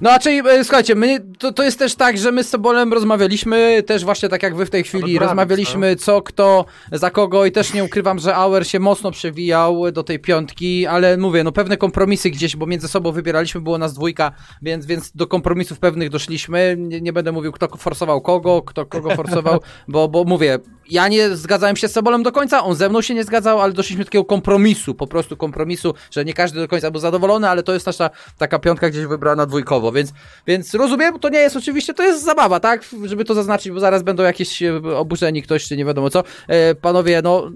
No e, słuchajcie, my, to, to jest też tak, że my z Sobolem rozmawialiśmy, też właśnie tak jak wy w tej chwili, rozmawialiśmy no. co, kto, za kogo i też nie ukrywam, że Auer się mocno przewijał do tej piątki, ale mówię, no pewne kompromisy gdzieś, bo między sobą wybieraliśmy, było nas dwójka, więc, więc do kompromisów pewnych doszliśmy, nie, nie będę mówił kto forsował kogo, kto kogo forsował, bo, bo mówię, ja nie zgadzałem się z Sobolem do końca, on ze mną się nie zgadzał, ale doszliśmy do takiego kompromisu, po prostu kompromisu, że nie każdy do końca był zadowolony, ale to jest nasza taka piątka gdzieś wybrana dwójkowo, więc, więc rozumiem, to nie jest oczywiście, to jest zabawa, tak, żeby to zaznaczyć, bo zaraz będą jakieś e, oburzeni ktoś, czy nie wiadomo co. E, panowie, no,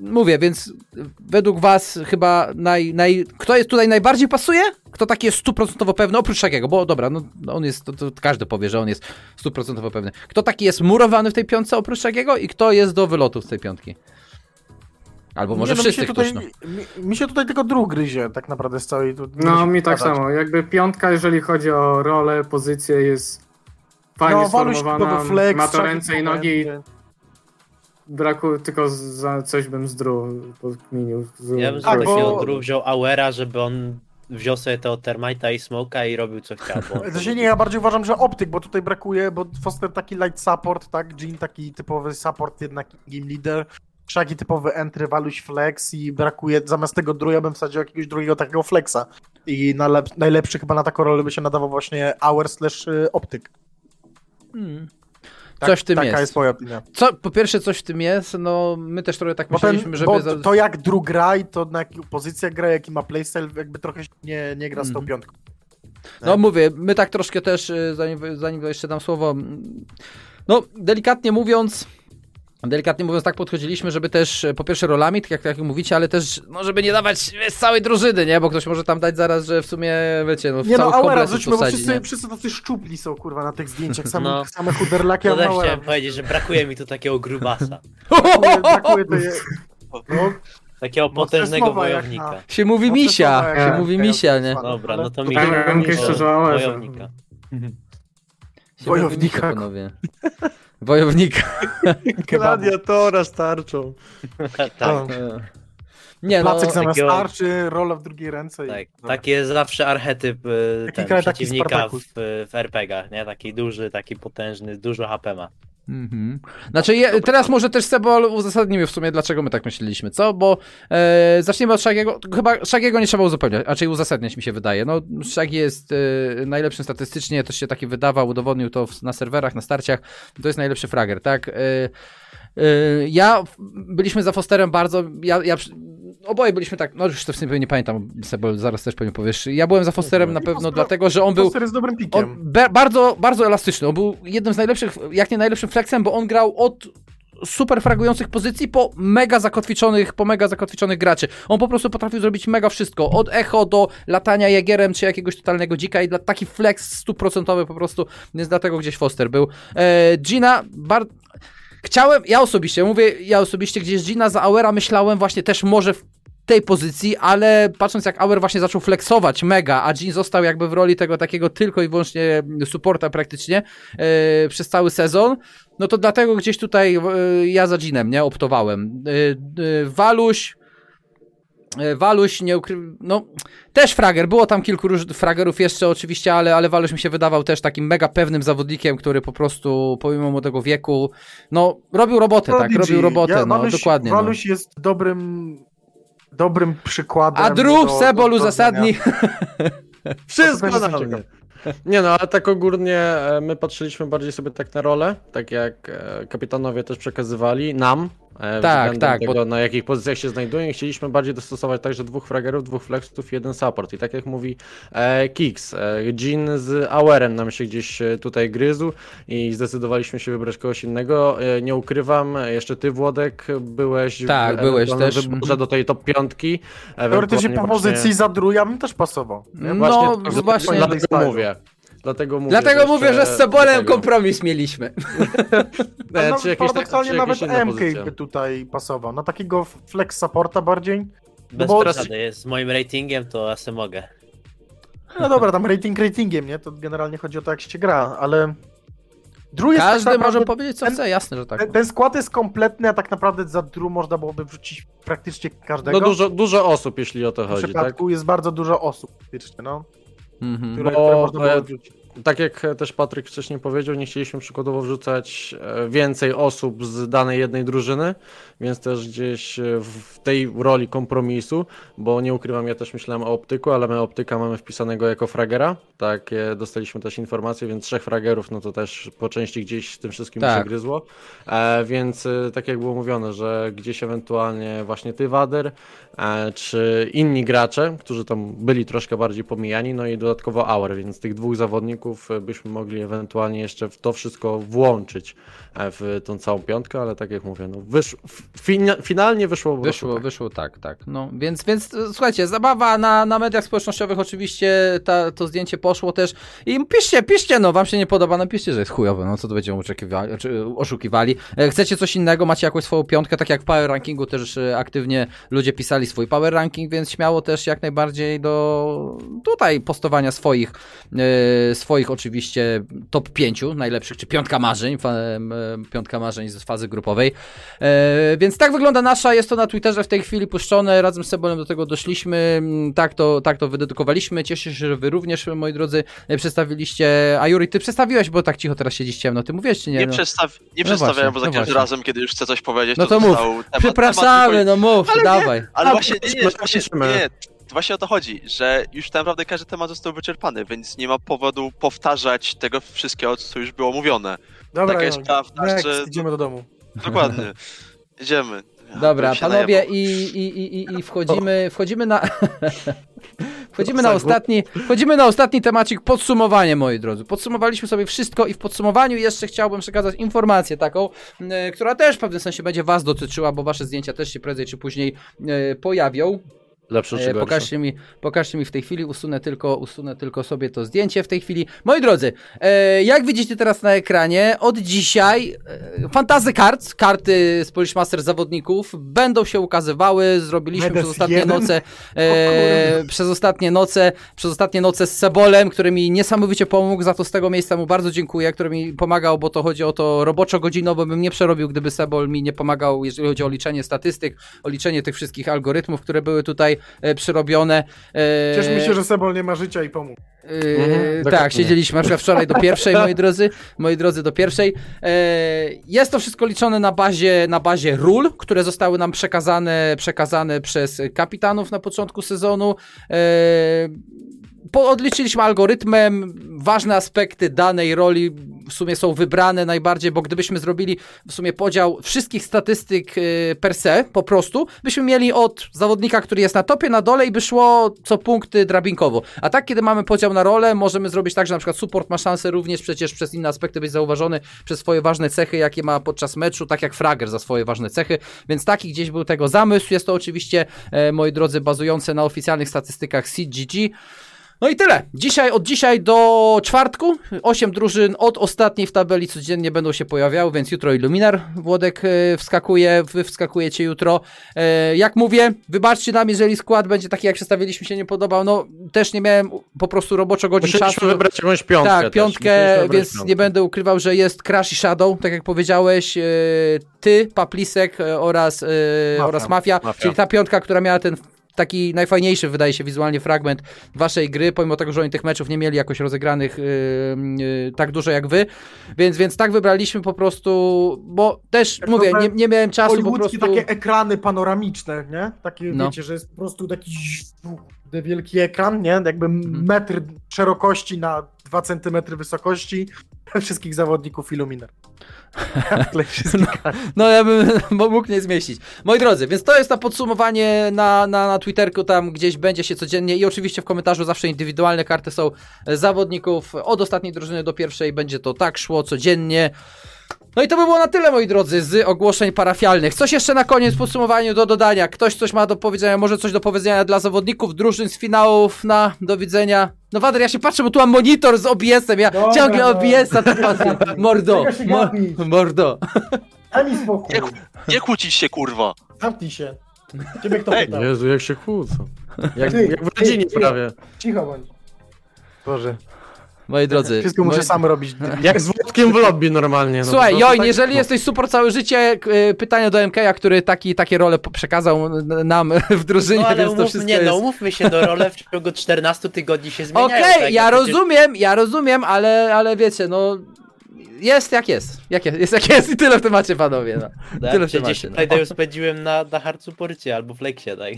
mówię, więc według was chyba naj, naj, kto jest tutaj najbardziej pasuje? Kto taki jest stuprocentowo pewny, oprócz takiego, bo dobra, no on jest, to, to każdy powie, że on jest stuprocentowo pewny. Kto taki jest murowany w tej piątce oprócz takiego i kto jest do wylotu z tej piątki? Albo może nie, no wszyscy mi tutaj, ktoś, no. mi, mi, się tutaj tylko drug gryzie tak naprawdę z całej... No mi tak samo, jakby piątka, jeżeli chodzi o rolę, pozycję jest fajnie no, sformowana, flex, ma to ręce i nogi. Braku, tylko za coś bym zdru podkminił. Ja bym tak, bo... Wziął Auera, żeby on wziął sobie tego Termite'a i Smoka i robił co chciał. Bo... Znaczy nie, ja bardziej uważam, że optyk, bo tutaj brakuje, bo Foster taki light support, tak, Jean taki typowy support, jednak game leader, Szaki typowy entry, waluś flex i brakuje, zamiast tego druja bym wsadził jakiegoś drugiego takiego flexa. I najlepszy chyba na taką rolę by się nadawał właśnie hour slash y, optyk. Hmm. Tak, coś w tym taka jest. Taka jest moja opinia. Co, po pierwsze coś w tym jest, no my też trochę tak myśleliśmy, ten, żeby... Bo to jak Drew gra i to na jaką pozycję gra, jaki ma playstyle, jakby trochę nie, nie gra z tą mm. piątką. No mówię, my tak troszkę też, y, zanim, zanim jeszcze dam słowo, mm, no delikatnie mówiąc, delikatnie mówiąc, tak podchodziliśmy, żeby też e, po pierwsze rolami, tak jak, tak jak mówicie, ale też, no żeby nie dawać z całej drużyny, nie? Bo ktoś może tam dać zaraz, że w sumie, wiecie, no w Nie no, Auera wrzućmy, bo wszyscy, wszyscy tacy szczupli są, kurwa, na tych zdjęciach, same, no. same chuderlaki No też chciałem powiedzieć, że brakuje mi tu takiego grubasa. brakuje, brakuje to je... no. Takiego potężnego wojownika. Na... Się mówi misia, się mówi misia, nie? Dobra, no to misia. Wojownika. Wojownika, panowie. Wojownika. Gladiatora starczą. tak. Nie, no, Placek zamiast takiego... tarczy, rola w drugiej ręce. Tak, i... taki jest zawsze archetyp e, ten, przeciwnika w, w RPG-ach, nie? Taki duży, taki potężny, dużo HP ma. Mhm. Znaczy, je, teraz może też Sebol uzasadnimy w sumie, dlaczego my tak myśleliśmy, co? Bo e, zaczniemy od Shagiego. Chyba Shagiego nie trzeba uzupełniać, raczej uzasadniać mi się wydaje. No, Shagi jest e, najlepszym statystycznie, też się taki wydawał, udowodnił to na serwerach, na starciach. To jest najlepszy frager, tak? E, e ja byliśmy za Fosterem bardzo. Ja, ja oboje byliśmy tak, no już to w sumie nie pamiętam, bo zaraz też pewnie powiesz. Ja byłem za Fosterem na pewno dlatego, że on był... Foster jest dobrym pikiem. Be, bardzo, bardzo elastyczny. On był jednym z najlepszych, jak nie najlepszym flexem, bo on grał od super fragujących pozycji po mega zakotwiczonych, po mega zakotwiczonych graczy. On po prostu potrafił zrobić mega wszystko. Od echo do latania jagierem czy jakiegoś totalnego dzika i dla taki flex stuprocentowy po prostu, więc dlatego gdzieś Foster był. E, Gina, bardzo Chciałem, ja osobiście, mówię, ja osobiście gdzieś Gina za Auera myślałem właśnie też może w tej pozycji, ale patrząc jak Auer właśnie zaczął flexować mega, a Jean został jakby w roli tego takiego tylko i wyłącznie supporta praktycznie yy, przez cały sezon, no to dlatego gdzieś tutaj yy, ja za Jeanem, nie, optowałem. Yy, Waluś Waluś nie ukry... no też frager, było tam kilku fragerów jeszcze oczywiście, ale, ale Waluś mi się wydawał też takim mega pewnym zawodnikiem, który po prostu pomimo młodego wieku, no robił robotę, tak, robił robotę, ja, no Waluś, dokładnie. No. Waluś no. jest dobrym dobrym przykładem. A drób Sebolu zasadni. Wszystko na mnie. Nie no, ale tak ogólnie e, my patrzyliśmy bardziej sobie tak na rolę, tak jak e, kapitanowie też przekazywali nam, E, tak, tak. Tego, bo... Na jakich pozycjach się znajdują. Chcieliśmy bardziej dostosować także dwóch fragerów, dwóch flexów, jeden support. I tak jak mówi e, Kix, e, Jean z Auerem nam się gdzieś e, tutaj gryzł i zdecydowaliśmy się wybrać kogoś innego. E, nie ukrywam, jeszcze ty Włodek byłeś tak, byłeś też wyborze do tej top piątki. Teoretycznie po właśnie... pozycji za ja bym też pasował. Nie? Właśnie, no właśnie, właśnie mówię. Dlatego mówię, Dlatego że, mówię, że z Sobolem kompromis mieliśmy. no, no, czy paradoksalnie czy nawet MK by tutaj pasował. Na takiego flex supporta bardziej. Bez bo... przesady, z moim ratingiem to ja sobie mogę. No dobra, tam rating ratingiem, nie? To generalnie chodzi o to, jak się gra, ale... Drew Każdy tak może powiedzieć, co ten, chce, jasne, że tak. Ten, ten, skład jest kompletny, a tak naprawdę za Drew można byłoby wrzucić praktycznie każdego. No dużo, dużo osób, jeśli o to chodzi, W przypadku tak? jest bardzo dużo osób, faktycznie, no. Mhm. Które, Bo, które można było wrzucić tak jak też Patryk wcześniej powiedział, nie chcieliśmy przykładowo wrzucać e, więcej osób z danej jednej drużyny, więc też gdzieś e, w tej roli kompromisu, bo nie ukrywam, ja też myślałem o optyku, ale my optyka mamy wpisanego jako fragera, tak, dostaliśmy też informacje, więc trzech fragerów, no to też po części gdzieś z tym wszystkim tak. się gryzło, e, więc tak jak było mówione, że gdzieś ewentualnie właśnie ty, Wader, czy inni gracze, którzy tam byli troszkę bardziej pomijani, no i dodatkowo Auer, więc tych dwóch zawodników byśmy mogli ewentualnie jeszcze w to wszystko włączyć w tą całą piątkę, ale tak jak mówię, no wysz, fina, finalnie wyszło Wyszło, tak. wyszło tak, tak. No, więc, więc słuchajcie, zabawa na, na mediach społecznościowych oczywiście ta, to zdjęcie poszło też i piszcie, piszcie, no wam się nie podoba, napiszcie, że jest chujowe, no co to będziemy oczekiwali, oszukiwali. E, chcecie coś innego, macie jakąś swoją piątkę, tak jak w Power Rankingu też e, aktywnie ludzie pisali swój Power Ranking, więc śmiało też jak najbardziej do tutaj postowania swoich, e, swoich oczywiście top 5 najlepszych, czy piątka marzeń, piątka marzeń z fazy grupowej. E, więc tak wygląda nasza, jest to na Twitterze w tej chwili puszczone, razem z Sebolem do tego doszliśmy, mm, tak to, tak to wydedykowaliśmy, cieszę się, że wy również, moi drodzy, e, przedstawiliście, a Juri, ty przedstawiłeś, bo tak cicho teraz siedzisz ciemno, ty mówiłeś czy nie? Nie, no. przedstaw... nie no przedstawiałem, bo za no każdym razem, kiedy już chcę coś powiedzieć, no to, to mów, temat, przepraszamy, temat no mów, ale dawaj. Nie, ale właśnie, nie, nie, właśnie, nie, właśnie o to chodzi, że już tak naprawdę każdy temat został wyczerpany, więc nie ma powodu powtarzać tego wszystkiego, co już było mówione. Dobra, Taka jest prawda, next, że... idziemy do domu. Dokładnie. Idziemy. Dobra, panowie, i, i, i, i wchodzimy, wchodzimy na. Wchodzimy na ostatni, wchodzimy na ostatni temacik, podsumowanie moi drodzy. Podsumowaliśmy sobie wszystko i w podsumowaniu jeszcze chciałbym przekazać informację taką, e, która też w pewnym sensie będzie was dotyczyła, bo wasze zdjęcia też się prędzej czy później e, pojawią. Lepsze czy pokażcie mi, pokażcie mi w tej chwili, usunę tylko, usunę tylko sobie to zdjęcie w tej chwili. Moi drodzy, e, jak widzicie teraz na ekranie, od dzisiaj e, Fantazy Cards, karty z Polish Master zawodników będą się ukazywały. Zrobiliśmy przez ostatnie jeden? noce, e, przez ostatnie noce, przez ostatnie noce z Sebolem, który mi niesamowicie pomógł, za to z tego miejsca mu bardzo dziękuję, który mi pomagał, bo to chodzi o to roboczo godzinowo bym nie przerobił, gdyby Sebol mi nie pomagał, jeżeli chodzi o liczenie statystyk, o liczenie tych wszystkich algorytmów, które były tutaj e, przyrobione. E, Cieszmy się, że Sebol nie ma życia i pomógł. Yy, mhm, tak, siedzieliśmy na wczoraj do pierwszej, moi drodzy, moi drodzy, do pierwszej. Yy, jest to wszystko liczone na bazie, na bazie ról, które zostały nam przekazane, przekazane przez kapitanów na początku sezonu. Yy, odliczyliśmy algorytmem, ważne aspekty danej roli w sumie są wybrane najbardziej, bo gdybyśmy zrobili w sumie podział wszystkich statystyk y, per se, po prostu, byśmy mieli od zawodnika, który jest na topie, na dole i by szło co punkty drabinkowo. A tak, kiedy mamy podział na rolę, możemy zrobić tak, że na przykład support ma szansę również przecież przez inne aspekty być zauważony przez swoje ważne cechy, jakie ma podczas meczu, tak jak Frager za swoje ważne cechy, więc taki gdzieś był tego zamysł. Jest to oczywiście, e, moi drodzy, bazujące na oficjalnych statystykach CGG. No i tyle. Dzisiaj, od dzisiaj do czwartku, 8 drużyn od ostatniej w tabeli codziennie będą się pojawiały, więc jutro Illuminar Włodek e, wskakuje, wy wskakujecie jutro. E, jak mówię, wybaczcie nam, jeżeli skład będzie taki, jak przedstawiliśmy się nie podobał, no też nie miałem po prostu roboczo godzin Musieliśmy czasu. wybrać jakąś piątkę Tak, piątkę, więc piątkę. nie będę ukrywał, że jest Crash i Shadow, tak jak powiedziałeś, e, ty, Paplisek oraz, Mafia. oraz Mafia, Mafia, czyli ta piątka, która miała ten taki najfajniejszy, wydaje się, wizualnie fragment waszej gry, pomimo tego, że oni tych meczów nie mieli jakoś rozegranych yy, yy, tak dużo jak wy, więc, więc tak wybraliśmy po prostu, bo też, jak mówię, nie, nie miałem czasu po prostu... takie ekrany panoramiczne, nie? Takie, no. wiecie, że jest po prostu taki wielki ekran, nie? Jakby mhm. metr szerokości na 2 centymetry wysokości wszystkich zawodników Illuminer. no, no, ja bym mógł nie zmieścić. Moi drodzy, więc to jest to podsumowanie na, na, na Twitterku, tam gdzieś będzie się codziennie i oczywiście w komentarzu zawsze indywidualne karty są zawodników od ostatniej drużyny do pierwszej, będzie to tak szło codziennie. No i to by było na tyle, moi drodzy, z ogłoszeń parafialnych. Coś jeszcze na koniec w podsumowaniu do dodania. Ktoś coś ma do powiedzenia, może coś do powiedzenia dla zawodników drużyn z finałów na do widzenia. No Wader, ja się patrzę, bo tu mam monitor z OBS-em, ja Dobra, ciągle no. OBS-a to patrzę. Mordo, mo mordo. Ani spokój. Nie, nie kłócić się, kurwa. Zamknij się. Ciebie kto pytał? Jezu, jak się kłócą. Jak, ty, jak w rodzinie ty, prawie. Cicho bądź. Boże. Moi drodzy. Wszystko muszę moi... sam robić. Jak z Włodkiem w lobby normalnie. No Słuchaj, Join, tak... jeżeli jesteś super całe życie, pytania do MK, który taki, takie role przekazał nam w drużynie, no, ale więc to wszystko Nie, jest... no umówmy się, do role w ciągu 14 tygodni się zmieniają. Okej, okay, tak, ja przecież... rozumiem, ja rozumiem, ale, ale wiecie, no jest jak jest. Jak jest, jest jak jest i tyle w temacie, panowie. No. Tak, tyle w temacie. No. już spędziłem na, na hard supporcie albo flexie, tak.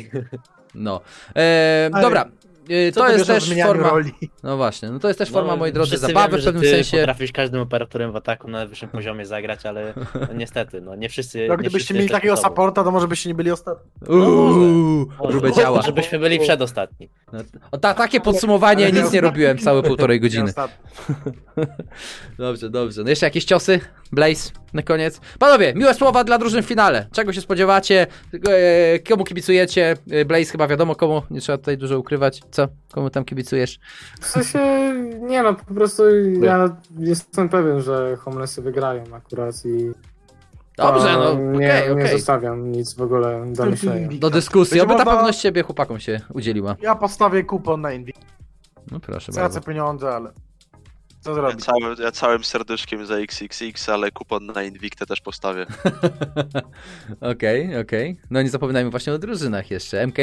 No. E, dobra, Y, to jest też forma. Roli? No właśnie, no to jest też forma, no, moi drodzy, zabawy wiemy, w pewnym ty sensie. Potrafisz każdym operatorem w ataku na wyższym poziomie zagrać, ale no, niestety, no nie wszyscy. No gdybyście mieli takiego supporta, to może byście nie byli ostatni. Uuu, no, działa. Żebyśmy byli przedostatni. No, o, ta, takie podsumowanie nic nie robiłem całe półtorej godziny. dobrze, dobrze. No jeszcze jakieś ciosy? Blaze na koniec. Panowie, miłe słowa dla drużyn w finale. Czego się spodziewacie? E, komu kibicujecie? E, Blaze chyba wiadomo komu, nie trzeba tutaj dużo ukrywać. Co? Komu tam kibicujesz? W sensie, nie no, po prostu ja jestem pewien, że homelessy wygrają akurat i Dobrze, no nie, okay, okay. nie zostawiam nic w ogóle do myślenia. Do dyskusji, oby ta pewność siebie chłopakom się udzieliła. Ja postawię kupon na Envy. No proszę Stracę bardzo. pieniądze, ale co zrobić? Ja, całym, ja całym serduszkiem za XXX, ale kupon na Invictę też postawię. Okej, okej. Okay, okay. No nie zapominajmy właśnie o drużynach jeszcze. MK?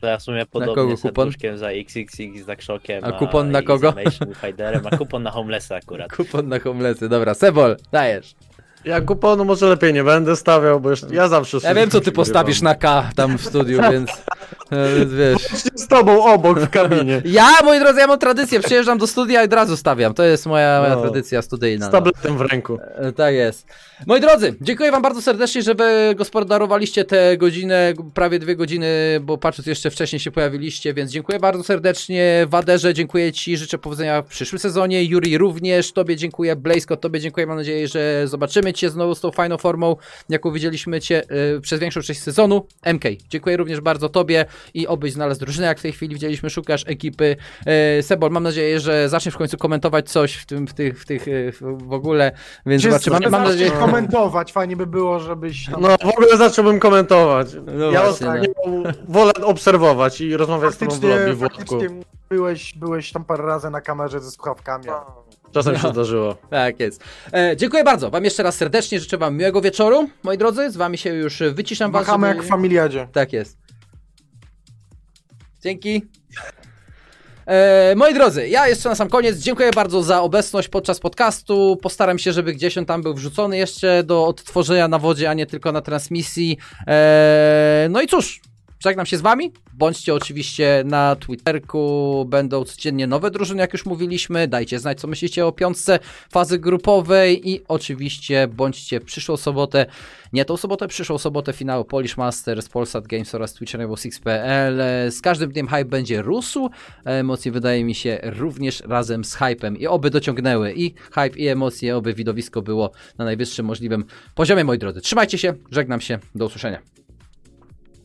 To ja w sumie podobnie serduszkiem za XXX, za Krzokiem. A kupon na kogo? Fighterem, a kupon na Homelessa akurat. Kupon na Homelessy, dobra. Sebol, dajesz. Ja kuponu może lepiej nie będę stawiał, bo już ja zawsze... Ja wiem, co ty postawisz na K tam w studiu, więc... Więc wiesz. Z tobą obok w kabinie. Ja, moi drodzy, ja mam tradycję, przyjeżdżam do studia i od razu stawiam. To jest moja, moja No. tradycja studyjna. Z no. tabletem w ręku. E, Tak jest. Moi drodzy, dziękuję wam bardzo serdecznie, że wy gospodarowaliście tę godzinę, prawie dwie godziny, bo patrząc jeszcze wcześniej się pojawiliście, więc dziękuję bardzo serdecznie. Waderze, dziękuję ci, życzę powodzenia w przyszłym sezonie. Juri również, tobie dziękuję. Blazko, tobie dziękuję. Mam nadzieję, że zobaczymy cię znowu z tą fajną formą, jaką widzieliśmy cię y, przez większą część sezonu. MK, dziękuję również bardzo tobie i obyś znalazł drużynę, jak w tej chwili widzieliśmy, szukasz ekipy. Y, Sebol, mam nadzieję, że zaczniesz w końcu komentować coś w tym, w tych, w tych, y, w ogóle, więc zobaczymy. Mam, mam nadzieję, komentować, fajnie by było, żebyś tam... No w ogóle zacząłbym komentować. No ja właśnie, ostatnio wolę obserwować i rozmawiać z tobą w faktycznie, lobby, Włodku. faktycznie byłeś, byłeś tam parę razy na kamerze ze słuchawkami. a- Czasem No. się zdarzyło. Tak jest. E, dziękuję bardzo. Wam jeszcze raz serdecznie życzę Wam miłego wieczoru, moi drodzy. Z Wami się już wyciszam was. Machamy żeby- jak w familiadzie. Tak jest. Dzięki. E, moi drodzy, ja jeszcze na sam koniec dziękuję bardzo za obecność podczas podcastu. Postaram się, żeby gdzieś on tam był wrzucony jeszcze do odtworzenia na wodzie, a nie tylko na transmisji. E, no i cóż, żegnam się z wami. Bądźcie oczywiście na Twitterku, będą codziennie nowe drużyny, jak już mówiliśmy. Dajcie znać, co myślicie o piątce fazy grupowej i oczywiście bądźcie przyszłą sobotę, nie tą sobotę, przyszłą sobotę finału Polish Masters, Polsat Games oraz Twitch Rainbow Six.pl. Z każdym dniem hype będzie rósł, emocje wydaje mi się również razem z hypem i oby dociągnęły i hype i emocje, oby widowisko było na najwyższym możliwym poziomie, moi drodzy. Trzymajcie się, żegnam się, do usłyszenia.